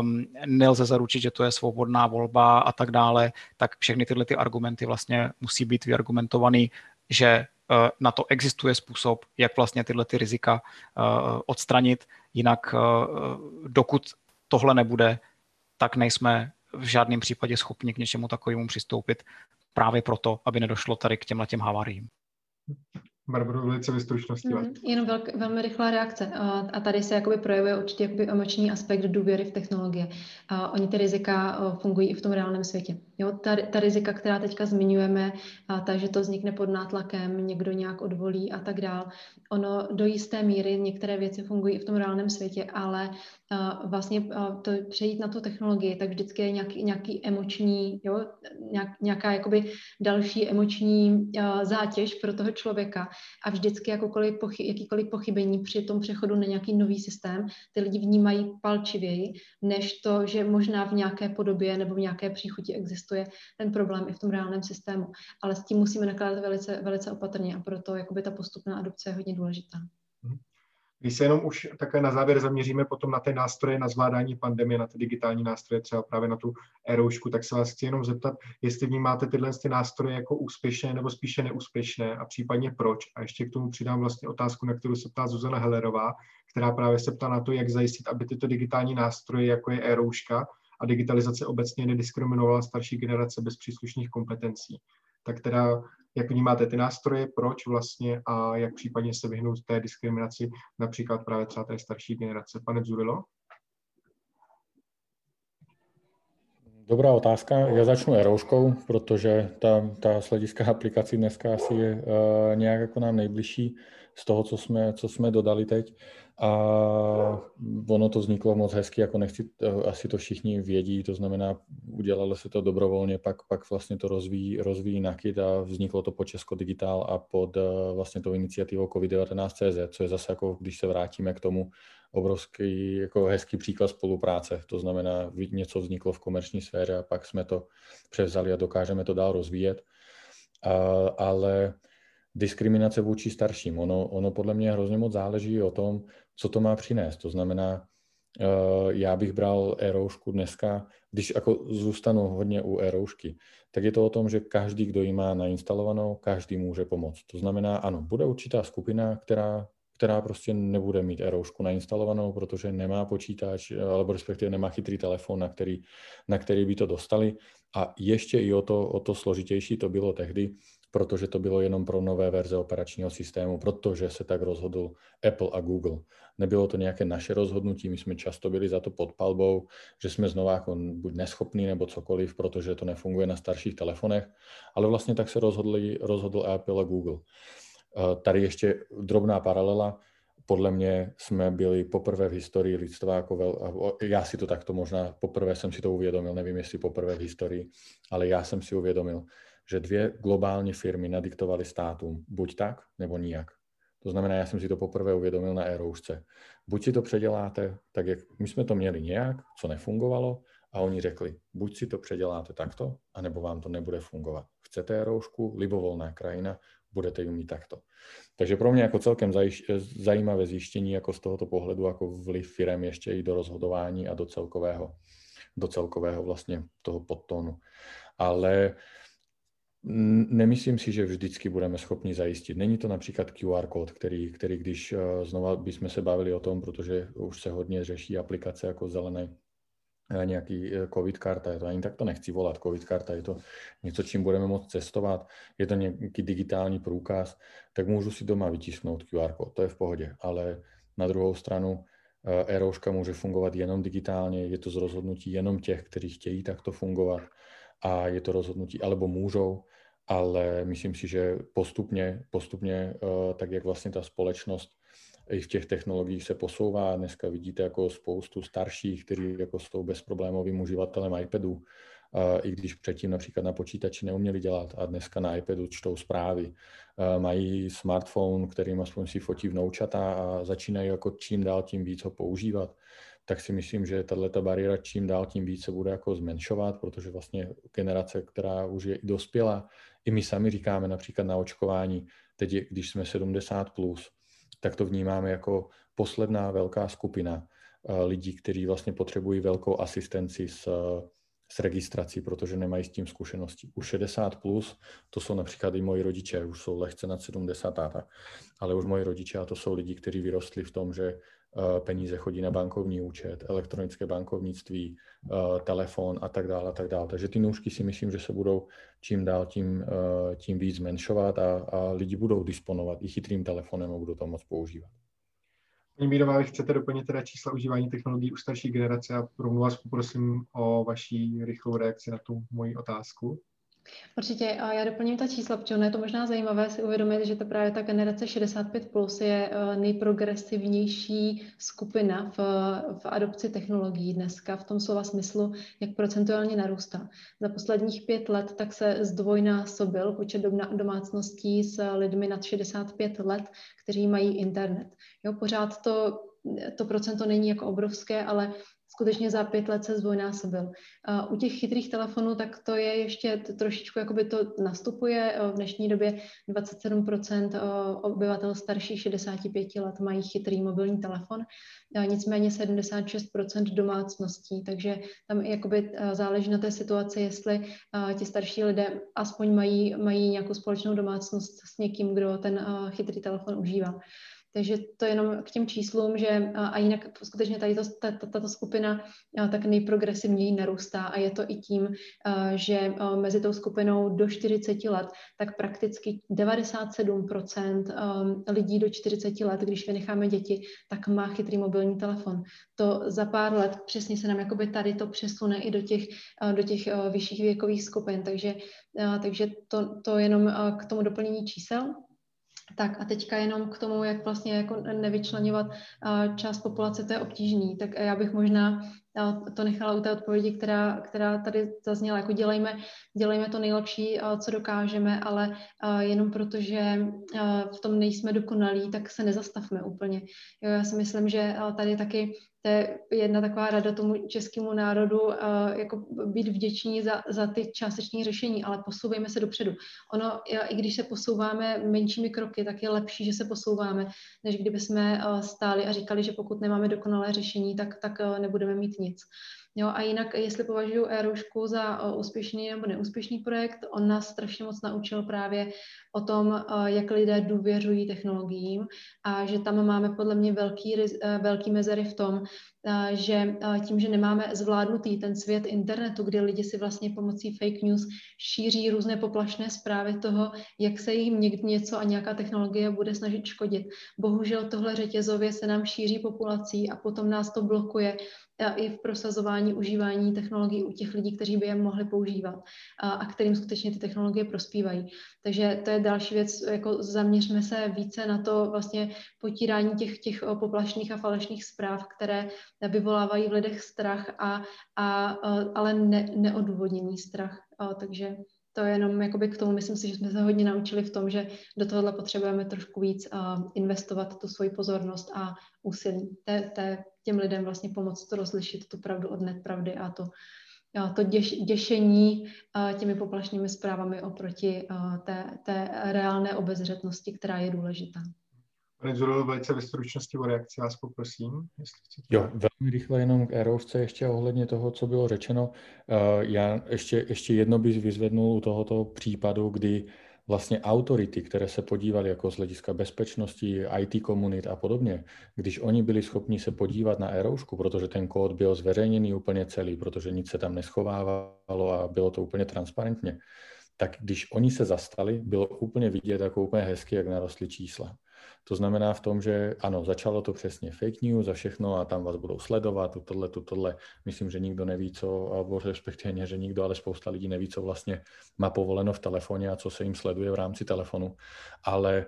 um, nelze zaručit, že to je svobodná volba a tak dále, tak všechny tyhle ty argumenty vlastně musí být vyargumentovaný, že uh, na to existuje způsob, jak vlastně tyhle ty rizika uh, odstranit, jinak uh, dokud tohle nebude, tak nejsme v žádném případě schopni k něčemu takovému přistoupit právě proto, aby nedošlo tady k těmhle těm haváriím. Barbaro, velice ve stručnosti. Mm, jenom velk, velmi rychlá reakce. A, a tady se jakoby projevuje určitě jakoby emoční aspekt důvěry v technologie. A oni ty rizika fungují i v tom reálném světě. Jo, ta, ta rizika, která teďka zmiňujeme, a ta, že to vznikne pod nátlakem, někdo nějak odvolí a tak dál, ono do jisté míry některé věci fungují i v tom reálném světě, ale vlastně to přejít na tu technologii, tak vždycky je nějaký, nějaký emoční, jo, nějak, nějaká jakoby další emoční zátěž pro toho člověka a vždycky pochy, jakýkoliv pochybení při tom přechodu na nějaký nový systém ty lidi vnímají palčivěji, než to, že možná v nějaké podobě nebo v nějaké příchuti existuje ten problém i v tom reálném systému. Ale s tím musíme nakládat velice, velice opatrně a proto jakoby ta postupná adopce je hodně důležitá. Mhm. Když se jenom už takhle na závěr zaměříme potom na ty nástroje na zvládání pandemie, na ty digitální nástroje, třeba právě na tu eroušku, tak se vás chci jenom zeptat, jestli vnímáte tyhle ty nástroje jako úspěšné nebo spíše neúspěšné a případně proč. A ještě k tomu přidám vlastně otázku, na kterou se ptá Zuzana Hellerová, která právě se ptá na to, jak zajistit, aby tyto digitální nástroje, jako je erouška a digitalizace obecně nediskriminovala starší generace bez příslušných kompetencí. Tak teda jak vnímáte ty nástroje, proč vlastně a jak případně se vyhnout té diskriminaci například právě třeba té starší generace. Pane Zurilo? Dobrá otázka. Já začnu erouškou, protože ta, ta slediska aplikací dneska asi je uh, nějak jako nám nejbližší z toho, co jsme, co jsme dodali teď. A ono to vzniklo moc hezky, jako nechci, eh, asi to všichni vědí, to znamená, udělalo se to dobrovolně, pak, pak vlastně to rozvíjí, rozvíjí Nakit a vzniklo to po Česko Digital a pod eh, vlastně tou iniciativou COVID-19.cz, co je zase jako, když se vrátíme k tomu, obrovský, jako hezký příklad spolupráce. To znamená, něco vzniklo v komerční sféře a pak jsme to převzali a dokážeme to dál rozvíjet. A, ale diskriminace vůči starším, ono, ono podle mě hrozně moc záleží o tom, co to má přinést. To znamená, uh, já bych bral e-roušku dneska, když jako zůstanu hodně u e-roušky, tak je to o tom, že každý, kdo ji má nainstalovanou, každý může pomoct. To znamená, ano, bude určitá skupina, která která prostě nebude mít e-roušku nainstalovanou, protože nemá počítač, alebo respektive nemá chytrý telefon, na který, na který by to dostali. A ještě i o to, o to složitější to bylo tehdy, protože to bylo jenom pro nové verze operačního systému, protože se tak rozhodl Apple a Google. Nebylo to nějaké naše rozhodnutí, my jsme často byli za to pod palbou, že jsme znovu jako buď neschopní nebo cokoliv, protože to nefunguje na starších telefonech, ale vlastně tak se rozhodli, rozhodl Apple a Google. Tady ještě drobná paralela. Podle mě jsme byli poprvé v historii lidstva, jako vel, já si to takto možná, poprvé jsem si to uvědomil, nevím jestli poprvé v historii, ale já jsem si uvědomil, že dvě globální firmy nadiktovaly státům buď tak, nebo nijak. To znamená, já jsem si to poprvé uvědomil na e-roušce. Buď si to předěláte, tak jak my jsme to měli nějak, co nefungovalo, a oni řekli, buď si to předěláte takto, anebo vám to nebude fungovat. Chcete e-roušku, libovolná krajina, budete ji mít takto. Takže pro mě jako celkem zajímavé zjištění jako z tohoto pohledu, jako vliv firem ještě i do rozhodování a do celkového, do celkového vlastně toho podtónu. Ale Nemyslím si, že vždycky budeme schopni zajistit. Není to například QR kód, který, který když eh, znova bychom se bavili o tom, protože už se hodně řeší aplikace jako zelené eh, nějaký eh, covid karta, je to ani tak to nechci volat covid karta, je to něco, čím budeme moct cestovat, je to nějaký digitální průkaz, tak můžu si doma vytisknout QR kód, to je v pohodě, ale na druhou stranu e může fungovat jenom digitálně, je to z rozhodnutí jenom těch, kteří chtějí takto fungovat a je to rozhodnutí, alebo můžou, ale myslím si, že postupně, postupně eh, tak jak vlastně ta společnost i v těch technologiích se posouvá. Dneska vidíte jako spoustu starších, kteří jako jsou bezproblémovým uživatelem iPadu, eh, i když předtím například na počítači neuměli dělat a dneska na iPadu čtou zprávy. Eh, mají smartphone, kterým aspoň si fotí vnoučata a začínají jako čím dál tím víc ho používat tak si myslím, že tato bariéra čím dál tím více bude jako zmenšovat, protože vlastně generace, která už je i dospělá, i my sami říkáme například na očkování, teď když jsme 70+, plus, tak to vnímáme jako posledná velká skupina eh, lidí, kteří vlastně potřebují velkou asistenci s, s registrací, protože nemají s tím zkušenosti. U 60 plus, to jsou například i moji rodiče, už jsou lehce nad 70 a tak, ale už moji rodiče, a to jsou lidi, kteří vyrostli v tom, že Eh, peníze chodí na bankovní účet, elektronické bankovnictví, eh, telefon a tak dále a tak dále. Takže ty nůžky si myslím, že se budou čím dál tím, eh, tím víc zmenšovat a, a lidi budou disponovat i chytrým telefonem a budou to moc používat. Paní Mírová, vy chcete doplnit teda čísla užívání technologií u starší generace a rovnou vás poprosím o vaší rychlou reakci na tu moji otázku. Určitě a já doplním ta čísla, protože je to možná zajímavé si uvědomit, že to právě ta generace 65 plus je eh, nejprogresivnější skupina v, v adopci technologií dneska v tom slova smyslu, jak procentuálně narůstá. Za posledních pět let tak se zdvojnásobil počet domácností s lidmi nad 65 let, kteří mají internet. Jo, pořád to to procento není jako obrovské, ale skutečně za pět let se zdvojnásobil. U těch chytrých telefonů, tak to je ještě trošičku, jakoby to nastupuje. V dnešní době 27% obyvatel starších 65 let mají chytrý mobilní telefon, nicméně 76% domácností, takže tam jakoby záleží na té situaci, jestli ti starší lidé aspoň mají, mají nějakou společnou domácnost s někým, kdo ten chytrý telefon užívá. Takže to je jenom k těm číslům, že a jinak skutečně tady to, tato, tato skupina tak nejprogresivněji narůstá a je to i tím, že mezi tou skupinou do 40 let, tak prakticky 97% lidí do 40 let, když vynecháme děti, tak má chytrý mobilní telefon. To za pár let přesně se nám jakoby tady to přesune i do těch, do těch vyšších věkových skupin, takže, takže to, to jenom k tomu doplnění čísel. Tak a teďka jenom k tomu, jak vlastně jako nevyčlenovat část populace, to je obtížný. Tak já bych možná to nechala u té odpovědi, která, která tady zazněla, jako dělejme, dělejme to nejlepší, co dokážeme, ale jenom protože v tom nejsme dokonalí, tak se nezastavme úplně. Jo, já si myslím, že tady taky to je jedna taková rada tomu českému národu, uh, jako být vděční za, za ty částeční řešení, ale posouvejme se dopředu. Ono, i když se posouváme menšími kroky, tak je lepší, že se posouváme, než kdyby jsme uh, stáli a říkali, že pokud nemáme dokonalé řešení, tak, tak uh, nebudeme mít nic. Jo, a jinak, jestli považuji Aeroušku za úspěšný nebo neúspěšný projekt, on nás strašně moc naučil právě o tom, uh, jak lidé důvěřují technologiím a že tam máme podle mě velký, uh, velký mezery v tom, že tím, že nemáme zvládnutý ten svět internetu, kde lidi si vlastně pomocí fake news šíří různé poplašné zprávy toho, jak se jim někdy něco a nějaká technologie bude snažit škodit. Bohužel tohle řetězově se nám šíří populací a potom nás to blokuje i v prosazování užívání technologií u těch lidí, kteří by je mohli používat a kterým skutečně ty technologie prospívají. Takže to je další věc, jako zaměřme se více na to vlastně potírání těch, těch poplašných a falešných zpráv, které vyvolávají v lidech strach, a, a, ale ne, neodůvodněný strach. A, takže to je jenom jakoby k tomu, myslím si, že jsme se hodně naučili v tom, že do tohohle potřebujeme trošku víc uh, investovat tu svoji pozornost a úsilí. Té, té, těm lidem vlastně pomoct to rozlišit tu pravdu od nepravdy a to, to děš, děšení uh, těmi poplašnými zprávami oproti uh, té, té reálné obezřetnosti, která je důležitá. Pane Zuro, velice ve stručnosti o reakci vás poprosím. Jestli chcete. Jo, velmi rychle jenom k Aerovce ještě ohledně toho, co bylo řečeno. Uh, já ještě, ještě jedno bych vyzvednul u tohoto případu, kdy vlastně autority, které se podívali jako z hlediska bezpečnosti, IT komunit a podobně, když oni byli schopni se podívat na Aeroušku, protože ten kód byl zveřejněný úplně celý, protože nic se tam neschovávalo a bylo to úplně transparentně, tak když oni se zastali, bylo úplně vidět jako úplně hezky, jak narostly čísla. To znamená v tom, že ano, začalo to přesně fake news a všechno a tam vás budou sledovat, tohle, tohle. Myslím, že nikdo neví, co, alebo respektive že nikdo, ale spousta lidí neví, co vlastně má povoleno v telefoně a co se jim sleduje v rámci telefonu. Ale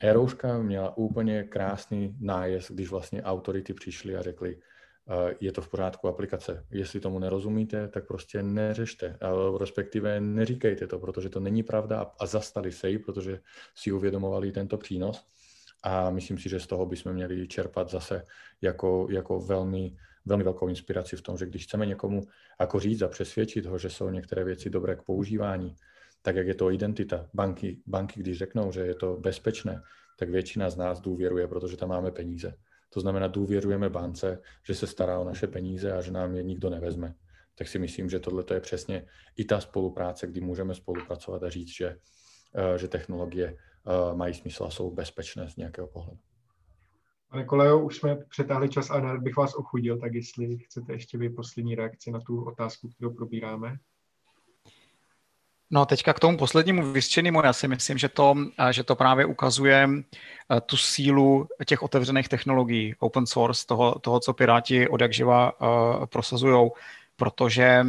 Aerouška měla úplně krásný nájezd, když vlastně autority přišli a řekli, je to v pořádku aplikace. Jestli tomu nerozumíte, tak prostě neřešte, respektive neříkejte to, protože to není pravda a zastali se jí, protože si uvědomovali tento přínos a myslím si, že z toho bychom měli čerpat zase jako, jako velmi, velmi velkou inspiraci v tom, že když chceme někomu jako říct a přesvědčit ho, že jsou některé věci dobré k používání, tak jak je to identita. Banky, banky, když řeknou, že je to bezpečné, tak většina z nás důvěruje, protože tam máme peníze. To znamená, důvěřujeme bance, že se stará o naše peníze a že nám je nikdo nevezme. Tak si myslím, že tohle je přesně i ta spolupráce, kdy můžeme spolupracovat a říct, že, eh, že technologie mají smysl a jsou bezpečné z nějakého pohledu. Pane Kolejo, už jsme přetáhli čas a bych vás ochudil, tak jestli chcete ještě vy poslední reakci na tu otázku, kterou probíráme. No teďka k tomu poslednímu vyřčenému, já si myslím, že to, eh, že to právě ukazuje eh, tu sílu těch otevřených technologií, open source, toho, toho co Piráti od jak živa prosazují, protože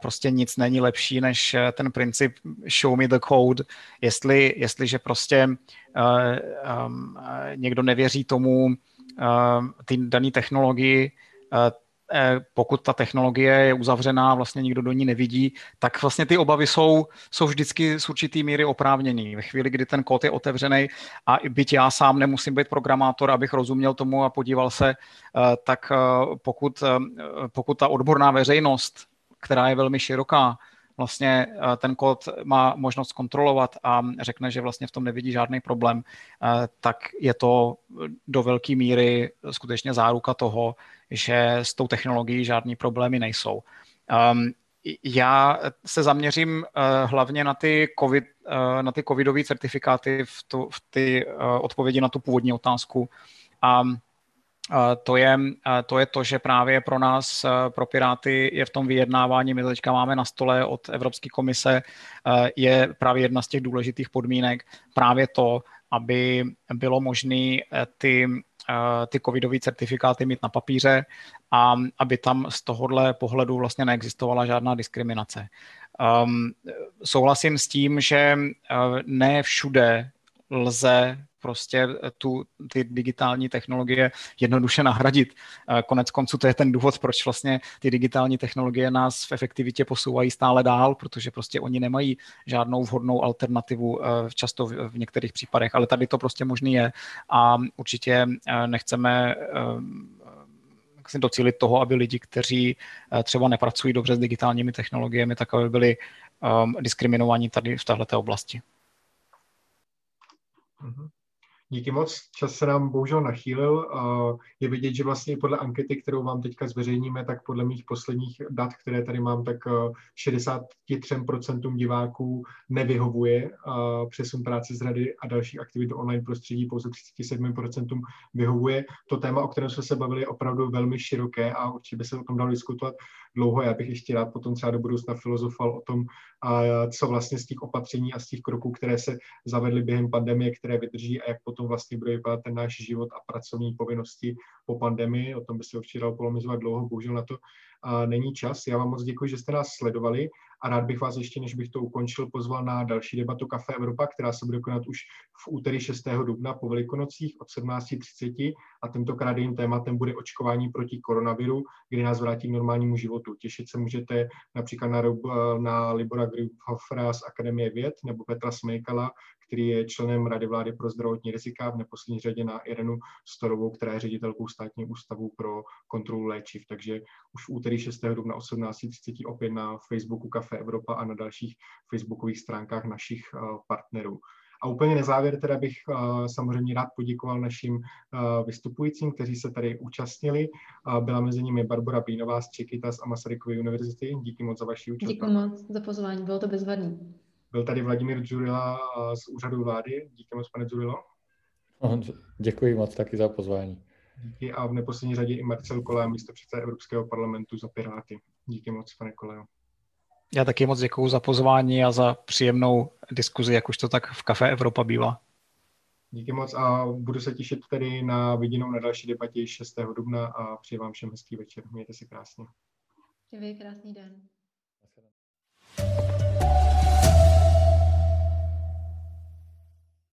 prostě nic není lepší než ten princip show me the code. Jestli, jestliže prostě uh, um, někdo nevěří tomu, uh, ty dané technologii, uh, Eh, pokud ta technologie je uzavřená, vlastně nikdo do ní nevidí, tak vlastně ty obavy jsou, jsou vždycky z určitý míry oprávněný. Ve chvíli, kdy ten kód je otevřený a byť já sám nemusím být programátor, abych rozuměl tomu a podíval se, eh, tak eh, pokud, pokud ta odborná veřejnost, která je velmi široká, vlastně ten kód má možnost kontrolovat a řekne, že vlastně v tom nevidí žádný problém, tak je to do velké míry skutečně záruka toho, že s tou technologií žádný problémy nejsou. Um, já se zaměřím uh, hlavně na ty, COVID, na ty covidové certifikáty v, tu, v ty odpovědi na tu původní otázku. A uh, to je, to je to, že právě pro nás, uh, pro Piráty, je v tom vyjednávání, my teďka máme na stole od Evropské komise, uh, je právě jedna z těch důležitých podmínek právě to, aby bylo možné ty Eh, ty covidové certifikáty mít na papíře a aby tam z tohohle pohledu vlastně neexistovala žádná diskriminace. Um, souhlasím s tím, že ne všude lze prostě tu, ty digitální technologie jednoduše nahradit. Konec konců to je ten důvod, proč vlastně ty digitální technologie nás v efektivitě posouvají stále dál, protože prostě oni nemají žádnou vhodnou alternativu eh, často v některých případech, ale tady to prostě možný je a určitě eh, nechceme eh, docílit toho, aby lidi, kteří třeba nepracují dobře s digitálními technologiemi, tak aby byli diskriminováni tady v této oblasti. Mm-hmm. Díky moc, čas se nám bohužel nachýlil. Je vidět, že vlastně podle ankety, kterou vám teďka zveřejníme, tak podle mých posledních dat, které tady mám, tak 63% diváků nevyhovuje přesun práce z rady a dalších aktivit do online prostředí, pouze 37% vyhovuje. To téma, o kterém jsme se bavili, je opravdu velmi široké a určitě by se o tom dalo diskutovat dlouho. Já bych ještě rád potom třeba do budoucna filozofoval o tom, co vlastně z těch opatření a z těch kroků, které se zavedly během pandemie, které vydrží a jak potom vlastně bude vypadat ten náš život a pracovní povinnosti po pandemii. O tom by se určitě dalo polemizovat dlouho, bohužel na to není čas. Já vám moc děkuji, že jste nás sledovali a rád bych vás ještě, než bych to ukončil, pozval na další debatu Kafe Evropa, která se bude konat už v úterý 6. dubna po Velikonocích od 17.30 a tentokrát jejím tématem bude očkování proti koronaviru, kdy nás vrátí k normálnímu životu. Těšit se můžete například na, na Libora Grifhofera z Akademie věd nebo Petra Smejkala, který je členem Rady vlády pro zdravotní rizika, v neposlední řadě na Irenu Storovou, která je ředitelkou státního ústavu pro kontrolu léčiv. Takže už v úterý 6. dubna 18.30 opět na Facebooku Café Evropa a na dalších facebookových stránkách našich eh, partnerů. A úplně na závěr teda bych uh, samozřejmě rád poděkoval našim uh, vystupujícím, kteří se tady účastnili. Byla mezi nimi Barbara Bínová z Čekytas a Masarykovy univerzity. Díky moc za vaši účast. Díky moc za pozvání, bylo to bezvadný. Byl tady Vladimír Dzurila z úřadu vlády. Díky moc, pane Dzurilo. Děkuji moc taky za pozvání. Díky a v neposlední řadě i Marcel Kolea, místo předseda Evropského parlamentu za Piráty. Díky moc, pane Koleo. Já taky moc děkuji za pozvání a za příjemnou diskuzi, jak už to tak v Kafe Evropa bývá. Díky moc a budu se těšit tedy na viděnou na další debatě 6. dubna a přeji vám všem hezký večer. Mějte se krásně. Přeji krásný den.